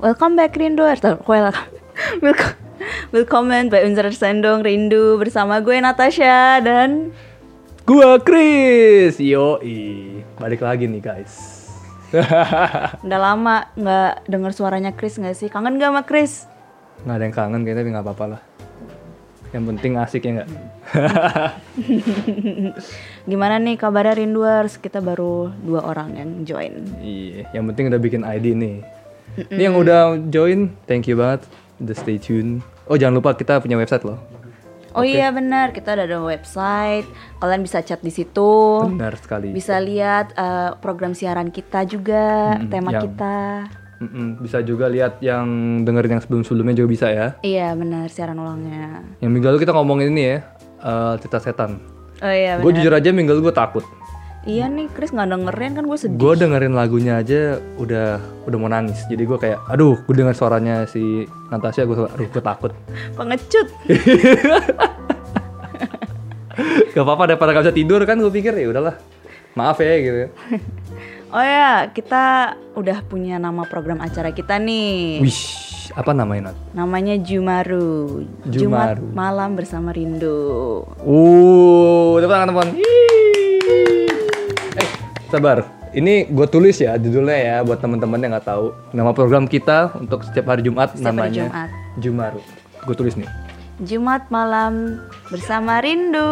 Welcome back Rinduers. Welcome. Welcome. Willkommen bei unserer Sendung Rindu bersama gue Natasha dan Gua Chris. Yoi. Balik lagi nih, guys. udah lama nggak dengar suaranya Chris nggak sih? Kangen gak sama Chris? nggak ada yang kangen kayaknya tapi nggak apa-apa lah. Yang penting asik ya nggak? Gimana nih kabarnya Rinduers? Kita baru dua orang yang join. iya, yang penting udah bikin ID nih. Ini yang udah join, thank you banget. Udah stay tune. Oh, jangan lupa kita punya website loh. Oh iya benar, kita ada website. Kalian bisa chat di situ. Benar sekali. Bisa lihat eh, program siaran kita juga, Mm-mm, tema yang- kita. Mm-mm, Bisa juga lihat yang dengerin yang sebelum-sebelumnya juga bisa ya. Iya benar siaran ulangnya. Yang minggu lalu kita ngomongin ini ya, eh, cerita setan. Oh iya Gue jujur aja minggu lalu gue takut. Iya nih Chris nggak dengerin kan gue sedih. Gue dengerin lagunya aja udah udah mau nangis. Jadi gue kayak, aduh, gue dengar suaranya si Natasha, gue aduh, gue takut. Pengecut. Gak apa-apa daripada gak bisa tidur kan gue pikir ya udahlah. Maaf ya gitu. Oh ya, kita udah punya nama program acara kita nih. Wish, apa namanya Nat? Namanya Jumaru. Jumat Jumaru. malam bersama Rindu. Uh, tepuk tangan teman. Eh, sabar. Ini gue tulis ya judulnya ya buat teman-teman yang nggak tahu. Nama program kita untuk setiap hari Jumat Setiap hari namanya Jumat. Jumaru. Gue tulis nih. Jumat malam bersama Rindu.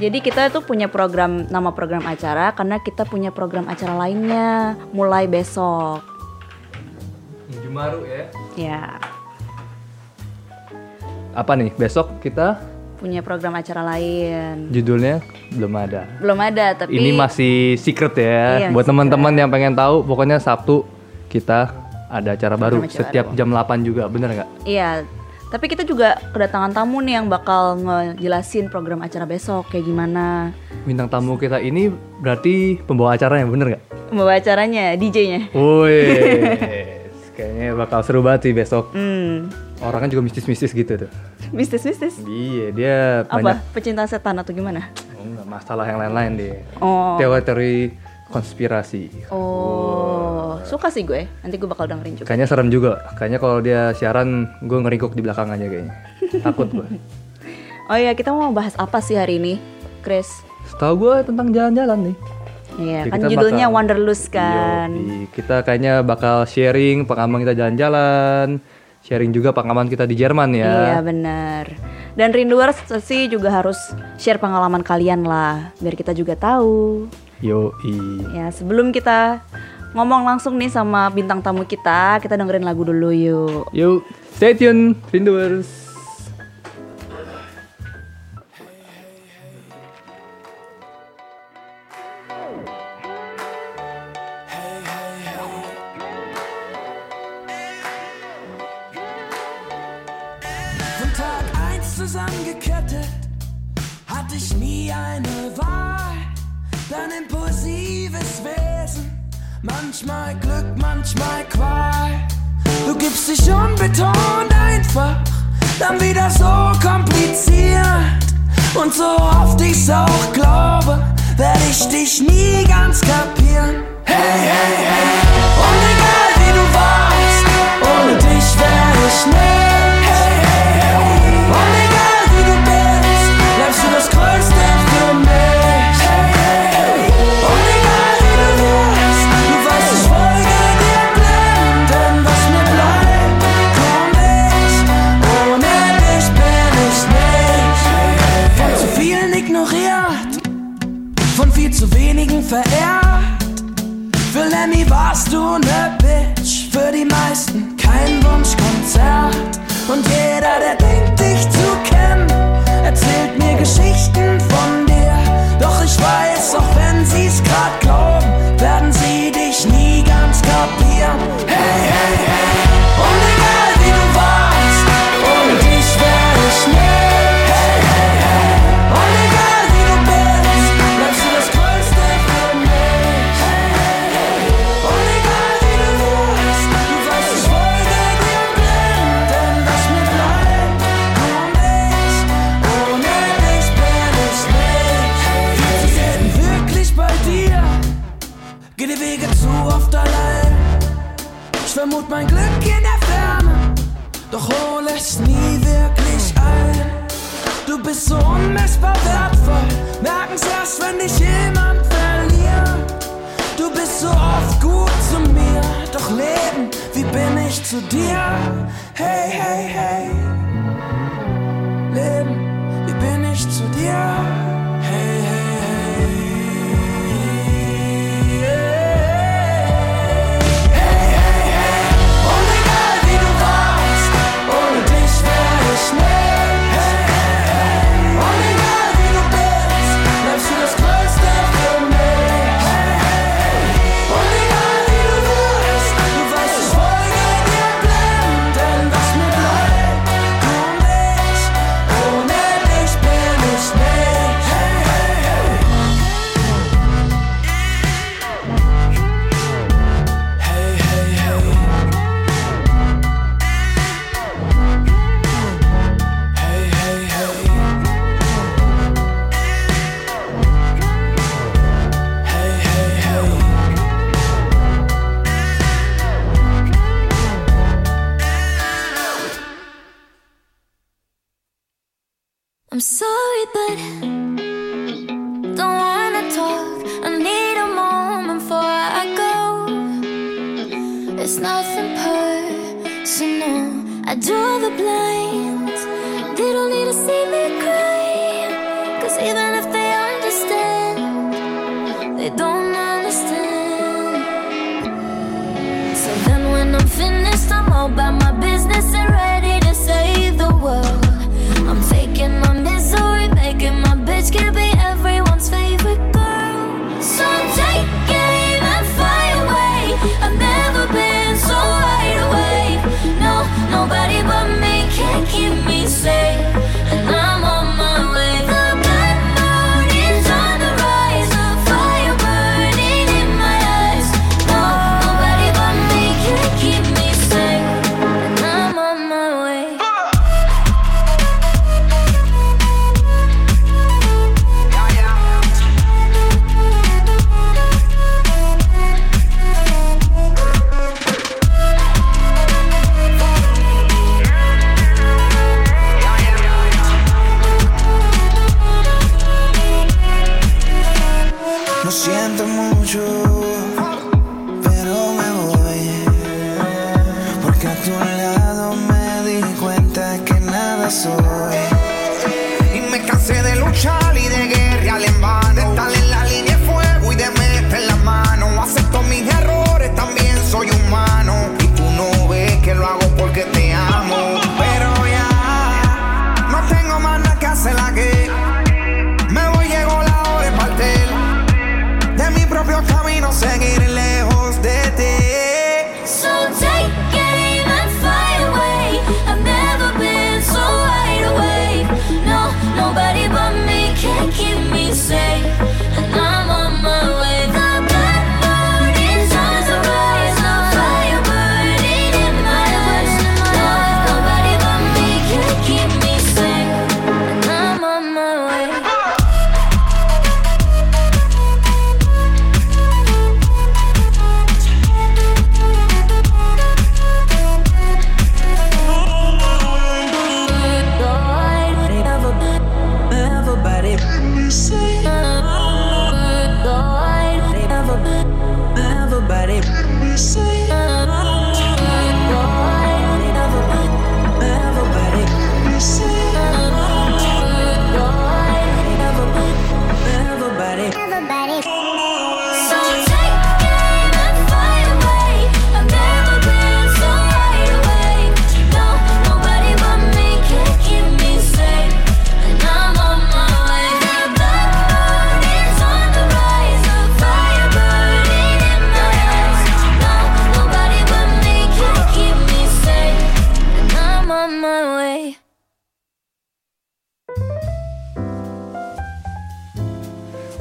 Jadi kita tuh punya program nama program acara karena kita punya program acara lainnya mulai besok. Jumaru ya. Ya, Apa nih? Besok kita punya program acara lain. judulnya belum ada. Belum ada tapi Ini masih secret ya. Iya, Buat teman-teman yang pengen tahu, pokoknya Sabtu kita ada acara baru acara setiap jam 8 juga, bener nggak? Iya, tapi kita juga kedatangan tamu nih yang bakal ngejelasin program acara besok kayak gimana. Bintang tamu kita ini berarti pembawa acaranya, bener nggak? Membawa acaranya, DJ-nya. Woi, kayaknya bakal seru banget sih besok. Hmm, Orangnya juga mistis-mistis gitu tuh. mistis-mistis. Iya, dia banyak Apa? Pecinta setan atau gimana? oh, masalah yang lain-lain deh. Oh. Teori-teori konspirasi. Oh, suka sih gue. Nanti gue bakal dengerin juga. Kayaknya serem juga. Kayaknya kalau dia siaran, gue ngeringkuk di belakang aja kayaknya. Takut gue. Oh iya, kita mau bahas apa sih hari ini, Chris? Setahu gue tentang jalan-jalan nih. Iya, Ya, kan judulnya bakal- Wanderlust kan. Yoi, kita kayaknya bakal sharing pengalaman kita jalan-jalan, sharing juga pengalaman kita di Jerman Iya ya. benar. Dan rinduers sih juga harus share pengalaman kalian lah, biar kita juga tahu. Yoi. Ya sebelum kita ngomong langsung nih sama bintang tamu kita, kita dengerin lagu dulu yuk. Yuk, stay tune, Rinduers. Von Tag 1 zusammengekettet, hatte ich nie eine Wahl. Dein impulsives Wesen, manchmal Glück, manchmal Qual. Du gibst dich unbetont einfach, dann wieder so kompliziert. Und so oft ich's auch glaube, werde ich dich nie ganz kapieren. Hey, hey, hey. Und egal wie du warst, ohne dich wär ich nicht. Verehrt. Für Lemmy warst du ne Bitch, für die meisten kein Wunschkonzert. Und jeder, der denkt, dich zu kennen, erzählt mir Geschichten von dir. Doch ich weiß, auch wenn sie's grad glauben, werden sie dich nie ganz kapieren. Hey, hey, hey.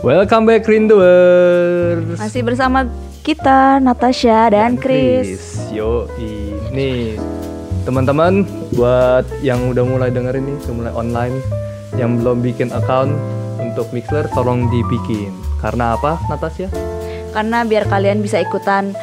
Welcome back Rinduers. Masih bersama kita Natasha dan, dan Chris. Chris. Yo, ini teman-teman buat yang udah mulai dengerin ini, udah mulai online, yang belum bikin account untuk Mixler tolong dibikin. Karena apa, Natasha? Karena biar kalian bisa ikutan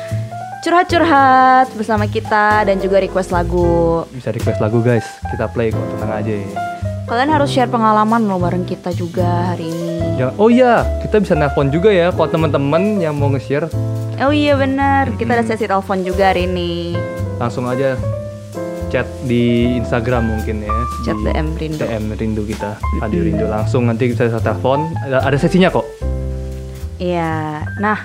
curhat-curhat bersama kita dan juga request lagu. Bisa request lagu guys, kita play kok tenang aja. Ya. Kalian harus share pengalaman loh bareng kita juga hari ini. Jangan, oh iya, kita bisa nelpon juga ya kalau teman-teman yang mau nge-share Oh iya benar, kita ada sesi telepon juga hari ini. langsung aja chat di Instagram mungkin ya. Chat Di DM Rindu. DM Rindu kita, Adi Rindu langsung nanti bisa bisa telepon. Ada, ada sesinya kok. Iya. Nah,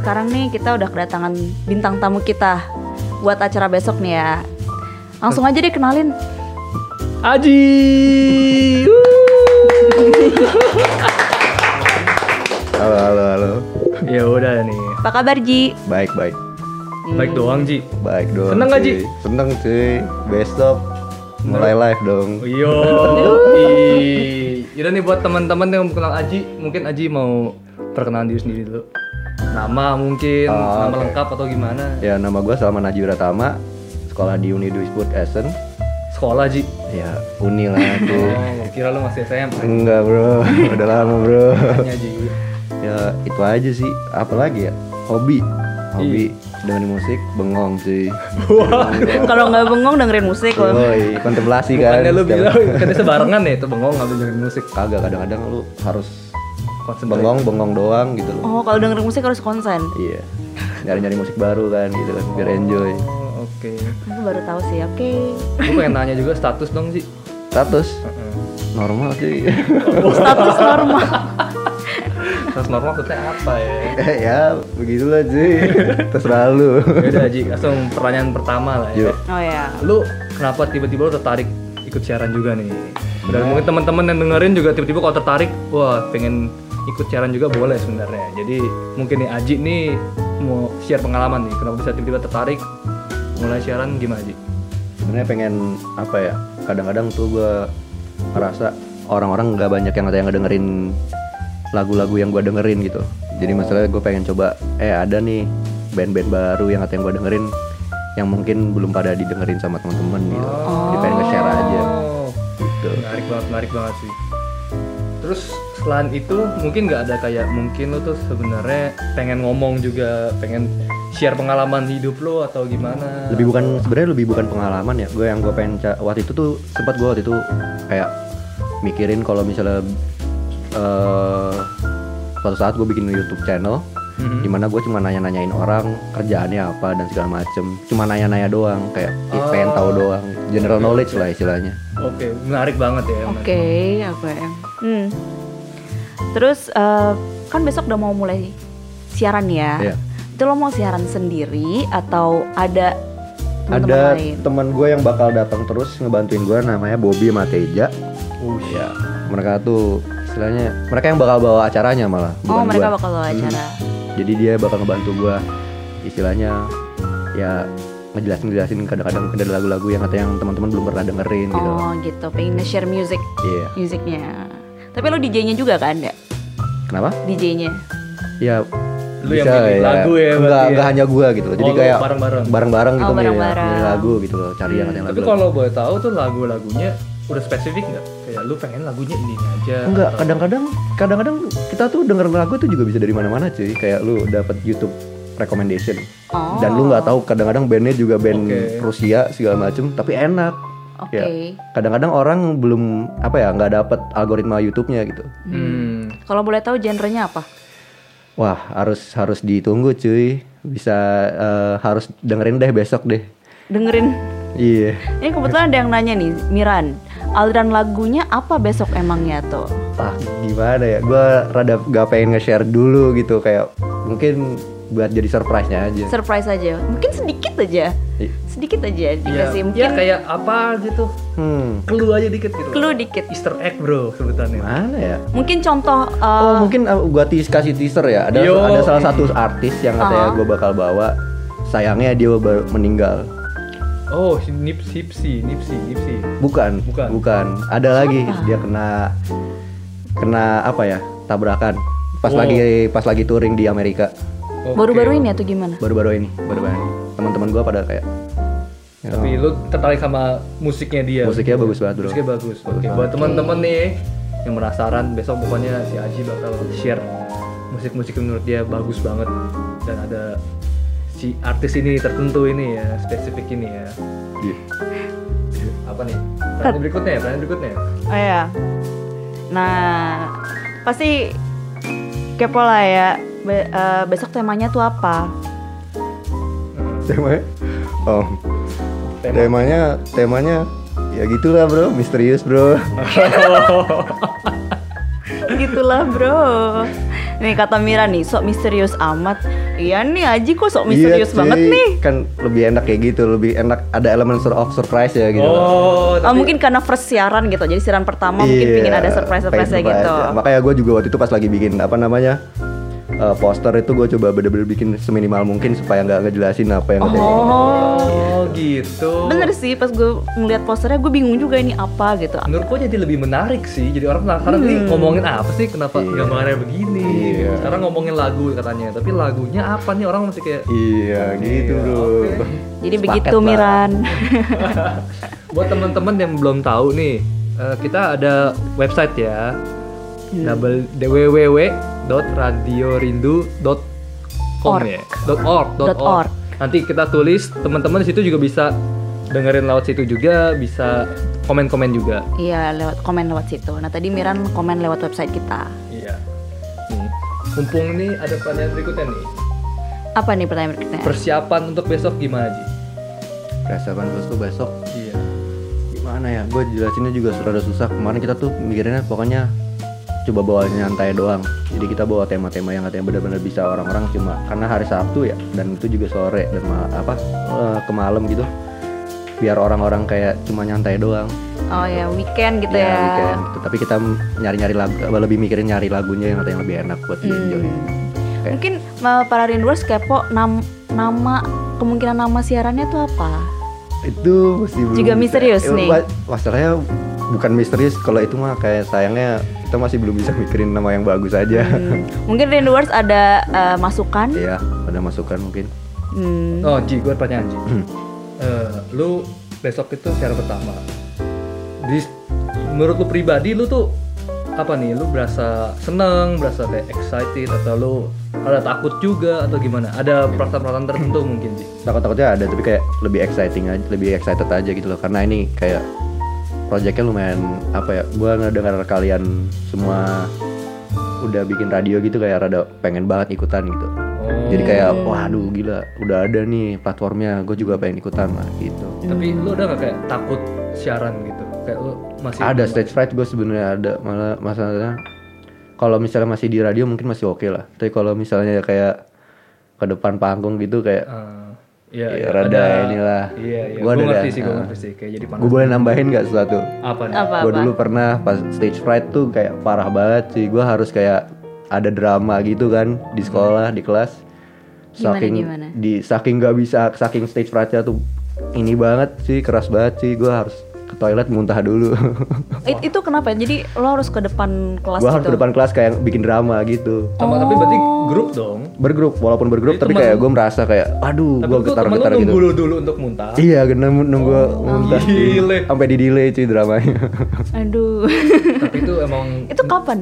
sekarang nih kita udah kedatangan bintang tamu kita buat acara besok nih ya. Langsung aja deh kenalin. Aji. Halo, halo, halo. ya udah nih. Apa kabar Ji? Baik, baik. Baik doang Ji. Baik dong. Seneng nggak, cuy. Ji? Seneng cuy. Besok mulai live dong. Yo. Yaudah nih buat teman-teman yang kenal Aji, mungkin Aji mau perkenalan diri sendiri dulu. Nama mungkin, Oh, nama oke. lengkap atau gimana? Ya, nama gue Salman Najib Pratama. Sekolah di Uni Duisburg Essen. Sekolah Ji. Ya, Uni lah tuh. Oh, kira lu masih SMA. Enggak, Bro. Udah lama, Bro. Ji. ya, itu aja sih. Apalagi ya? Hobi. Hobi dengerin musik, bengong cuy. Kalau nggak bengong dengerin musik loh. Woi, kontemplasi kan. Bukannya lu bilang kan sebarengan ya itu bengong ngambil dengerin musik. Kagak, kadang-kadang lu harus Konsentrasi. bengong, bengong doang gitu loh. Oh, kalau dengerin musik harus konsen. Iya. Nyari-nyari musik baru kan gitu kan biar enjoy. Oke. Aku baru tahu sih. Oke. Gue pengen nanya juga status dong Ji. Status normal cuy. Status normal. Status normal maksudnya apa ya? Eh, ya, begitulah cuy. Terserah lu. Yaudah Ji, langsung pertanyaan pertama lah ya. Yuk. Oh ya. Lu kenapa tiba-tiba lu tertarik ikut siaran juga nih? Dan mungkin teman-teman yang dengerin juga tiba-tiba kalau tertarik, wah pengen ikut siaran juga boleh sebenarnya. Jadi mungkin nih Aji nih mau share pengalaman nih, kenapa bisa tiba-tiba tertarik mulai siaran gimana Ji? Sebenarnya pengen apa ya? Kadang-kadang tuh gua ngerasa orang-orang nggak banyak yang yang ngedengerin lagu-lagu yang gua dengerin gitu. Jadi masalahnya gue pengen coba eh ada nih band-band baru yang yang gua dengerin yang mungkin belum pada didengerin sama teman-teman gitu. Jadi pengen nge-share aja. Oh, Gitu. menarik banget, menarik banget sih. Terus selain itu mungkin nggak ada kayak mungkin lu tuh sebenarnya pengen ngomong juga, pengen share pengalaman hidup lu atau gimana? lebih bukan sebenarnya lebih bukan pengalaman ya gue yang gue pengen waktu itu tuh sempat gue waktu itu kayak mikirin kalau misalnya eh suatu saat gue bikin YouTube channel Mhm. di mana gue cuma nanya-nanyain orang kerjaannya apa dan segala macem cuma nanya-nanya doang kayak ih, pengen tahu doang general knowledge lah istilahnya Oke, menarik banget ya. Oke, apa ya? Hmm. Terus eh, kan besok udah mau mulai siaran ya. Iya. Itu lo mau siaran sendiri atau ada teman-teman ada lain? teman gue yang bakal datang terus ngebantuin gue namanya Bobby sama Teja ya mereka tuh istilahnya mereka yang bakal bawa acaranya malah Oh, bukan mereka gua. bakal bawa acara. jadi dia bakal ngebantu gua istilahnya ya ngejelasin ngejelasin kadang-kadang ada lagu-lagu yang kata yang teman-teman belum pernah dengerin gitu Oh, gitu. Pengen nge-share music, iya musiknya. Tapi lo DJ-nya juga kan, ya? kenapa DJ-nya. ya Lu yang pilih lagu ya berarti enggak ya? enggak hanya gua gitu loh jadi Oh, kayak bareng-bareng? bareng-bareng gitu Oh, milih- bareng-bareng. milih lagu gitu loh cari yang katanya Tapi lagu kalau boleh tahu tuh lagu-lagunya udah spesifik nggak? Kayak lu pengen lagunya ini aja. enggak atau- kadang-kadang kadang-kadang kita tuh denger lagu tuh juga bisa dari mana-mana cuy kayak lu dapat YouTube recommendation Oh. dan lu nggak tahu kadang-kadang bandnya juga band Oke. Rusia segala macem tapi enak Oke. ya kadang-kadang orang belum apa ya nggak dapet algoritma YouTube-nya gitu Hmm. Kalau boleh tahu genrenya apa? wah harus harus ditunggu cuy bisa eh, harus dengerin deh besok deh Dengerin. iya Ini kebetulan ada yang nanya nih, Miran. Aliran lagunya apa besok emangnya tuh? ah gimana ya gue rada gak pengen nge-share dulu gitu kayak mungkin buat jadi surprise-nya aja Surprise aja. Mungkin sedikit aja. Sedikit aja Ya, dikasih. ya Mungkin kayak apa gitu. hmm Clue aja dikit gitu. clue dikit. Easter egg bro sebutannya. mana ya Mungkin contoh uh, Oh mungkin uh, gua tis kasih teaser ya. Ada Yo. ada salah satu artis yang katanya Oh. gue bakal bawa. Sayangnya dia baru meninggal. Oh, si Nips Hipsi, Nipsi, Nipsi. Bukan, Bukan. Ada lagi dia kena kena apa ya? Tabrakan. Pas Oh. lagi pas lagi touring di Amerika. Baru-baru ini atau gimana? Baru-baru ini, baru-baru ini. Teman-teman gua pada kayak ya, Tapi lu tertarik sama musiknya dia. musiknya bagus banget, Bro. Musiknya bagus. Oke, buat teman-teman nih yang penasaran besok pokoknya si Aji bakal share musik-musik yang menurut dia bagus banget dan ada si artis ini tertentu ini ya, spesifik ini ya. Iya. Apa nih? Pertanyaan berikutnya ya, pertanyaan berikutnya. Oh ya. Nah, pasti kepo lah ya. Be- eh, besok temanya tuh apa? temanya oh Tema. temanya temanya ya gitulah bro misterius bro Gitulah bro. Nih kata Mira nih, sok misterius amat. Iya nih Aji kok sok misterius Iya, banget cuy. nih. kan lebih enak kayak gitu lebih enak ada elemen sur- of surprise ya gitu Oh, Oh tapi- mungkin karena first siaran gitu, jadi siaran pertama mungkin Iya, pingin ada surprise-surprise pengen gitu. surprise ya. makanya gue juga waktu itu pas lagi bikin apa namanya eh, poster itu gue coba bener-bener bikin seminimal mungkin supaya nggak ngejelasin apa yang ada Oh, gitu. Bener sih, pas gue ngeliat posternya gue bingung juga ini apa gitu. Menurut gua jadi lebih menarik sih. Jadi orang penasaran nih ngomongin apa sih? Kenapa Iya. gambarnya begini? Iya. Sekarang ngomongin lagu katanya. Tapi lagunya apa nih? Orang masih kayak iya gitu Iya, bro oke. Jadi Sepakat begitu lah. Miran. buat teman-teman yang belum tahu nih, eh, kita ada website ya. Hmm. Double www.radiorindu.com ya. Dot .org, dot Dot org. org. Nanti kita tulis teman-teman di situ juga bisa dengerin lewat situ juga, bisa komen-komen juga. Iya lewat komen lewat situ. Nah tadi Miran komen lewat website kita. Iya. Nih, mumpung nih ada pertanyaan berikutnya nih. Apa nih pertanyaan berikutnya? Persiapan untuk besok gimana Ji? persiapan tuh besok Iya. gimana ya gue jelasinnya juga rada susah kemarin kita tuh mikirinnya pokoknya coba bawa nyantai doang jadi kita bawa tema-tema yang katanya benar-benar bisa orang-orang cuma karena hari Sabtu ya dan itu juga sore dan ma- apa eh, ke malam gitu biar orang-orang kayak cuma nyantai doang Oh ya weekend gitu ya. weekend gitu. tapi kita nyari-nyari lagu lebih mikirin nyari lagunya yang katanya lebih enak buat di enjoy Hmm. Kayak- Mungkin uh, para rinduers kepo nam nama kemungkinan nama siarannya tuh apa? itu masih Juga misterius Eh, nih. ma- masalahnya bukan misterius kalau itu mah kayak sayangnya kita masih belum bisa mikirin nama yang bagus aja Hmm. Mungkin rinduers ada uh, masukan? Iya, ada masukan mungkin. Hmm. Oh Ji, gue pertanyaan Ji. Hmm. Eh, lu besok itu siaran pertama. Di, menurut lu pribadi lu tuh apa nih? Lu berasa seneng, berasa kayak excited atau lu ada takut juga atau gimana? Ada perasaan-perasaan tertentu mungkin Ji? Takut-takutnya ada, tapi kayak lebih exciting aja, lebih excited aja gitu loh. Karena ini kayak projectnya lumayan apa ya? Gua ngedengar kalian semua udah bikin radio gitu kayak rada pengen banget ikutan gitu. Oh. Jadi kayak waduh gila, udah ada nih platformnya, gue juga pengen ikutan lah gitu. Tapi lu udah gak kayak takut siaran gitu? Kayak lu masih Ada stage fright gue sebenarnya ada, malah masalahnya kalau misalnya masih di radio mungkin masih oke lah. Tapi kalau misalnya kayak ke depan panggung gitu kayak Eh, Iya, Ya, rada ada- inilah. Iya, iya. Gua Gue ada ngerti sih, gue Ah. ngerti sih. Kayak jadi panas. gue boleh nambahin nggak sesuatu? Apa nih? Apa? Gue dulu pernah pas stage fright tuh kayak parah banget sih. Gue harus kayak ada drama gitu kan di sekolah di kelas. Gimana, Saking gimana? di saking nggak bisa saking stage frightnya tuh ini banget sih keras banget sih. Gue harus ke toilet muntah dulu. It- itu kenapa? Jadi lo harus ke depan kelas gue harus gitu? ke depan kelas kayak bikin drama gitu. Sama tapi berarti grup dong. Bergrup walaupun bergrup Jadi tapi temen- kayak gue merasa kayak aduh gue getar-getar gitu. nunggu lu dulu untuk muntah. Iya, nunggu nunggu muntah. Gile. Sampai di delay cuy dramanya. Aduh. Tapi itu emang itu kapan?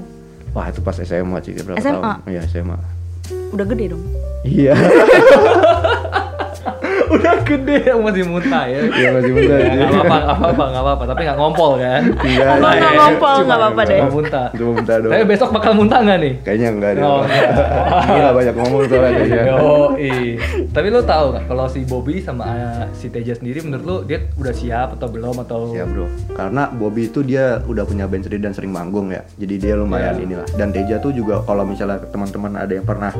Wah itu pas SMA sih berapa SMA? tahun? Iya SMA. Udah gede dong. Iya. udah gede masih muntah ya. Iya masih muda. Ya, nggak apa-apa, nggak apa-apa, nggak apa-apa. Tapi nggak ngompol kan? Iya. Oh, nggak iya. ngompol, Cuma nggak apa-apa deh. Cuma muntah. Cuma muntah doang. Tapi besok bakal muntah nggak nih? Kayaknya enggak deh. Oh, enggak. Gila banyak ngomong soalnya kayaknya. Yo, Tapi lo tahu nggak kalau si Bobby sama uh, si Teja sendiri menurut lo dia udah siap atau belum atau? Ya bro, karena Bobby itu dia udah punya band sendiri dan sering manggung ya, jadi dia lumayan Iya. inilah. Dan Teja tuh juga kalau misalnya teman-teman ada yang pernah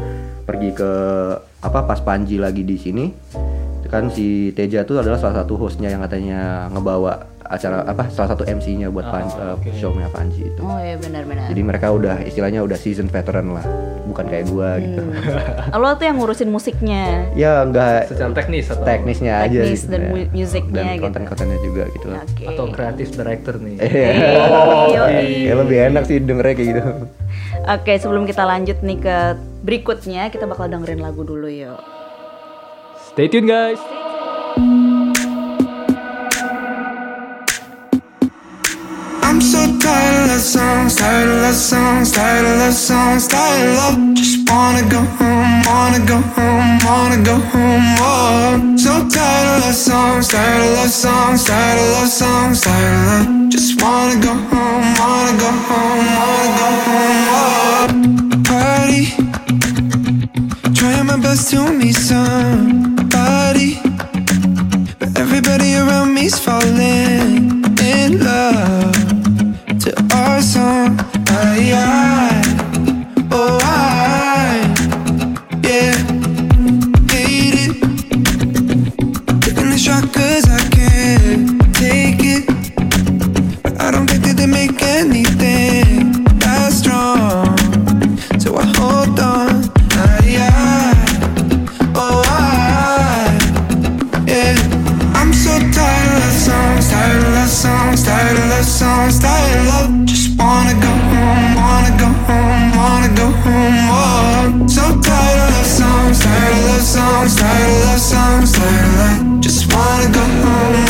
pergi ke apa pas Panji lagi di sini, kan si Teja tuh adalah salah satu hostnya yang katanya ngebawa acara apa salah satu MC-nya buat Ah, Panji, eh, oke. show-nya Panji itu. Oh iya benar-benar. Jadi mereka udah istilahnya udah season veteran lah, bukan kayak gua gitu. Hmm. Lo tuh yang ngurusin musiknya. ya enggak Secara teknis atau? teknisnya aja Teknis gitu dan ya. mu- musiknya dan gitu. konten-kontennya juga gitu lah. Oke. Atau kreatif director nih? Iya. Oh, Ya lebih enak sih dengernya kayak gitu. Oke, sebelum kita lanjut nih ke berikutnya, kita bakal dengerin lagu dulu yuk. Stay tuned, guys. I'm so tired of love songs, tired of love songs, tired of love songs, tired of love. Just wanna go home, wanna go home, wanna go home. Oh, so tired of love songs, tired of love songs, tired of love songs, tired of love. Just wanna go home, wanna go home, wanna go home. Oh, my best to meet somebody, but everybody around me's falling in love to our song. I, I, oh I, yeah, hate it. Taking the shot 'cause I can't take it, but I don't think that they make anything tired of love. Just wanna go home, wanna go home, wanna go home. Oh, so tired of love songs, tired of love songs, tired of love songs, tired of love. Just wanna go home,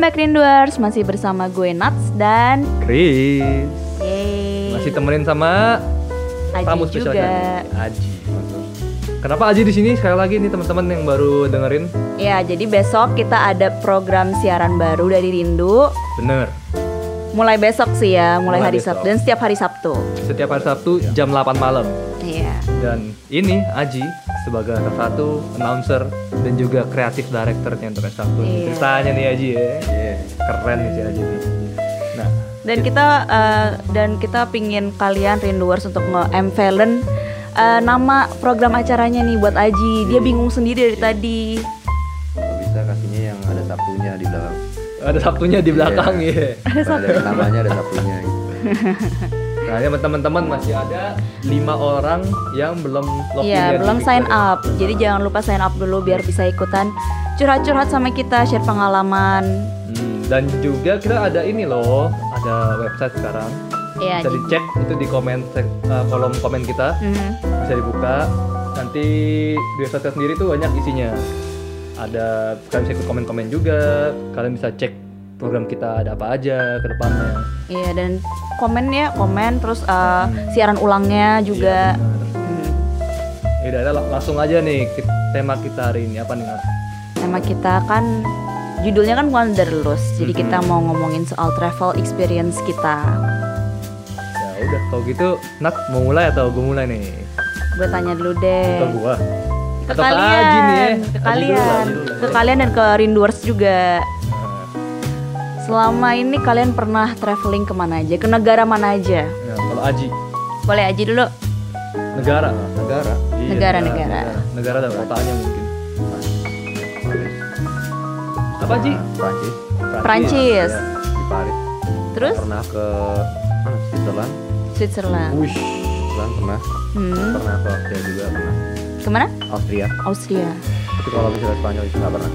Welcome back Rinduers, masih bersama gue Nats dan Chris. Yeay Masih temenin sama Aji tamu spesial juga. Aji. Kenapa Aji di sini sekali lagi nih teman-teman yang baru dengerin? Ya, jadi besok kita ada program siaran baru dari Rindu Bener. Mulai besok sih ya, mulai, Mulai hari besok. Sabtu dan setiap hari Sabtu Setiap hari Sabtu jam 8 malam. Iya Dan ini Aji sebagai salah satu announcer dan juga kreatif directornya untuk S1. Iya. Ceritanya nih Aji ya. Keren nih si Aji nih. Nah, Dan kita eh, dan kita pingin kalian Rinduers untuk nge-emvalen eh, nama program acaranya nih buat Aji Dia bingung sendiri dari tadi Kalau bisa kasihnya yang ada Sabtunya di belakang. ada Sabtunya di belakang ya. Ada namanya ada Sabtunya gitu. Nah, ya teman-teman masih ada lima orang yang belum login Iya, ya belum sign ya. up. Jadi jangan lupa sign up dulu biar bisa ikutan curhat-curhat sama kita, share pengalaman. Hmm, dan juga kita ada ini loh, ada website sekarang. Iya, bisa jadi- dicek itu di komen eh, kolom komen kita. Mhm. Bisa dibuka. Nanti di website sendiri tuh banyak isinya. Ada kalian bisa ikut komen-komen juga. Kalian bisa cek program kita ada apa aja ke depannya. Iya, dan komen ya, komen terus uh, siaran ulangnya juga. Iya. Hmm. Ya udah, udah, langsung aja nih ke tema kita hari ini apa nih? Tema kita kan judulnya kan Wanderlust. Jadi kita mau ngomongin soal travel experience kita. Ya udah, kalau gitu Nat mau mulai atau gue mulai nih? Gue tanya dulu deh. Ke gua. Ke Atau kalian, Aji nih ya? ke dulu, kalian, dulu. ke kalian dan ke Rinduers juga. Selama ini kalian pernah traveling ke mana aja? Ke negara mana aja? ya, kalau Aji Boleh Aji dulu. negara. Negara. Iya, Negara, negara. Negara dan kotanya mungkin. Apa Ji? Nah, Prancis. Prancis. Ya, di Paris. Terus Pernah ke mana? Switzerland. Switzerland. Wush. Switzerland pernah. Hmm. Pernah ke Austria juga pernah. Ke mana? Austria. Austria. Tapi kalau misalnya Spanyol itu nggak pernah.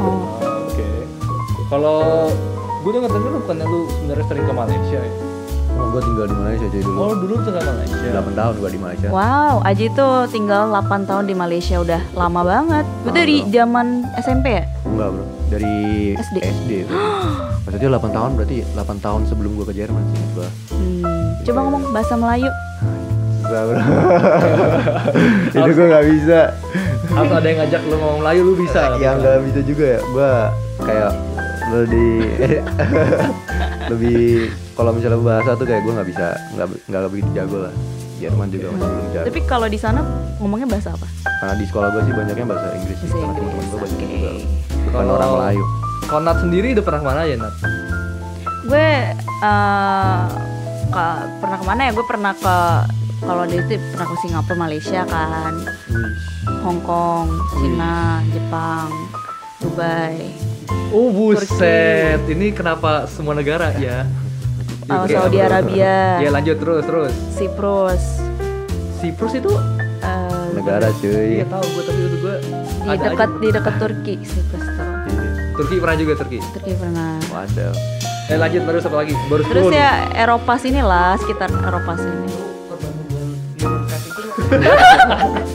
Oh. Kalau gue denger denger lu bukannya lu sebenarnya sering ke Malaysia ya? Oh, gue tinggal di Malaysia jadi dulu. Oh dulu tinggal di Malaysia. 8 tahun gue di Malaysia. Wow, Aji tuh tinggal 8 tahun di Malaysia udah lama banget. Itu dari zaman SMP ya? Enggak bro, dari SD. SD. Maksudnya 8 tahun berarti 8 tahun sebelum gue ke Jerman sih gua. Hmm. Coba ngomong bahasa Melayu. Enggak bro. Itu gue nggak bisa. Harus ada yang ngajak lu ngomong Melayu lu bisa. Ya nggak bisa juga ya. Gue kayak lebih lebih kalau misalnya bahasa tuh kayak gue nggak bisa nggak nggak begitu jago lah. Jerman juga masih belum jago. Tapi kalau di sana ngomongnya bahasa apa? Karena di sekolah gue sih banyaknya bahasa Inggris sih. Karena teman-teman gue banyak juga bukan Kalau- orang Melayu. Kalau Nat sendiri udah pernah ke mana ya Nat? Gue eh, ke- pernah ke mana ya? Gue pernah ke kalau di itu pernah ke Singapura, Malaysia kan, Hong Kong, Cina, Jepang, Dubai, Oh buset, ini kenapa semua negara ya? oh, Oke. Saudi Arabia, Ya lanjut terus terus. Siprus, Siprus itu eh, Negara cuy. Iya tahu gue tapi itu gue di dekat di dekat Turki, Siprus tuh. Turki pernah juga Turki. Turki pernah. Waduh. Eh lanjut baru apa lagi? Baru Terus 10 nih. ya Eropa sini lah, sekitar Eropa sini.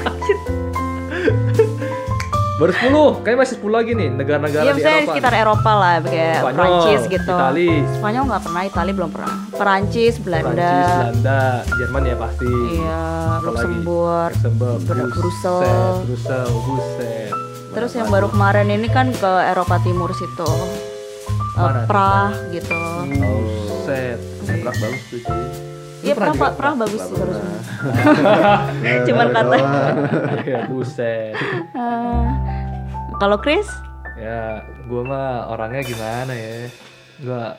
Baru 10, kayaknya masih 10 lagi nih negara-negara Iya, di Eropa. sekitar Eropa lah, kayak Spanyol, Prancis gitu. Itali. Spanyol nggak pernah, Itali belum pernah. Perancis, Belanda, Prancis, Belanda, Jerman ya pasti. iya? Luxembourg, Luxembourg, Brussels. Brussels, buset. Terus yang baru kemarin ini kan ke Eropa Timur situ, Eh, Mana? Prah gitu. Buset. Prak bagus tuh cuy. Iya, pernah? Prah, Prah bagus bagus. pernah. Cuman kata. ya buset. Eh, Kalau Chris, Ya, gua mah orangnya gimana ya? Gua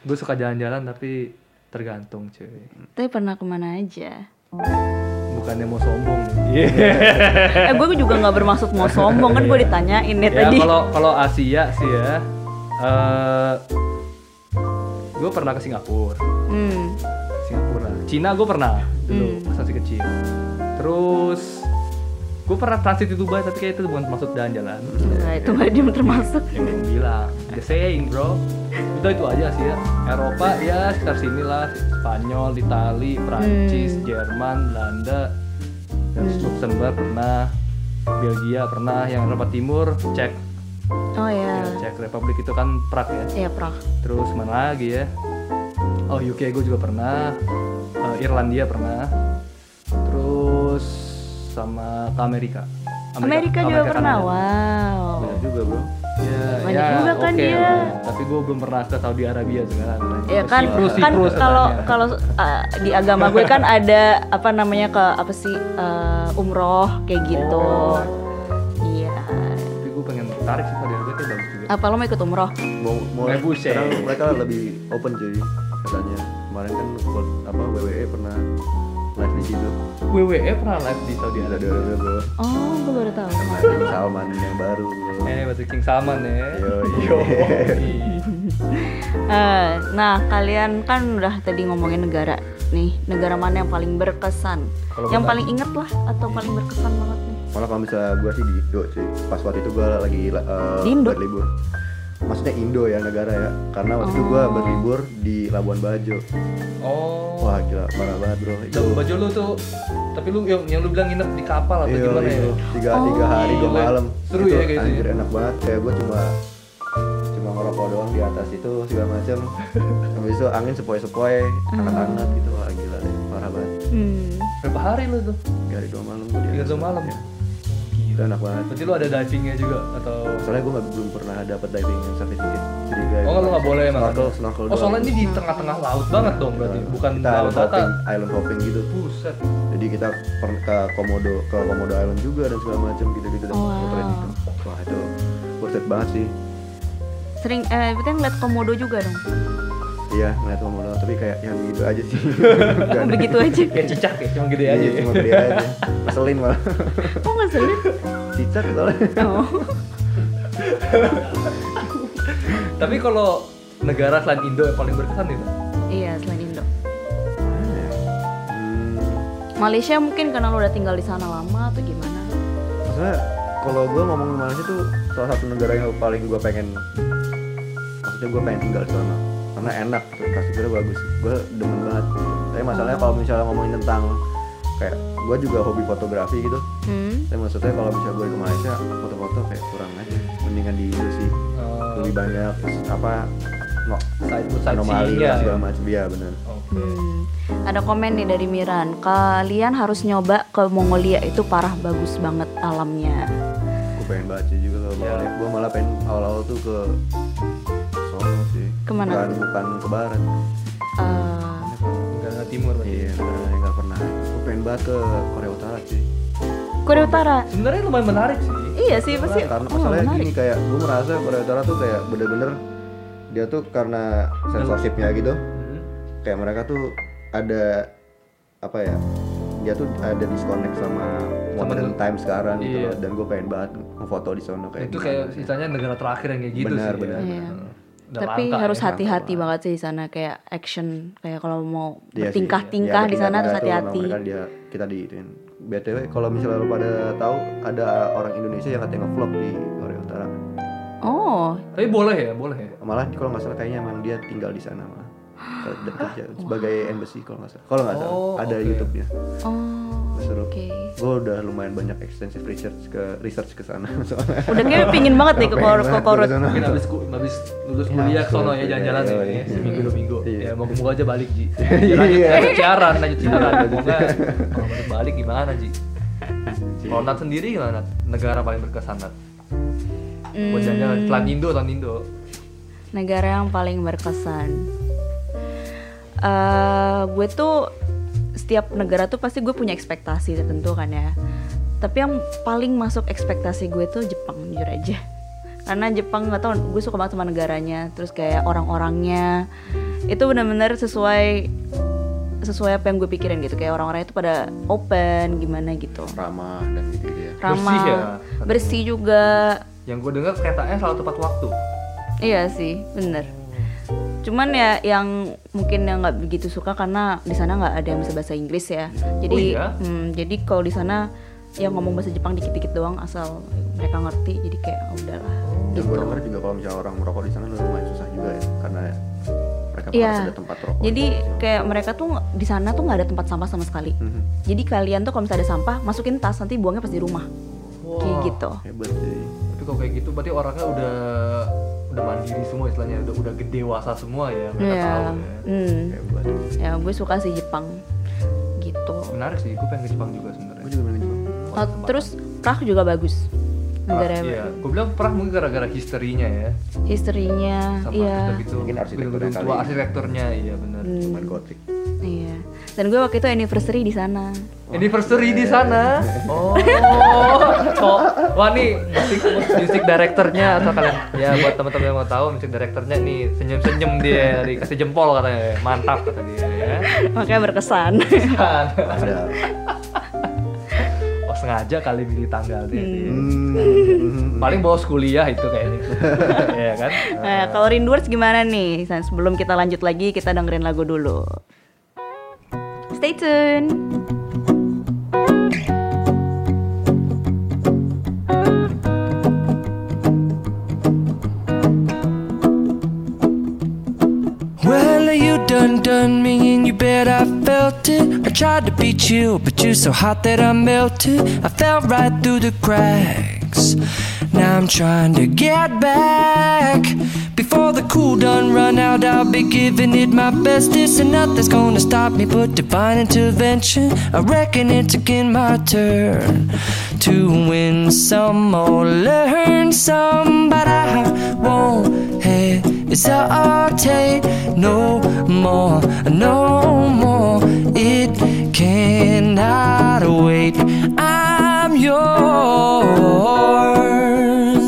gue suka jalan-jalan tapi tergantung cuy. tapi pernah ke mana aja? Bukannya mau sombong nih. eh, gue juga nggak bermaksud mau sombong kan gue ditanyain ya, ya tadi. kalau kalau Asia sih ya. eh gue pernah ke Singapura. Hmm. Singapura. Cina gue pernah dulu Hmm. pas masih kecil. Terus gue pernah transit di Dubai tapi kayak itu bukan maksud jalan-jalan. Nah, itu nggak dia termasuk. Yang belum bilang, just saying bro. Udah itu aja sih ya. Eropa ya sekitar sini lah. Spanyol, Itali, Prancis, Hmm. Jerman, Belanda, terus Luxembourg pernah, Belgia pernah. Yang Eropa Timur, Cek, Oh ya. Czech Republic itu kan Prague ya Iya, Prah. terus mana lagi ya oh UK gue juga pernah Eh, Irlandia pernah terus sama ke Amerika Amerika, juga pernah. Kanada. Wow. Banyak juga bro. Ya, Banyak ya, juga kan oke dia. Tapi gue belum pernah ke Saudi Arabia sekarang. Ya kan Siprus, kan Siprus kalau katanya. kalau uh, di agama gue kan ada apa namanya ke apa sih uh, umroh kayak gitu. Oh. Iya. Tapi gue pengen tarik sih Saudi Arabia kayak bagus juga. Apa lo mau ikut umroh? Mau buset. sekarang mereka lebih open cuy katanya. Kemarin kan apa WWE pernah live di situ. WWE pernah live di Saudi Di Saudi Arabia. Oh, gue baru tahu. Sama King Salman yang baru. Eh, batu King Salman ya. Yo, Eh, nah, kalian kan udah tadi ngomongin negara nih. Negara mana yang paling berkesan? Yang paling inget lah atau paling berkesan banget nih? Malah kalau misalnya gue sih di Indo cuy. Pas waktu itu gue lagi uh, Di Indo? Maksudnya Indo ya negara ya. Karena waktu itu Oh. gue berlibur di Labuan Bajo. Oh. Wah gila parah banget bro. Itu Itu baju lu tuh tapi lu yang, yang lu bilang nginep di kapal atau Iya, gimana ya? itu. Tiga, tiga hari dua malam. Seru itu ya kayak gitu anjir ya? enak banget. Kayak gue cuma cuma ngerokok doang di atas itu segala macam. Habis itu angin sepoi-sepoi, hangat-hangat gitu. Wah gila deh, parah banget. Hmm. Berapa hari lu tuh? Tiga hari dua malam gue di Tiga dua malam. Ya. Itu enak banget. Berarti lu ada divingnya juga atau? Soalnya gue belum pernah dapat diving certificate. Jadi gue Oh, lu nggak boleh emang. snorkel, snorkel Oh, doang. soalnya ini di tengah-tengah laut banget dong berarti, bukan kita laut island hopping, island hopping gitu. Buset. Jadi kita pernah ke Komodo, ke Komodo Island juga dan segala macam gitu-gitu dan Wow. muterin itu. Wah itu worth it banget sih. Sering eh berarti ngeliat komodo juga dong. Iya ngeliat Komodo, tapi kayak yang gitu aja sih. Oh, begitu aja. Kayak cicak ya, cuma gede aja Iya, ya. cuma gede aja. Ngeselin malah. Oh, ngeselin. Cicak soalnya. Oh. Tapi kalau negara selain Indo yang paling berkesan itu? iya, selain Indo. Hmm, Malaysia mungkin karena lo udah tinggal di sana lama atau gimana? maksudnya kalau gue ngomongin Malaysia tuh salah satu negara yang paling gue pengen maksudnya gue pengen tinggal di sana karena enak infrastrukturnya bagus gue demen banget tapi masalahnya kalau misalnya ngomongin tentang kayak gue juga hobi fotografi gitu Hmm. tapi maksudnya kalau misalnya gue ke Malaysia foto-foto kayak kurang aja mendingan di Indo sih Oh, lebih banyak apa no side anomali sightseeing-nya dan segala ya. macam iya benar Oh. Hmm. Ada komen nih dari Miran. Kalian harus nyoba ke Mongolia itu parah bagus banget alamnya. gue pengen baca juga kalau balik gue malah pengen awal-awal tuh ke sih Ke mana? bukan bukan ke barat Eh, Negara timur berarti. Iya, negara yang nggak pernah. Gue pengen banget ke Korea Utara sih. Korea Utara. Sebenarnya lumayan menarik sih. Iya sih pasti. Karena oh, masalahnya menarik. gini kayak gue merasa Korea Utara tuh kayak bener-bener dia tuh karena censorshipnya gitu, Hmm. kayak mereka tuh ada apa ya? Dia tuh ada disconnect sama modern time sekarang gitu Iya. loh. Dan gue pengen banget ngefoto di sana kayak itu kayak sih. sisanya negara terakhir yang kayak gitu Benar, sih. benar. ya. Iya. Udah Tapi langka harus ya. hati-hati banget sih di sana kayak action kayak kalau mau Iya sih. bertingkah-tingkah Iya, di sana harus hati-hati. Dia kita di BTW kalau misalnya lo pada tahu ada orang Indonesia yang katanya nge-vlog di Korea Utara. Oh, Tapi boleh ya, boleh ya. malah kalau nggak salah kayaknya emang dia tinggal di sana malah Dan kerja sebagai embassy kalau nggak salah kalau nggak salah Oh, ada oke. YouTube-nya oh, seru oke. gue udah lumayan banyak extensive research ke research ke sana soalnya Udah kayak pingin banget nih ke Pengen Kor- ke Korut. sana. Mungkin habis ku- habis lulus Ya, kuliah ke sono ya betul. jalan-jalan Iya, ya, iya. ya, seminggu dua minggu. Iya. Ya moga-moga aja balik Ji. Lanjut, siaran, lanjut siaran. Moga kalau balik balik gimana Ji? Kalau Nat sendiri gimana? Nat? Negara paling berkesan Nat? Buat Hmm. jalan-jalan, Selain Indo, selain Indo. negara yang paling berkesan. Eh, gue tuh setiap negara tuh pasti gue punya ekspektasi tertentu kan ya. Tapi yang paling masuk ekspektasi gue tuh Jepang jujur aja. Karena Jepang nggak tau, gue suka banget sama negaranya. Terus kayak orang-orangnya itu benar-benar sesuai sesuai apa yang gue pikirin gitu. Kayak orang-orang itu pada open gimana gitu. ramah dan gitu, gitu ya Ramah, Bersih ya? bersih juga. Yang gue dengar keretanya selalu tepat waktu. Iya sih, bener. Cuman ya yang mungkin yang nggak begitu suka karena di sana nggak ada yang bisa bahasa Inggris ya. Jadi, iya? hmm, jadi kalau di sana yang ngomong bahasa Jepang dikit-dikit doang asal mereka ngerti. Jadi kayak oh, udahlah. dan Gitu. gue denger juga kalau misalnya orang merokok di sana lumayan susah juga ya karena mereka Iya. harus ada tempat rokok Jadi kayak mereka tuh di sana tuh nggak ada tempat sampah sama sekali. Mhm. Jadi kalian tuh kalau misalnya ada sampah masukin tas nanti buangnya pas di rumah. Kayak gitu. hebat sih tapi kalau kayak gitu berarti orangnya udah udah mandiri semua istilahnya udah udah gede dewasa semua ya mereka Iya. tahu ya. Hebat. Ya gue suka sih Jepang gitu. menarik sih gue pengen ke Jepang juga sebenarnya Gue juga pengen Jepang. Oh, terus Prah juga bagus. Negara iya gue bilang pernah mungkin gara-gara historinya ya historinya, sama iya. gitu Mungkin arsitekturnya tua arsitekturnya iya benar Hmm. Cuman gotik. Iya. Dan gue waktu itu anniversary di sana. anniversary di sana oh oh wah nih musik musik direkturnya atau kalian ya buat teman-teman yang mau tahu musik direkturnya nih senyum-senyum dia dikasih jempol katanya mantap kata dia ya Makanya berkesan. Ada. oh sengaja kali pilih tanggalnya dia. Hmm. paling bawa kuliah itu kayaknya ya kan Nah, kalau Rinduers gimana nih? Sebelum kita lanjut lagi, kita dengerin lagu dulu. Stay tuned. Well, you done done me and you bet I felt it. I tried to be chill, but you're so hot that I melted. I fell right through the cracks. Now I'm trying to get back. Before the cool done run out, I'll be giving it my best. This and nothing's gonna stop me but divine intervention. I reckon it's again my turn to win some or learn some, but I won't hesitate no more, no more. It cannot wait. I'm yours.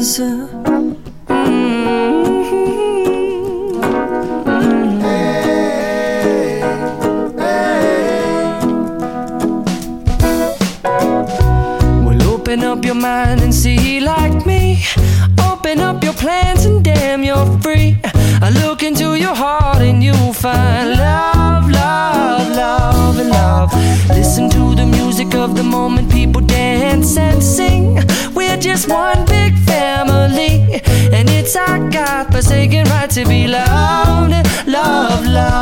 Well, open up your mind and see like me. Open up your plans and damn, you're free. I look into your heart and you'll find love, love, love, and love. Listen to the music of the moment, people dance and sing. We're just one big family, and it's our God forsaken right to be loved, love, love,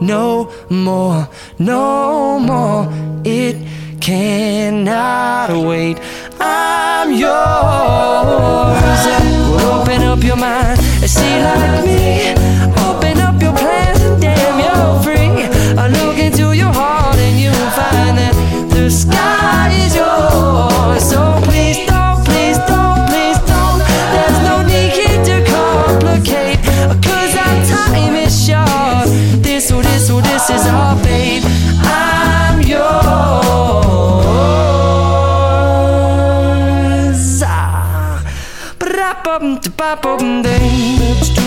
no more, no more. It cannot wait. I'm yours. Open up your mind and see like me. Open up your plans and damn, you're free. I look into your heart and you'll find that the sky is yours. So Oh,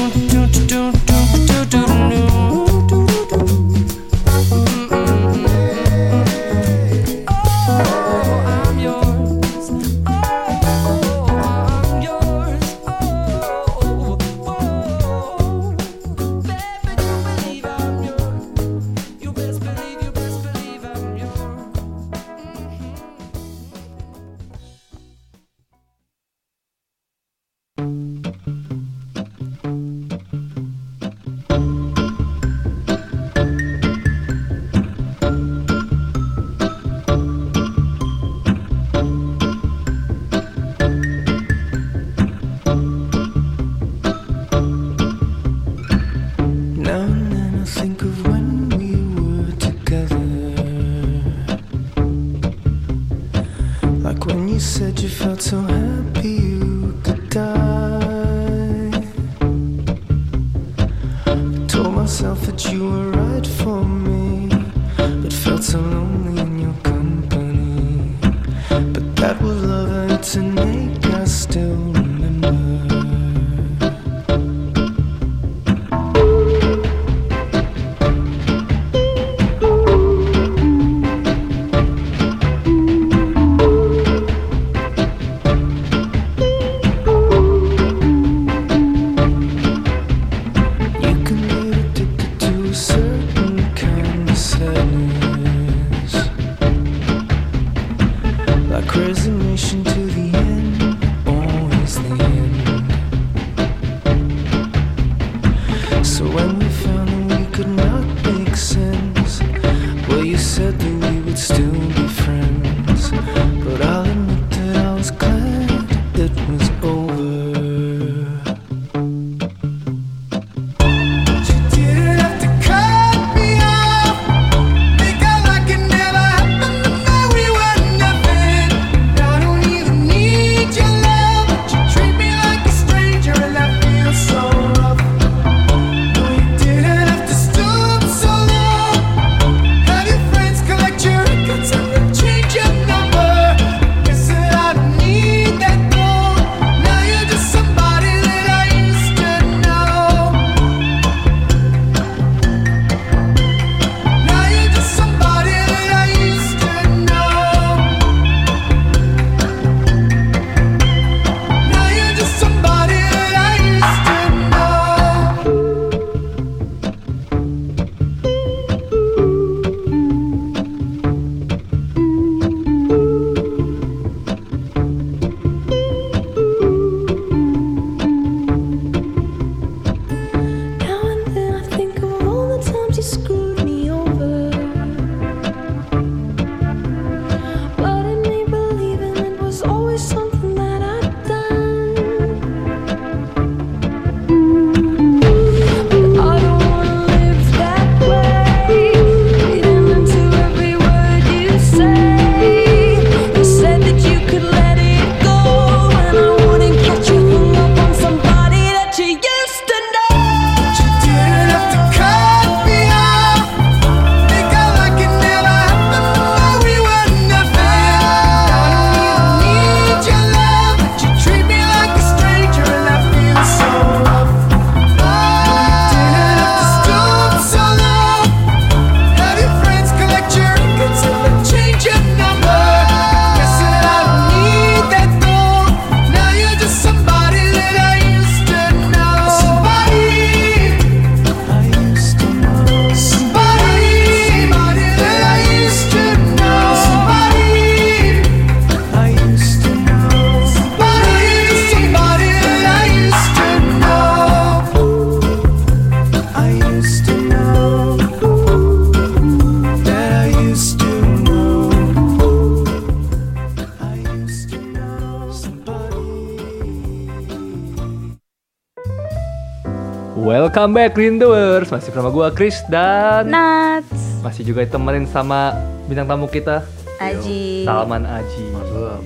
Welcome back Rinduers Masih bersama gua Chris dan Nats, Masih juga ditemenin sama bintang tamu kita Aji. Salman Aji Masuk.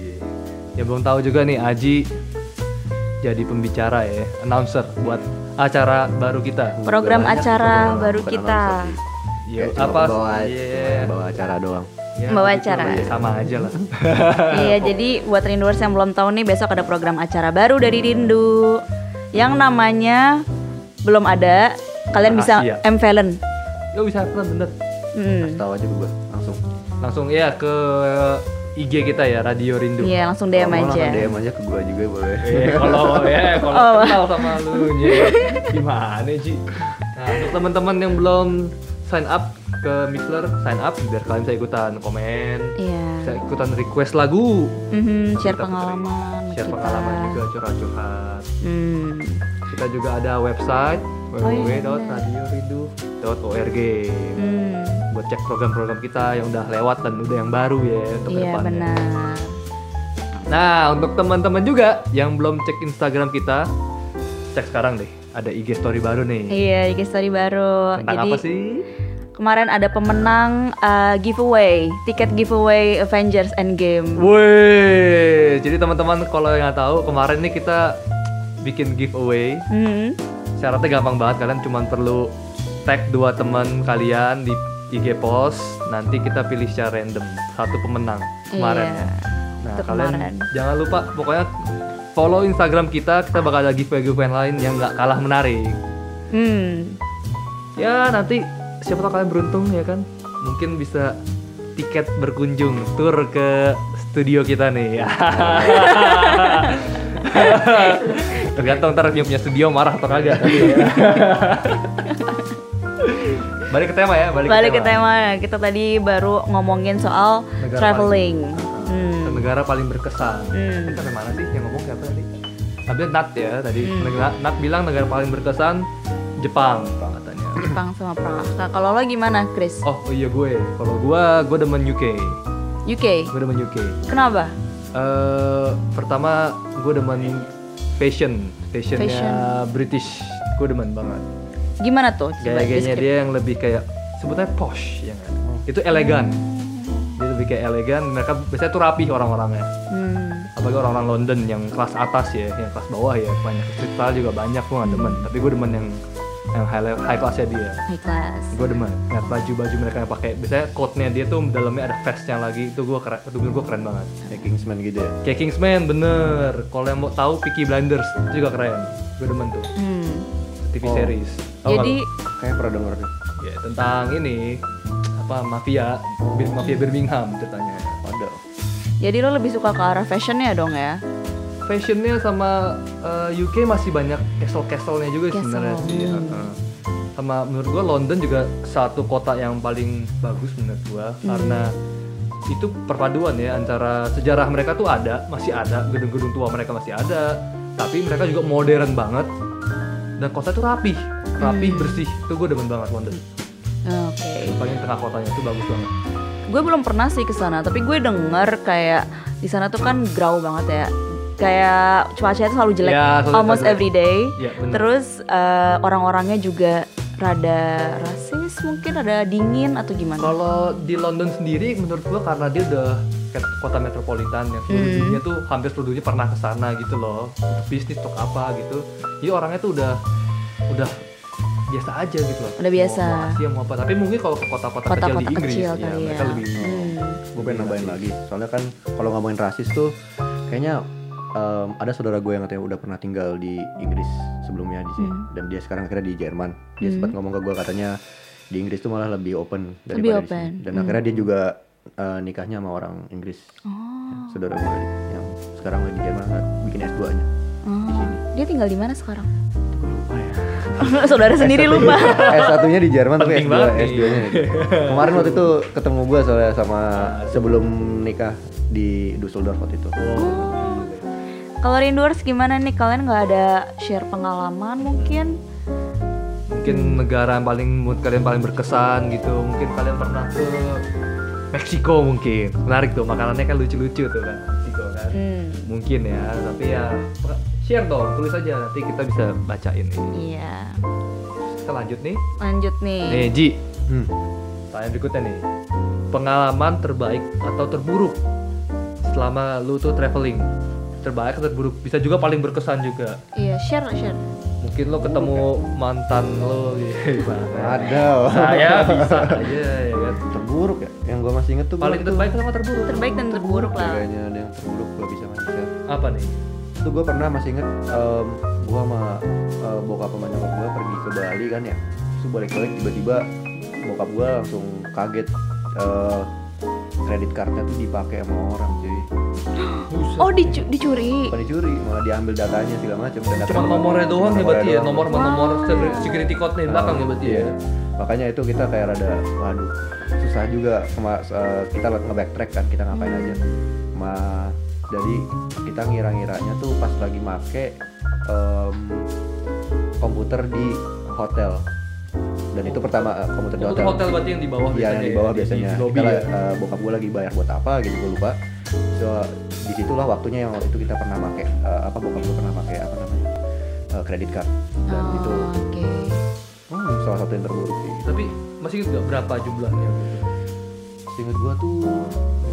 Ya belum tahu juga nih Aji Jadi pembicara ya Announcer buat acara baru kita Program Banyak acara program, baru kita. cuma apa bawa, Iya. bawa acara doang. Ya, Membawa begitu acara. ya, Sama aja lah Iya, jadi buat Rinduers yang belum tahu nih besok ada program acara baru dari Rindu yang namanya belum ada. Kalian bisa Rahasia. M Valen. Ya bisa bener bener Hmm. Tahu aja gue langsung. Langsung ya ke IG kita ya Radio Rindu Iya, langsung DM aja. DM aja ke gue juga boleh. Eh, kalau ya kalau Oh. kenal sama lu Ji. gimana Ji? Nah, untuk teman-teman yang belum sign up ke Mixler, sign up biar kalian bisa ikutan komen, Iya. bisa ikutan request lagu, Mhm, share Kita pengalaman share kita. pengalaman juga curhat-curhat. Hmm. Kita juga ada website Oh, iya, www.radiorindu.org Hmm. buat cek program-program kita yang udah lewat dan udah yang baru ya untuk Iya, ke depannya. benar. Nah, untuk teman-teman juga yang belum cek Instagram kita, cek sekarang deh. Ada IG story baru nih. Iya, IG story baru. Tentang Jadi apa sih? kemarin ada pemenang uh, giveaway, tiket giveaway Avengers Endgame. Woi, jadi teman-teman kalau yang nggak tahu kemarin nih kita bikin giveaway. Hmm. Syaratnya gampang banget, kalian cuma perlu tag dua teman kalian di IG post. Nanti kita pilih secara random satu pemenang kemarin. Iya, Nah, itu kalian kemarin. jangan lupa pokoknya follow Instagram kita. Kita bakal ada giveaway-giveaway lain yang nggak kalah menarik. Hmm. Ya nanti siapa tahu kalian beruntung ya kan Mungkin bisa tiket berkunjung tur ke studio kita nih Tergantung ntar dia punya studio marah atau kagak Balik ke tema ya, balik, Balik ke tema, kita tadi baru ngomongin soal Negara traveling. Ke Hmm. negara paling berkesan Hmm. Sampai mana sih yang ngomong siapa tadi? Tapi Nat ya tadi Negara- Nat bilang negara paling berkesan Jepang katanya Jepang sama Praha. Kalau lo gimana, Chris? Oh, oh iya gue, kalau gue, gue demen UK UK. Gue demen UK Kenapa? Eh, pertama gue demen fashion, fashionnya Fashion. British, gue demen banget. Gimana tuh? Gaya-gayanya dia yang lebih kayak sebutnya posh, ya kan? Itu elegan. Dia lebih kayak elegan. Mereka biasanya tuh rapih orang-orangnya. Hmm. Apalagi orang-orang London yang kelas atas ya, yang kelas bawah ya banyak. Street style juga banyak gue gak demen. Tapi gue demen yang yang high level, high classnya dia. High class. Gue demen. Lihat baju-baju mereka yang pakai. Biasanya coatnya dia tuh dalamnya ada vestnya lagi. Itu gue keren. Itu gue keren banget. Kayak Kingsman gitu ya. Kayak Kingsman bener. Kalau yang mau tahu Peaky Blinders itu juga keren. Gue demen tuh Hmm. TV Oh. series. Nggak Jadi? Kayak pernah denger nih. ya tentang ini apa mafia mafia Birmingham ceritanya. Ada. jadi lo lebih suka ke arah fashionnya dong ya? Fashionnya sama eh, UK masih banyak castle-castle-nya juga Castle. sebenarnya sih. Heeh. Sama menurut gua London juga satu kota yang paling bagus menurut gua Hmm. karena itu perpaduan ya antara sejarah mereka tuh ada, masih ada, gedung-gedung tua mereka masih ada, tapi mereka juga modern banget dan kota itu rapi, rapi Hmm. bersih. Itu gue demen banget London. Oke. Paling tengah kotanya itu bagus banget. Gue belum pernah sih ke sana, tapi gue denger kayak di sana tuh kan grau banget ya. Kayak cuacanya tuh selalu jelek, Ya, selalu almost jelek. every day. Ya, bener. Terus eh, orang-orangnya juga rada rasis, mungkin ada dingin atau gimana? Kalau di London sendiri menurut gua karena dia udah kota metropolitan yang seluruh Hmm. dunia tuh hampir seluruh dunia pernah ke sana gitu loh untuk bisnis untuk apa gitu jadi orangnya tuh udah udah biasa aja gitu loh Udah biasa. mau, mau Asia mau apa tapi mungkin kalau ke kota-kota kecil di Kota-kota Inggris kecil ya kali mereka ya. lebih Hmm. Gue pengen nambahin lagi. Soalnya kan kalau ngomongin rasis tuh kayaknya em, ada saudara gue yang katanya udah pernah tinggal di Inggris sebelumnya di sini Hmm. dan dia sekarang akhirnya di Jerman. Dia sempat ngomong ke gue katanya di Inggris tuh malah lebih open daripada Lebih di open. sini. Dan akhirnya dia juga eh, nikahnya sama orang Inggris. Oh. Saudara gue yang sekarang lagi di Jerman bikin S2-nya. Oh. Dia tinggal di mana sekarang? Lupa ya. Saudara sendiri lupa. S1-nya di Jerman tapi Penting S2 banget nih. S2-nya. Kemarin waktu itu ketemu gue soalnya sama sebelum nikah di Dusseldorf waktu itu. Oh. Kalau Rinduers gimana nih? Kalian nggak ada share pengalaman mungkin? mungkin negara yang paling menurut kalian paling berkesan gitu mungkin kalian pernah ke Meksiko mungkin menarik tuh makanannya kan lucu-lucu tuh kan Meksiko kan Hmm. mungkin ya tapi ya share dong tulis aja nanti kita bisa bacain nih Iya. kita lanjut nih Lanjut nih. nih Ji Hmm. Tanya berikutnya nih. Pengalaman terbaik atau terburuk selama lu tuh traveling? Terbaik atau terburuk? Bisa juga paling berkesan juga. Iya, share share. Mungkin lo ketemu mantan lo gimana? Ada. Saya bisa aja ya kan. terburuk ya. Yang gue masih inget tuh Paling terbaik sama terburuk? Terbaik dan terburuk lah. Kayaknya ada yang terburuk gak bisa masih share. Apa nih? Itu gue pernah masih inget em, gua sama eh, bokap sama nyokap gue pergi ke Bali kan ya. Terus balik-balik tiba-tiba bokap gue langsung kaget eh, kredit cardnya tuh dipakai sama orang cuy. Oh, dicu- dicuri. Bukan dicuri, malah diambil datanya segala macam. Dan Cuma nomornya doang ya berarti ya, doang. nomor nomor security code nih di belakang ya berarti ya. Iya. Makanya itu kita kayak rada waduh susah juga sama eh, kita nge-backtrack kan kita ngapain aja. Ma jadi kita ngira-ngiranya tuh pas lagi make em, komputer di hotel. Dan itu pertama eh, komputer di Itu hotel. hotel berarti yang di bawah Iya biasanya yang di ya, bawah biasanya. Di, lobby kita, ya. eh, bokap gue lagi bayar buat apa gitu gue lupa. So di situlah waktunya yang waktu itu kita pernah make eh, apa bokap gue pernah make apa namanya eh, credit card dan Oh, itu Oke. hmm, salah satu yang terburuk sih. Tapi masih inget gak berapa jumlahnya? Seinget gua tuh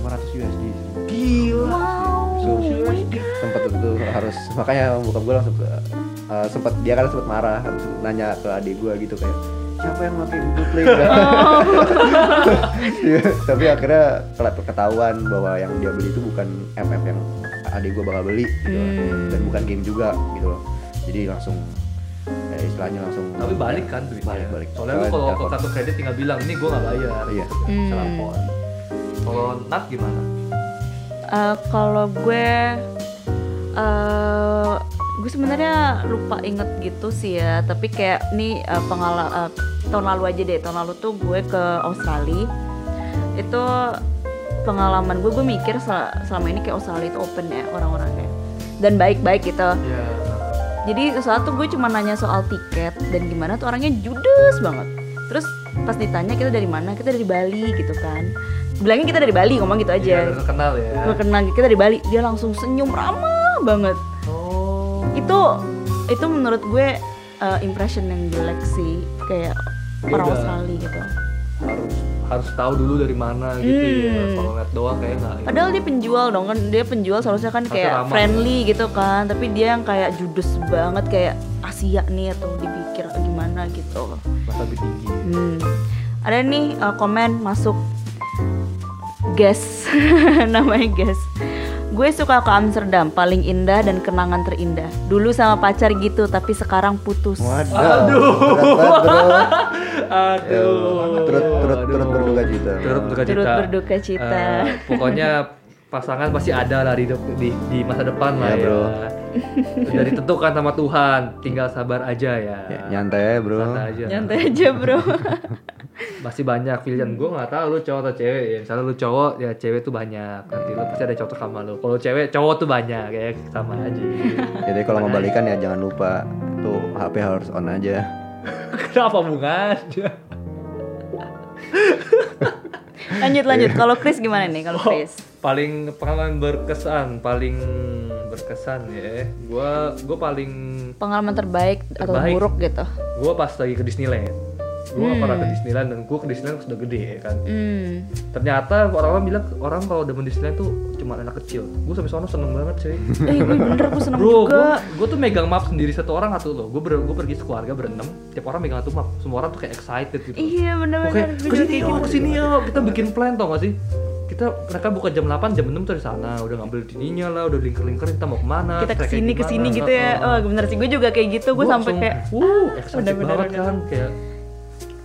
500 USD. Gila. So, sempat itu harus makanya bokap gua langsung uh, sempat dia kan sempat marah nanya ke adik gua gitu kayak siapa yang pakai Google Play Iya, tapi akhirnya ketahuan bahwa yang dia beli itu bukan FF yang adik gua bakal beli gitu. Hmm. dan bukan game juga gitu loh jadi langsung ya istilahnya langsung Tapi balik kan duitnya. Balik, balik. Soalnya lu kalau ke kartu kredit tinggal bilang ini gue nggak bayar. Iya. Hmm. Kalau Nat gimana? Eh, kalau gue eh gue sebenarnya lupa inget gitu sih ya tapi kayak nih pengalaman tahun lalu aja deh tahun lalu tuh gue ke Australia. Itu pengalaman gue gue mikir sel- selama ini kayak Australia itu open ya orang-orangnya. Dan baik-baik gitu. Ya. jadi sesuatu gue cuma nanya soal tiket dan gimana tuh orangnya judes banget. Terus pas ditanya kita dari mana kita dari Bali gitu kan. Bilangnya kita dari Bali ngomong gitu aja. Iya, terkenal ya. kenal kita dari Bali. Dia langsung senyum ramah banget. Itu itu menurut gue uh, impression yang jelek sih kayak Dia orang Australia gitu Harus harus tahu dulu dari mana gitu ya. Hmm. Kalau lihat doang kayak nggak. padahal dia penjual dong kan dia penjual seharusnya kan Harusnya kayak ramah. friendly gitu kan tapi dia yang kayak judes banget kayak Asia nih atau dipikir gimana gitu masa lebih tinggi. Hmm. Ada nih uh, komen masuk Guess namanya Guess Gue suka ke Amsterdam, paling indah dan kenangan terindah Dulu sama pacar gitu, tapi sekarang putus Waduh, berat. Aduh. Turut turut Aduh. turut berduka cita. Turut berduka cita. Turut berduka cita. Eh, pokoknya pasangan pasti ada lah di, di, di masa depan lah Ya, ya. bro. Sudah ditentukan sama Tuhan, tinggal sabar aja ya. Ya, nyantai ya bro. Santai aja. Nyantai aja bro Masih banyak pilihan. Gue nggak tahu lu cowok atau cewek ya. Misalnya lu cowok, ya cewek tuh banyak. Nanti lu pasti ada cocok sama lu. Kalau cewek, cowok tuh banyak ya sama aja. Jadi kalau mau balikan ya jangan lupa tuh HP harus on aja. Kenapa hubungannya? Lanjut lanjut, kalau Chris gimana nih kalau Chris? Paling pengalaman berkesan paling berkesan ya. Gua gua paling Pengalaman terbaik, atau Terbaik. buruk gitu? Gua pas lagi ke Disneyland. Gua nggak pernah ke Disneyland dan gua ke Disneyland sudah gede ya kan? Hmm, ternyata orang-orang bilang orang kalau udah main Disneyland tuh cuma anak kecil. Gua sampai sono seneng banget cuy. Eh gue bener gue seneng bro juga. gua tuh megang map sendiri satu orang satu loh gua, ber, gua pergi sekeluarga berenam tiap orang megang satu map. Semua orang tuh kayak excited gitu. Iya bener-bener. Gue ke sini yuk, gitu. ke sini yuk. Kita bikin plan tau gak sih? Kita mereka buka jam 8, jam 6 tuh di sana. Udah ngambil ininya lah, udah lingker-lingkerin kita mau ke mana. Kita ke sini ke sini gitu ya Oh bener sih, gue juga kayak gitu Gue sampai kayak wuh, excited bener-bener, banget bener. kan kayak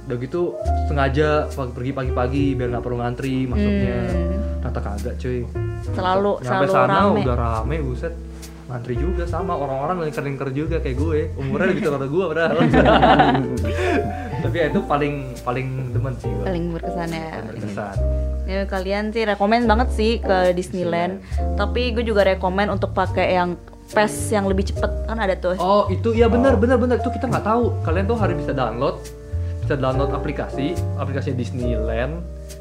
udah gitu sengaja pagi pergi pagi-pagi biar nggak perlu ngantri masuknya. Hmm. Ternyata kagak cuy. Selalu, Nyampe selalu sana rame udah rame buset. Ngantri juga sama orang-orang lingker-lingker juga kayak gue. Umurnya lebih tua dari gue padahal. Tapi ya itu paling paling demen sih gue. Paling berkesan ya Paling berkesan. Ya kalian sih rekomen banget sih ke Disneyland. Tapi gue juga rekomen untuk pakai yang PES yang lebih cepet kan ada tuh. Oh itu ya benar benar benar itu kita nggak tahu. Kalian tuh harus bisa download, bisa download aplikasi, aplikasinya Disneyland.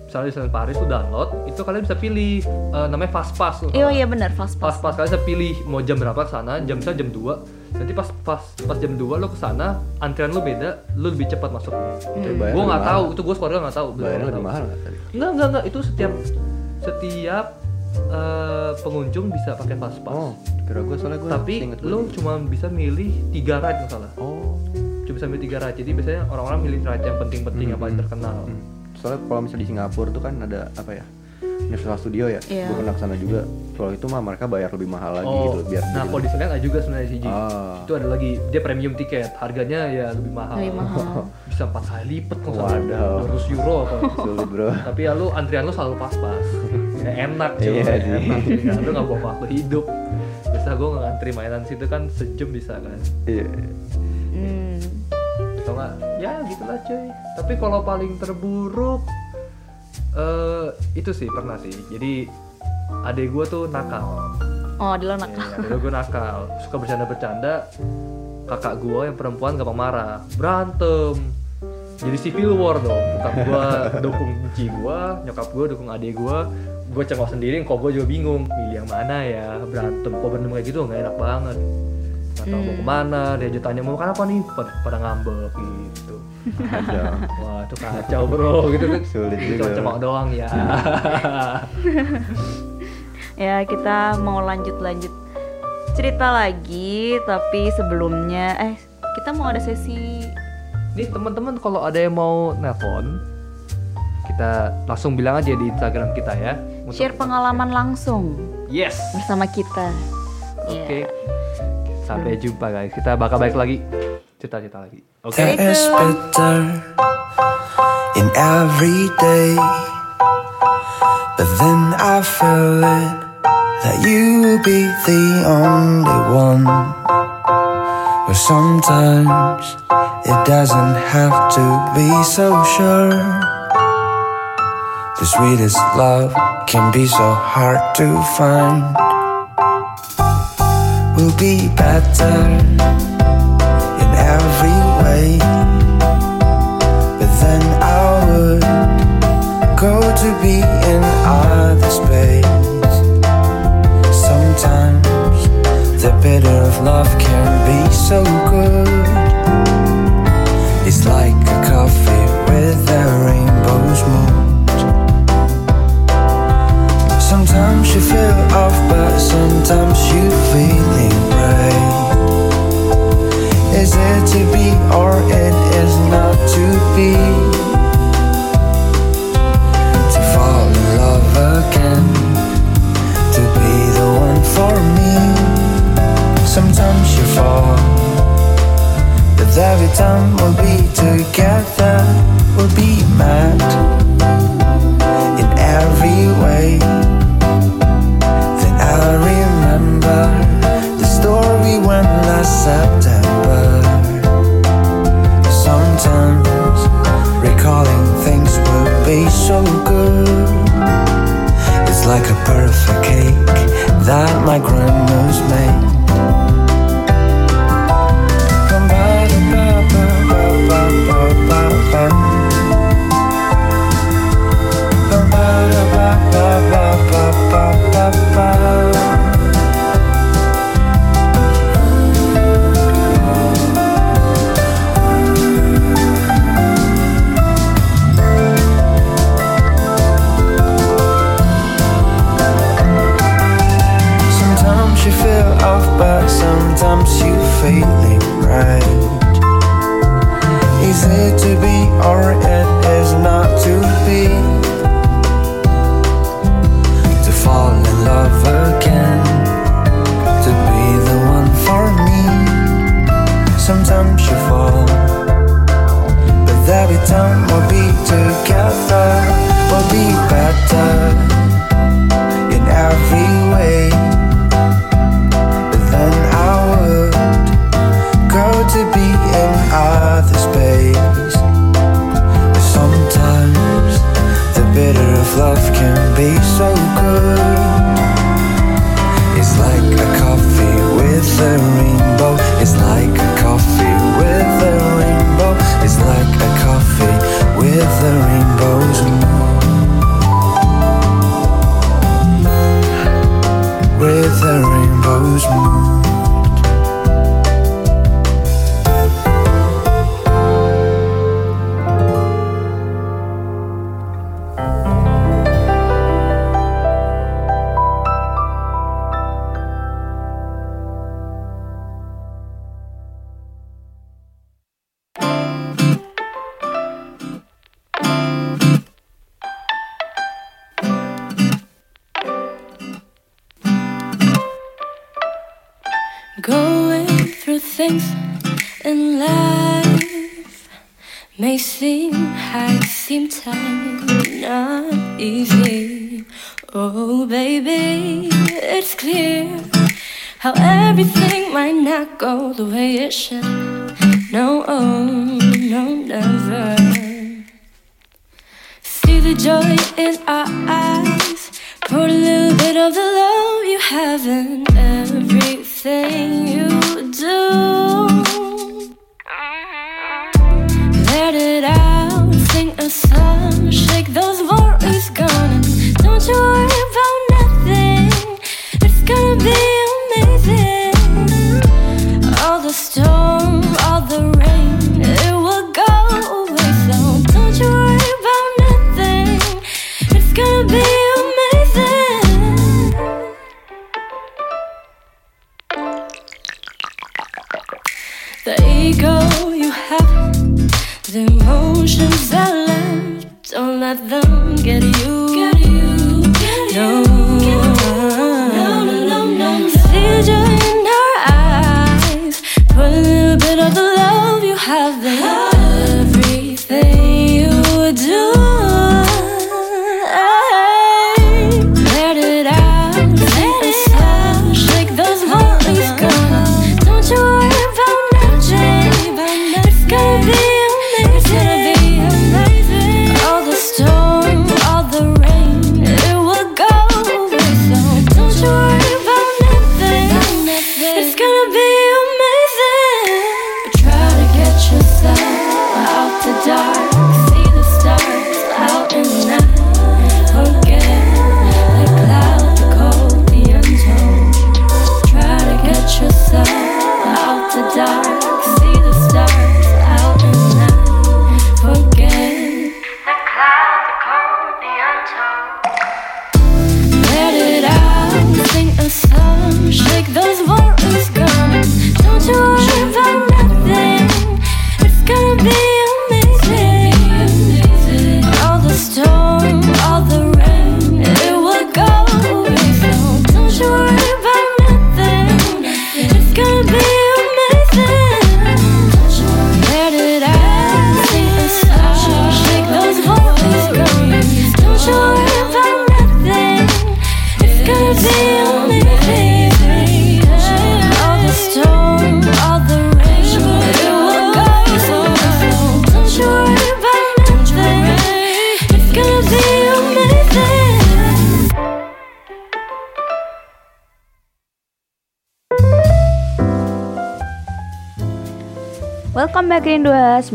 misalnya di Disneyland Paris tuh download, itu kalian bisa pilih eh, namanya fast pass. Iya iya benar fast Pas pass. pas kalian bisa pilih mau jam berapa ke sana, jam misalnya jam 2. Nanti pas pas pas jam 2 lo ke sana, antrian lo beda, lo lebih cepat. Tapi bayar Gue nggak tahu, itu gue keluarga nggak tahu. Bayarnya Nggak lebih mahal nggak enggak, enggak. Itu setiap setiap eh, pengunjung bisa pakai fast pass. Oh, kira gue soalnya gue Tapi lo cuma bisa milih tiga ride nggak salah. Oh. Cuma bisa milih tiga ride. Jadi biasanya orang-orang milih ride yang penting-penting yang paling terkenal. Hmm. Soalnya kalau misalnya di Singapura tuh kan ada apa ya? Universal Studio ya. Iya. Gue pernah ke sana juga. Kalau itu mah mereka bayar lebih mahal lagi Oh, gitu biar nah kalau di sana ada juga sebenarnya sih Ji. Ah. Itu ada lagi dia premium tiket, harganya ya lebih mahal. Lebih mahal. Bisa empat kali lipat kalau nggak. 200 euro apa. sulit bro. Tapi ya lu antrian lu selalu pas-pas. Ya, enak cuy, sih. enak. Ya, lu nggak bawa waktu hidup. Biasa gue ngantri mainan situ kan sejam bisa kan. Iya. Hmm. Atau nggak? Ya gitulah cuy. Tapi kalau paling terburuk eh itu sih pernah sih. Jadi adek gue tuh nakal. Oh di lo nakal. Iya, dulu gue nakal, suka bercanda-bercanda. Kakak gue yang perempuan gampang marah, berantem. Jadi civil war dong. Bokap gue dukung benci gue, nyokap gue dukung adik gue. Gue cengok sendiri, kok gue juga bingung milih yang mana ya berantem. Kok berantem kayak gitu nggak enak banget. Gak tau mau ke mana, dia aja tanya mau makan apa nih, pada, pada ngambek gitu. Wah itu kacau bro gitu kan. Sulit Cuma juga. cengok doang ya. Ya kita mau lanjut-lanjut cerita lagi, tapi sebelumnya eh kita mau ada sesi Nih teman-teman kalau ada yang mau nelpon, kita langsung bilang aja di Instagram kita ya. Untuk- share pengalaman langsung Yes. bersama kita. Iya. Oke. Sampai jumpa guys. Kita bakal balik lagi. Cerita-cerita lagi. Oke. There is bitter in every day. But then I feel it that you will be the only one. But sometimes it doesn't have to be so sure. The sweetest love can be so hard to find. We'll be better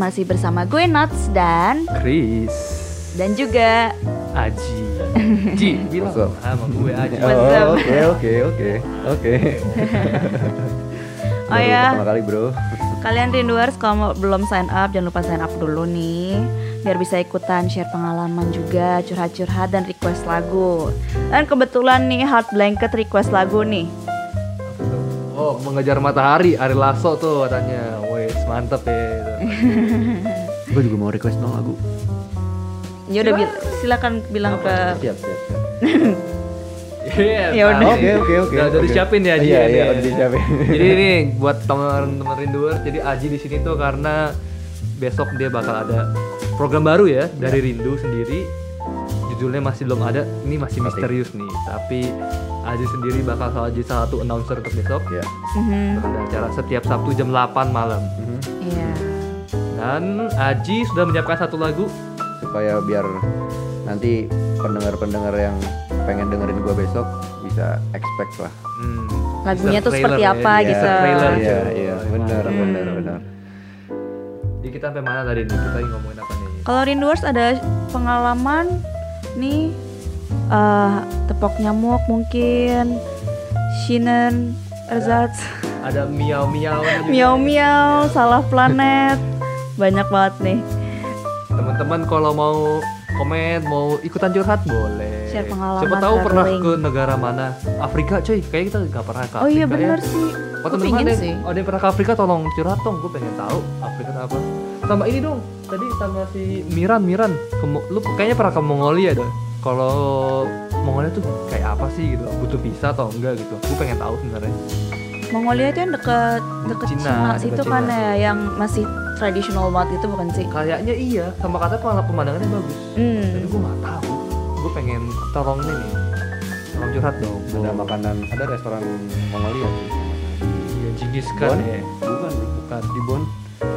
masih bersama gue Nuts dan Chris dan juga Aji Ji bilang sama gue Aji? Oh, Oke oke oke oke. Oh ya, Pertama kali bro. kalian Rinduers kalau mau- belum sign up jangan lupa sign up dulu nih biar bisa ikutan share pengalaman juga, curhat-curhat dan request lagu. Dan kebetulan nih Heart Blanket request lagu nih. Oh mengejar matahari Ari Lasso tuh katanya Wes mantep ya Gue juga mau request dong lagu. Ya udah bil- silakan bilang ke Siap siap siap. Iya Ya udah. Oke oke oke. Udah, disiapin ya Aji Iya ya, iya nih. udah disiapin. Jadi ini buat teman-teman rinduer, jadi Aji di sini tuh karena besok dia bakal ada program baru ya dari Rindu sendiri. Judulnya masih belum ada, ini masih misterius nih. Tapi Aji sendiri bakal salah jadi salah satu announcer untuk besok. Iya. Mhm, Ada acara setiap Sabtu jam 8 malam. Mhm. Iya. Dan Aji sudah menyiapkan satu lagu. Supaya biar nanti pendengar-pendengar yang pengen dengerin gue besok bisa expect lah. Hmm, Lagunya tuh seperti trailer apa ya, gitu. trailer Iya cuy. iya benar Mantap. benar benar. Jadi kita sampai mana tadi nih? Kita ngomongin apa nih? Kalau Rinduers ada pengalaman nih eh tepok nyamuk mungkin Shinen Erzatz Ada miau miau. miau miau salah planet banyak banget nih Teman-teman kalau mau komen, mau ikutan curhat boleh. Share pengalaman Siapa tahu pernah ke negara mana? Afrika cuy, kayaknya kita nggak pernah ke oh iya Afrika bener ya. sih Oh pingin ada, sih ada yang pernah ke Afrika tolong curhat dong, gue pengen tahu Afrika apa. Sama ini dong, tadi sama si Miran, Miran, ke, lu kayaknya pernah ke Mongolia dah. Kalau Mongolia tuh kayak apa sih gitu? Butuh visa atau enggak gitu? Gue pengen tahu sebenarnya. Mongolia itu yang deket deket Cina, Cina, deket situ Cina. kan ya yang masih tradisional banget itu bukan sih? Kayaknya iya, sama kata pemandangannya bagus. Hmm. Tapi gue nggak tahu. Gue pengen tolong nih, tolong curhat dong. ada makanan ada restoran Mongolia Iya, Genghis Bon? Khan ya. bukan bukan di Bon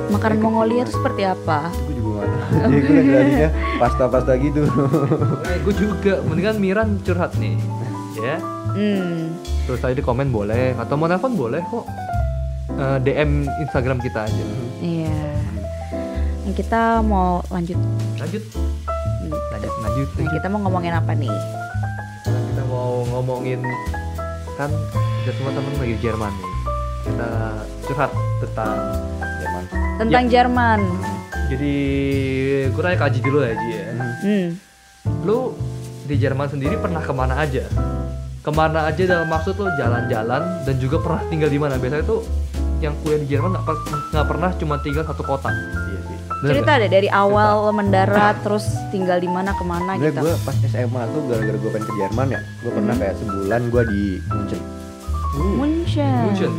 Makanan Mongolia itu seperti apa? gue juga nggak tahu jadi gue jelasinnya pasta-pasta gitu Eh, gue juga, mendingan Miran curhat nih, ya. Hmm. Terus tadi di komen boleh, atau mau nelfon boleh kok. Eh, DM Instagram kita aja. Iya. Nah, kita mau lanjut. Lanjut, Hmm. lanjut, lanjut. Nah, kita mau ngomongin apa nih? Sekarang kita mau ngomongin kan kita semua temen lagi di Jerman nih. Kita curhat tentang Jerman Tentang Jerman. Jadi gue tanya ke Aji dulu ya Ji ya. Hmm. Lu di Jerman sendiri pernah ke mana aja? Ke mana aja dalam maksud lu jalan-jalan dan juga pernah tinggal di mana? Biasanya tuh yang kuliah di Jerman nggak per- nggak pernah cuma tinggal satu kota. iya sih Bener Cerita deh dari awal mendarat terus tinggal di mana ke mana Sebenernya gitu. gue pas SMA tuh gara-gara gue pengen ke Jerman ya gue pernah kayak sebulan gue di Munchen nggak? Uh, Munchen. Munchen.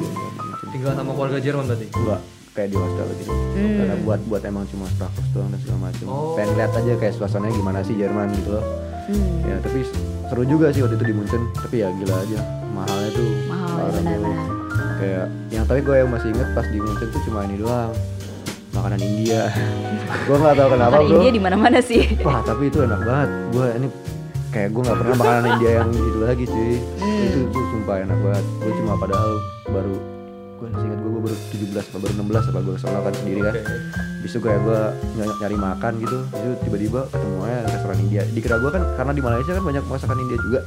Tinggal sama keluarga Jerman berarti. Enggak kayak di hostel gitu Hmm. karena buat buat emang cuma praktek doang dan segala macam Oh. pengen lihat aja kayak suasananya gimana sih Jerman gitu loh Hmm. ya tapi seru juga sih waktu itu di Munchen tapi ya gila aja mahalnya tuh Mahal ya benar-benar. kayak yang tapi gue yang masih inget pas di Munchen tuh cuma ini doang makanan India gue nggak tahu kenapa Makan bro India di mana-mana sih. wah tapi itu enak banget gue ini kayak gue nggak pernah makanan India yang itu lagi cuy Hmm. itu tuh sumpah enak banget gue cuma padahal baru gue ingat gue, gue baru 17 apa baru 16 apa gue sono kan sendiri kan Oke. Habis itu kayak gue nyari, nyari makan gitu itu tiba-tiba ketemu aja restoran India dikira gue kan karena di Malaysia kan banyak masakan India juga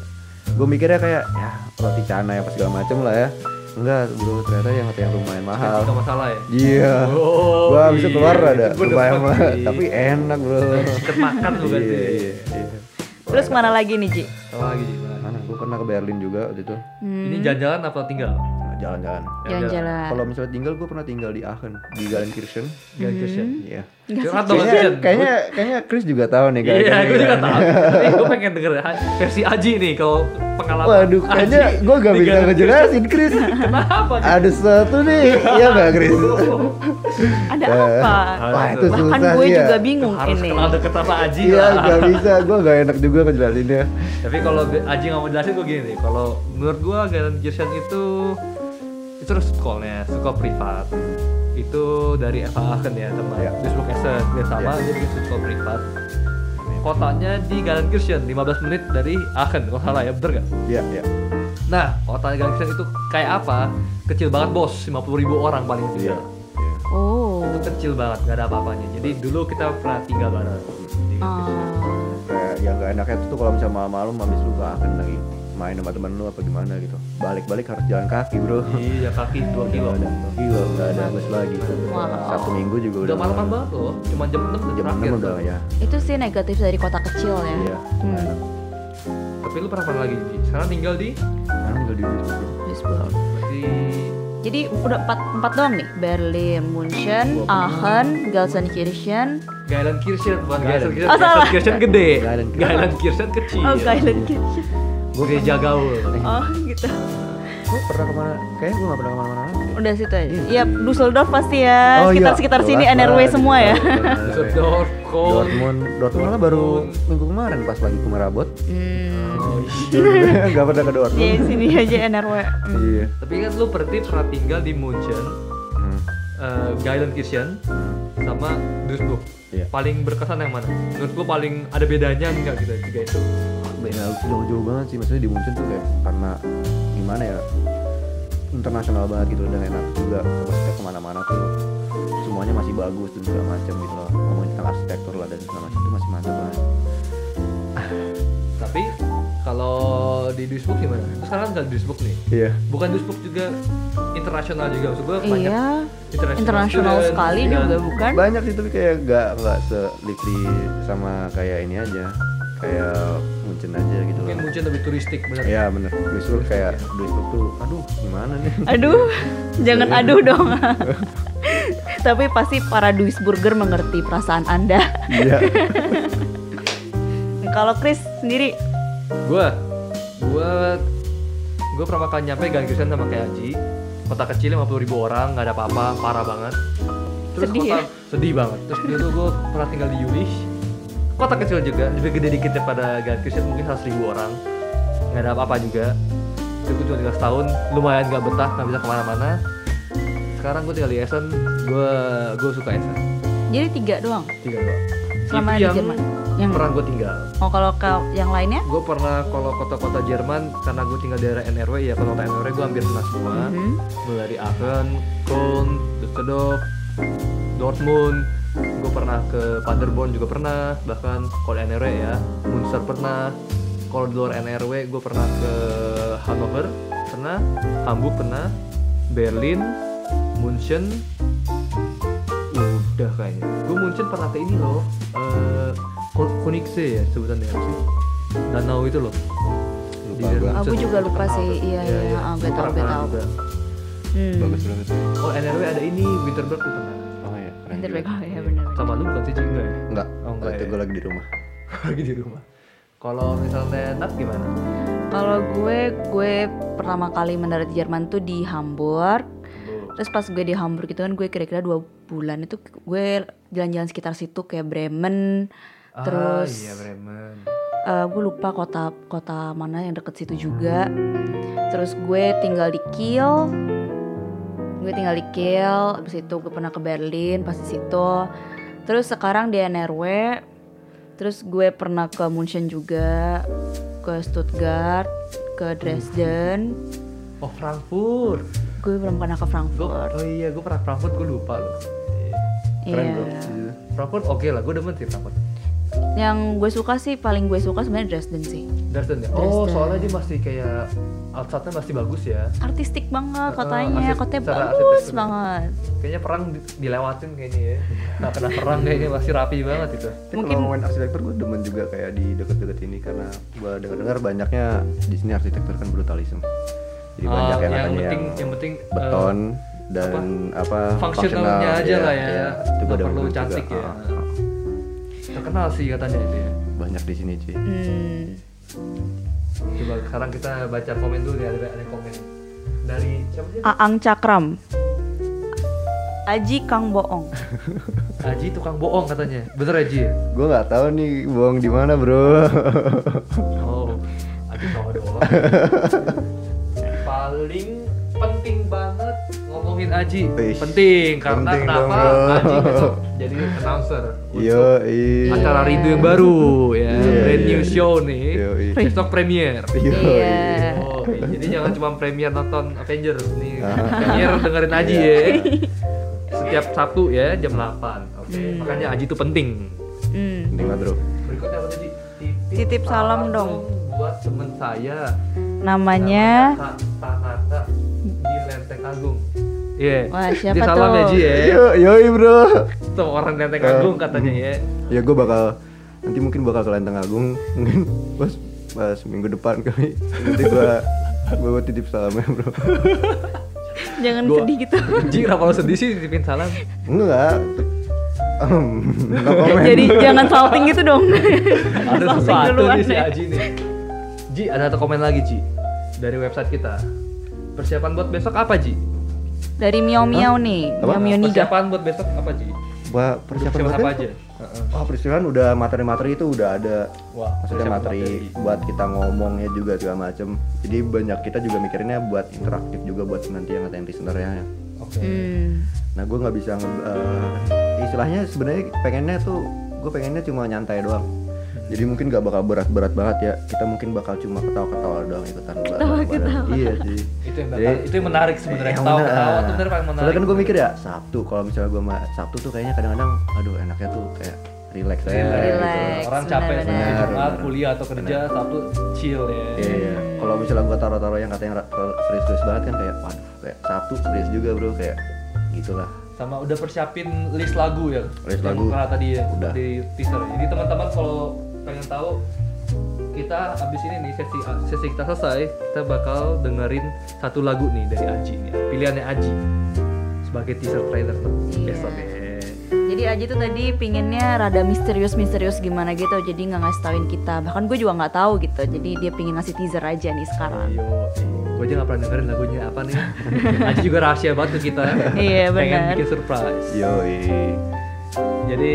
gue mikirnya kayak ya roti canai apa segala macem lah ya enggak bro ternyata yang yang lumayan mahal Nggak masalah ya. iya Oh, gua habis itu keluar iya. ada lumayan mahal tapi enak bro Cepet makan lu berarti. iya iya iya Terus ke mana lagi nih Ji? Apa lagi Ji? Mana? mana gue pernah ke Berlin juga waktu itu Hmm. Ini jalan-jalan apa tinggal? Jalan-jalan Jalan-jalan. kalau misalnya tinggal gue pernah tinggal di Aachen di Galenkirchen Jalan Kirsten. iya Curhat dong kayaknya kayaknya kayaknya Chris juga tahu nih Iya, Galenkirchen gue juga kan. tahu. Tapi gue pengen denger versi Aji nih kalau pengalaman. Waduh, kayaknya Aji gue gak bisa ngejelasin Chris. Kenapa? Ada sesuatu nih, iya gak Chris? Ada Eh, apa? Wah itu Bahkan susah gue sih ya. juga bingung Harus ini. kenal deket sama Aji Iya gak bisa, gue gak enak juga ngejelasinnya. Tapi kalau Aji nggak mau jelasin gue gini nih. Kalau menurut gue Galen Kirsten itu itu sekolahnya, sekolah privat. Itu dari FH Aachen ya teman. Iya. Duisburg Essen dia sama dia bikin sekolah privat. Kotanya di Galen Kirsten 15 menit dari Aachen kalau salah ya bener gak? Iya, iya. Nah, kota Galen Kirsten itu kayak apa? Kecil banget bos, 50 ribu orang paling Iya. tidak. Oh. Itu kecil banget, gak ada apa-apanya. Jadi dulu kita pernah tinggal bareng. di. Oh. Kayak yang gak enaknya tuh kalau misalnya malam-malam habis lu akan lagi main sama temen lu apa gimana gitu. Balik-balik harus jalan kaki bro. Iya kaki 2 kilo. Ada, gila, gak ada bus lagi. Wow. Satu minggu juga Udah udah. malaman banget loh, cuma jam 6 udah Jam terakhir. 6 udah ya. Itu sih negatif dari kota kecil ya. Iya. Hmm. enak. Tapi lu pernah mana lagi? Ji? Sekarang tinggal di Sekarang tinggal di Duisburg. Duisburg. berarti Jadi udah empat, empat doang nih Berlin, Munchen, Aachen, Gelsenkirchen Gailenkirchen bukan. Oh, salah. Gailenkirchen gede. Gailenkirchen kecil. Oh Geilenkirchen Gereja gaul. Oh gitu Gue pernah ke mana? Kayaknya gue gak pernah ke mana-mana. Udah situ aja Iya Dusseldorf pasti ya Oh, iya. Sekitar-sekitar sini Jelas NRW lah, semua ya Düsseldorf, Köln. Dortmund, Dortmund malah baru minggu kemarin pas lagi ke Merabot. Hmm Oh, iya. Gak pernah ke Dortmund. Iya sini aja NRW. Iya. Tapi kan lu berarti pernah tinggal di Munchen, Hmm. eh, Geilenkirchen, sama Duisburg. Iya. Paling berkesan yang mana? Menurut lu paling ada bedanya enggak gitu tiga itu? Beda jauh-jauh banget sih. Maksudnya di Munchen tuh kayak karena gimana ya internasional banget gitu dan enak juga. Maksudnya ke mana-mana tuh semuanya masih bagus dan segala macam gitu loh. Ngomongin tentang arsitektur lah dan segala macam itu masih mantap banget. Tapi kalau di Duisburg gimana? Sekarang nggak di Duisburg nih. iya. Bukan Duisburg juga internasional juga. Maksud gua banyak Iya. Internasional sekali iya. juga bukan? Banyak sih tapi kayak nggak nggak selipli sama kayak ini aja kayak Munchen aja gitu loh. Mungkin Munchen lebih turistik benar. Iya bener. Duisburg kayak Duisburg tuh aduh gimana nih? Aduh Jangan aduh dong. Tapi pasti para Duisburger mengerti perasaan anda. Iya. Kalau Chris sendiri? Gua, gua, gua pertama kali nyampe Gangkirchen sama kayak Aji. kota kecil 50 ribu orang nggak ada apa-apa parah banget. Terus Sedih kota ya? sedih banget. Terus dulu gue pernah tinggal di Yulich kota kecil juga lebih gede dikit daripada Galkius mungkin 100 ribu orang nggak ada apa-apa juga itu gue cuma tinggal setahun lumayan nggak betah nggak bisa ke mana-mana sekarang gue tinggal di Essen gue gue suka Essen Jadi tiga doang. tiga doang Selama itu di yang Jerman. Yang pernah gue tinggal Oh kalau ke yang lainnya? gue pernah kalau kota-kota Jerman karena gue tinggal di daerah NRW ya kota-kota NRW gue hampir pernah semua Mhm. mulai dari Aachen, Köln, Düsseldorf, Dortmund gue pernah ke Paderborn juga pernah bahkan kalau NRW ya Munster pernah kalau di luar NRW gue pernah ke Hannover pernah Hamburg pernah Berlin München udah kayaknya gue München pernah ke ini loh eh Ko- Konigsee ya sebutannya apa sih danau itu loh Lupa München. juga lupa sih. tuh. Iya, iya. Gue tahu, pernah gue. Hmm. Bagus banget. Oh NRW ada ini Winterberg pernah Oh iya, juga. oh ya benar. sama lu bukan sih enggak ya? Enggak, Oh, enggak itu ya. gue lagi di rumah. lagi di rumah kalau misalnya Nat gimana? Kalau gue, gue pertama kali mendarat di Jerman tuh di Hamburg. Terus pas gue di Hamburg itu kan gue kira-kira dua bulan itu gue jalan-jalan sekitar situ kayak Bremen. Terus ah, iya Bremen eh, gue lupa kota kota mana yang deket situ juga. Terus gue tinggal di Kiel. Gue tinggal di Kiel. Abis itu gue pernah ke Berlin pas di situ. Terus sekarang di NRW. Terus gue pernah ke München juga, ke Stuttgart, ke Dresden. oh Frankfurt Gue belum pernah ke Gua- Frankfurt. oh iya gue pernah Frankfurt gue lupa loh Keren Iya. bro. Frankfurt oke lah gue demen sih Frankfurt Yang gue suka sih paling gue suka sebenarnya Dresden sih. Dresden ya oh Dresden. soalnya dia masih kayak outside-nya masih bagus ya Artistik banget kotanya, artis- kotanya bagus banget. kayaknya perang di- dilewatin kayaknya ya nggak kena perang kayaknya masih rapi banget itu Tapi Mungkin- kalau ngomongin arsitektur gue demen juga kayak di deket-deket ini karena gue dengar-dengar banyaknya di sini arsitektur kan brutalisme. Jadi Ah, banyak yang yang katanya penting yang, yang penting eh, beton dan apa, fungsionalnya aja lah ya. iya, itu gue Nggak demen perlu juga. cantik ya. Ah, ah. Terkenal sih katanya itu ya Banyak di sini cuy. Hmm. coba sekarang kita baca komen dulu ya ada ada komen dari siapa sih Aang Cakram. Aji Kang Boong. Aji tukang bohong katanya bener Aji ya? Gue nggak tahu nih bohong di mana bro. oh Aji tahu doang paling ngomongin Aji Wih, penting karena penting dong, kenapa bro. Aji besok jadi announcer untuk Yo, iya. acara Rindu yang baru ya Iya, brand iya, new iya. show nih Yoi. besok premier Yo, Iya. Oh, iya. jadi jangan cuma premier nonton Avengers nih. Ah. Premier dengerin Aji Iya. ya. Setiap Sabtu ya jam 8. Oke. Makanya Aji itu penting. Hmm. Penting banget bro. Berikutnya apa tadi? Titip salam dong. buat temen saya. Namanya Kak Tanaka di Lenteng Agung. Iya. Wah, siapa Titip salam tuh? ya Ji ya. Yo, yoi bro. Tuh orang Lenteng Agung katanya ya. Ya gue bakal nanti mungkin bakal ke Lenteng Agung mungkin pas pas minggu depan kali. Nanti gue gue titip salamnya bro. jangan Gua- sedih gitu. Ji kenapa lo sedih sih titipin salam? Enggak. Um. Jadi jangan salting gitu dong. ada Salting sesuatu duluan nih si deh. Aji nih. Ji, ada satu komen lagi Ji dari website kita. Persiapan buat besok apa Ji? Dari Miao Miao nih, Apa? Miao Miao Niga. Persiapan buat besok apa Ji? Wah, persiapan Persiapan buat apa aja? Heeh. Wah, persiapan udah materi-materi itu udah ada. Wah, Maksudnya persiapan materi buat kita ngomongnya juga segala macem. Jadi banyak kita juga mikirinnya buat interaktif juga buat nanti yang ngatain listenernya. Oke. Hmm. Nah gue nggak bisa eh, istilahnya sebenarnya pengennya tuh gue pengennya cuma nyantai doang. Jadi mungkin gak bakal berat-berat banget ya. Kita mungkin bakal cuma ketawa-ketawa doang ikutan bareng-bareng. Iya sih. Itu yang Jadi- menarik, itu yang menarik sebenarnya. Yang Ketawa bener, ketawa ah. tuh bener paling menarik. Soalnya kan gue mikir ya Sabtu kalau misalnya gue Sabtu tuh kayaknya kadang-kadang aduh enaknya tuh kayak relax aja. Relax. gitu. Orang capek sebenarnya Benar, Jumat benar. kuliah atau kerja, Sabtu chill ya. Iya, iya. Kalau misalnya gue taruh-taruh yang katanya serius-serius banget kan kayak waduh kayak Sabtu serius juga bro kayak gitulah. Sama udah persiapin list lagu ya. List Yang lagu. tadi ya Udah. di teaser. Jadi teman-teman kalau pengen tahu kita abis ini nih sesi sesi kita selesai kita bakal dengerin satu lagu nih dari Aji nih. Pilihannya Aji sebagai teaser trailer tuh yeah. besok jadi Aji tuh tadi pinginnya rada misterius-misterius gimana gitu jadi nggak ngasih tauin kita. Bahkan gue juga nggak tahu gitu jadi dia pingin ngasih teaser aja nih sekarang. Ayo, gue aja nggak pernah dengerin lagunya apa nih? Aji juga rahasia banget ke kita. Iya yeah, pengen bikin surprise. Yoi. Jadi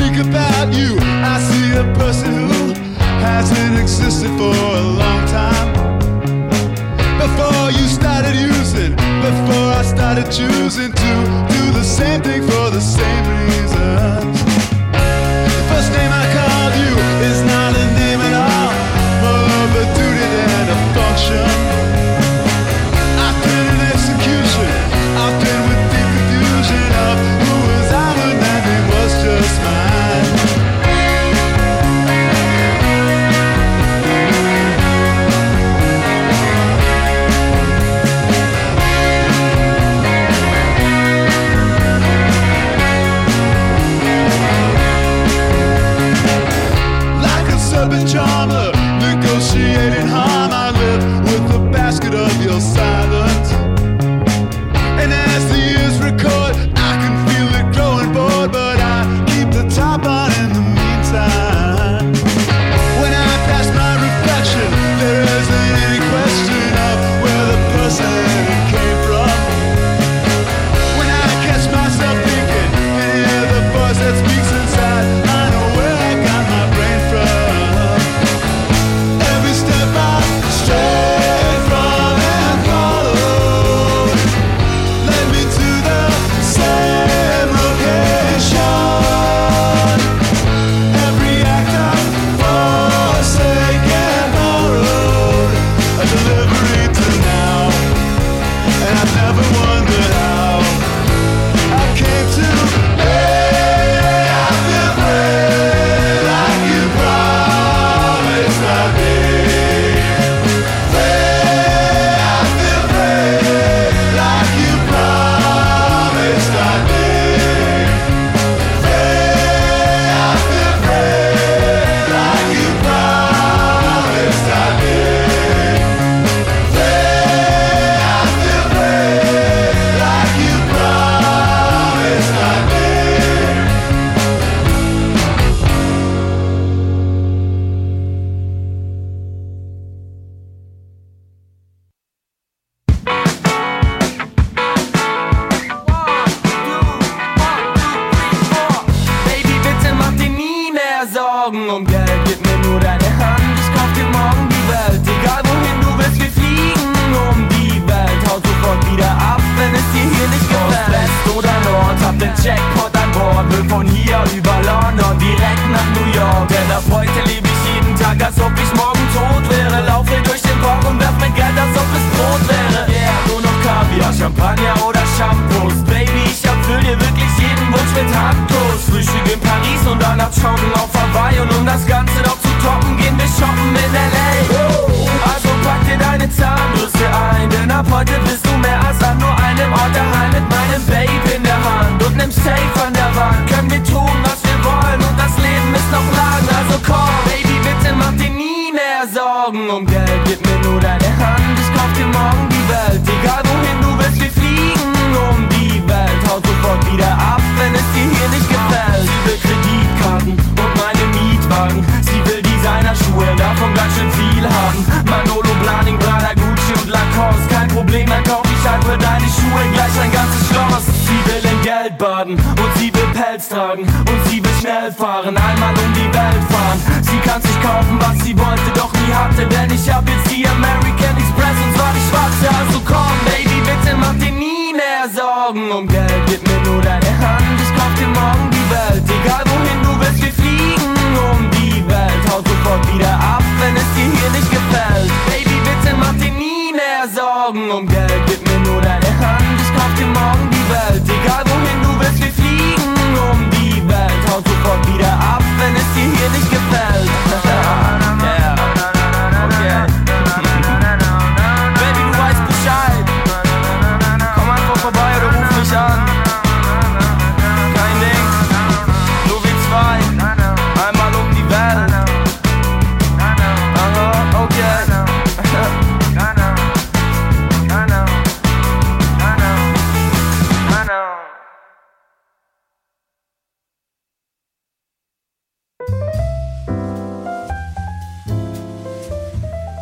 think about you, I see a person who hasn't existed for a long time. Before you started using, before I started choosing to do the same thing for the same reasons. First name I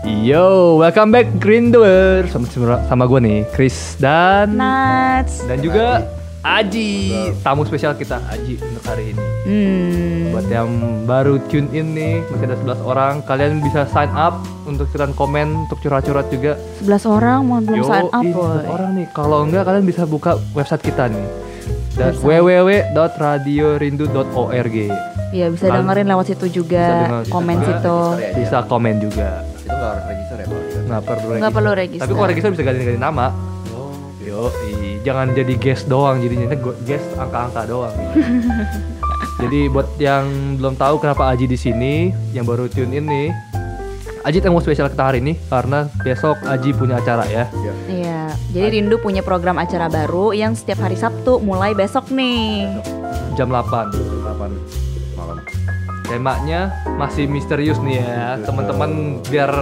Yo, welcome back Grindoer sama sama gue nih, Chris dan Nats. dan juga Aji, tamu spesial kita Aji untuk hari ini. Hmm. Buat yang baru tune in nih, masih ada 11 orang, kalian bisa sign up untuk ikutan komen, untuk curhat-curhat juga. 11 orang mau belum sign up, boy. 11 orang nih. Kalau enggak kalian bisa buka website kita nih. Www.radiorindu.org. Iya, bisa Kal- dengerin lewat situ Bisa juga, dengerin situ komen situ. Ya, Bisa komen juga. Itu nggak harus register ya kalau gitu. Nggak perlu Nggak perlu register. Tapi kalau register bisa ganti-ganti nama. Oh, Yo, jangan jadi guest doang jadinya guest angka-angka doang. jadi buat yang belum tahu kenapa Aji di sini, yang baru tune in nih, Aji tamu spesial kita hari ini karena besok Aji punya acara ya. iya. Iya, jadi Rindu punya program acara baru yang setiap hari Sabtu mulai besok nih. Jam 8. Kapan malam? Temanya masih misterius nih ya, teman-teman biar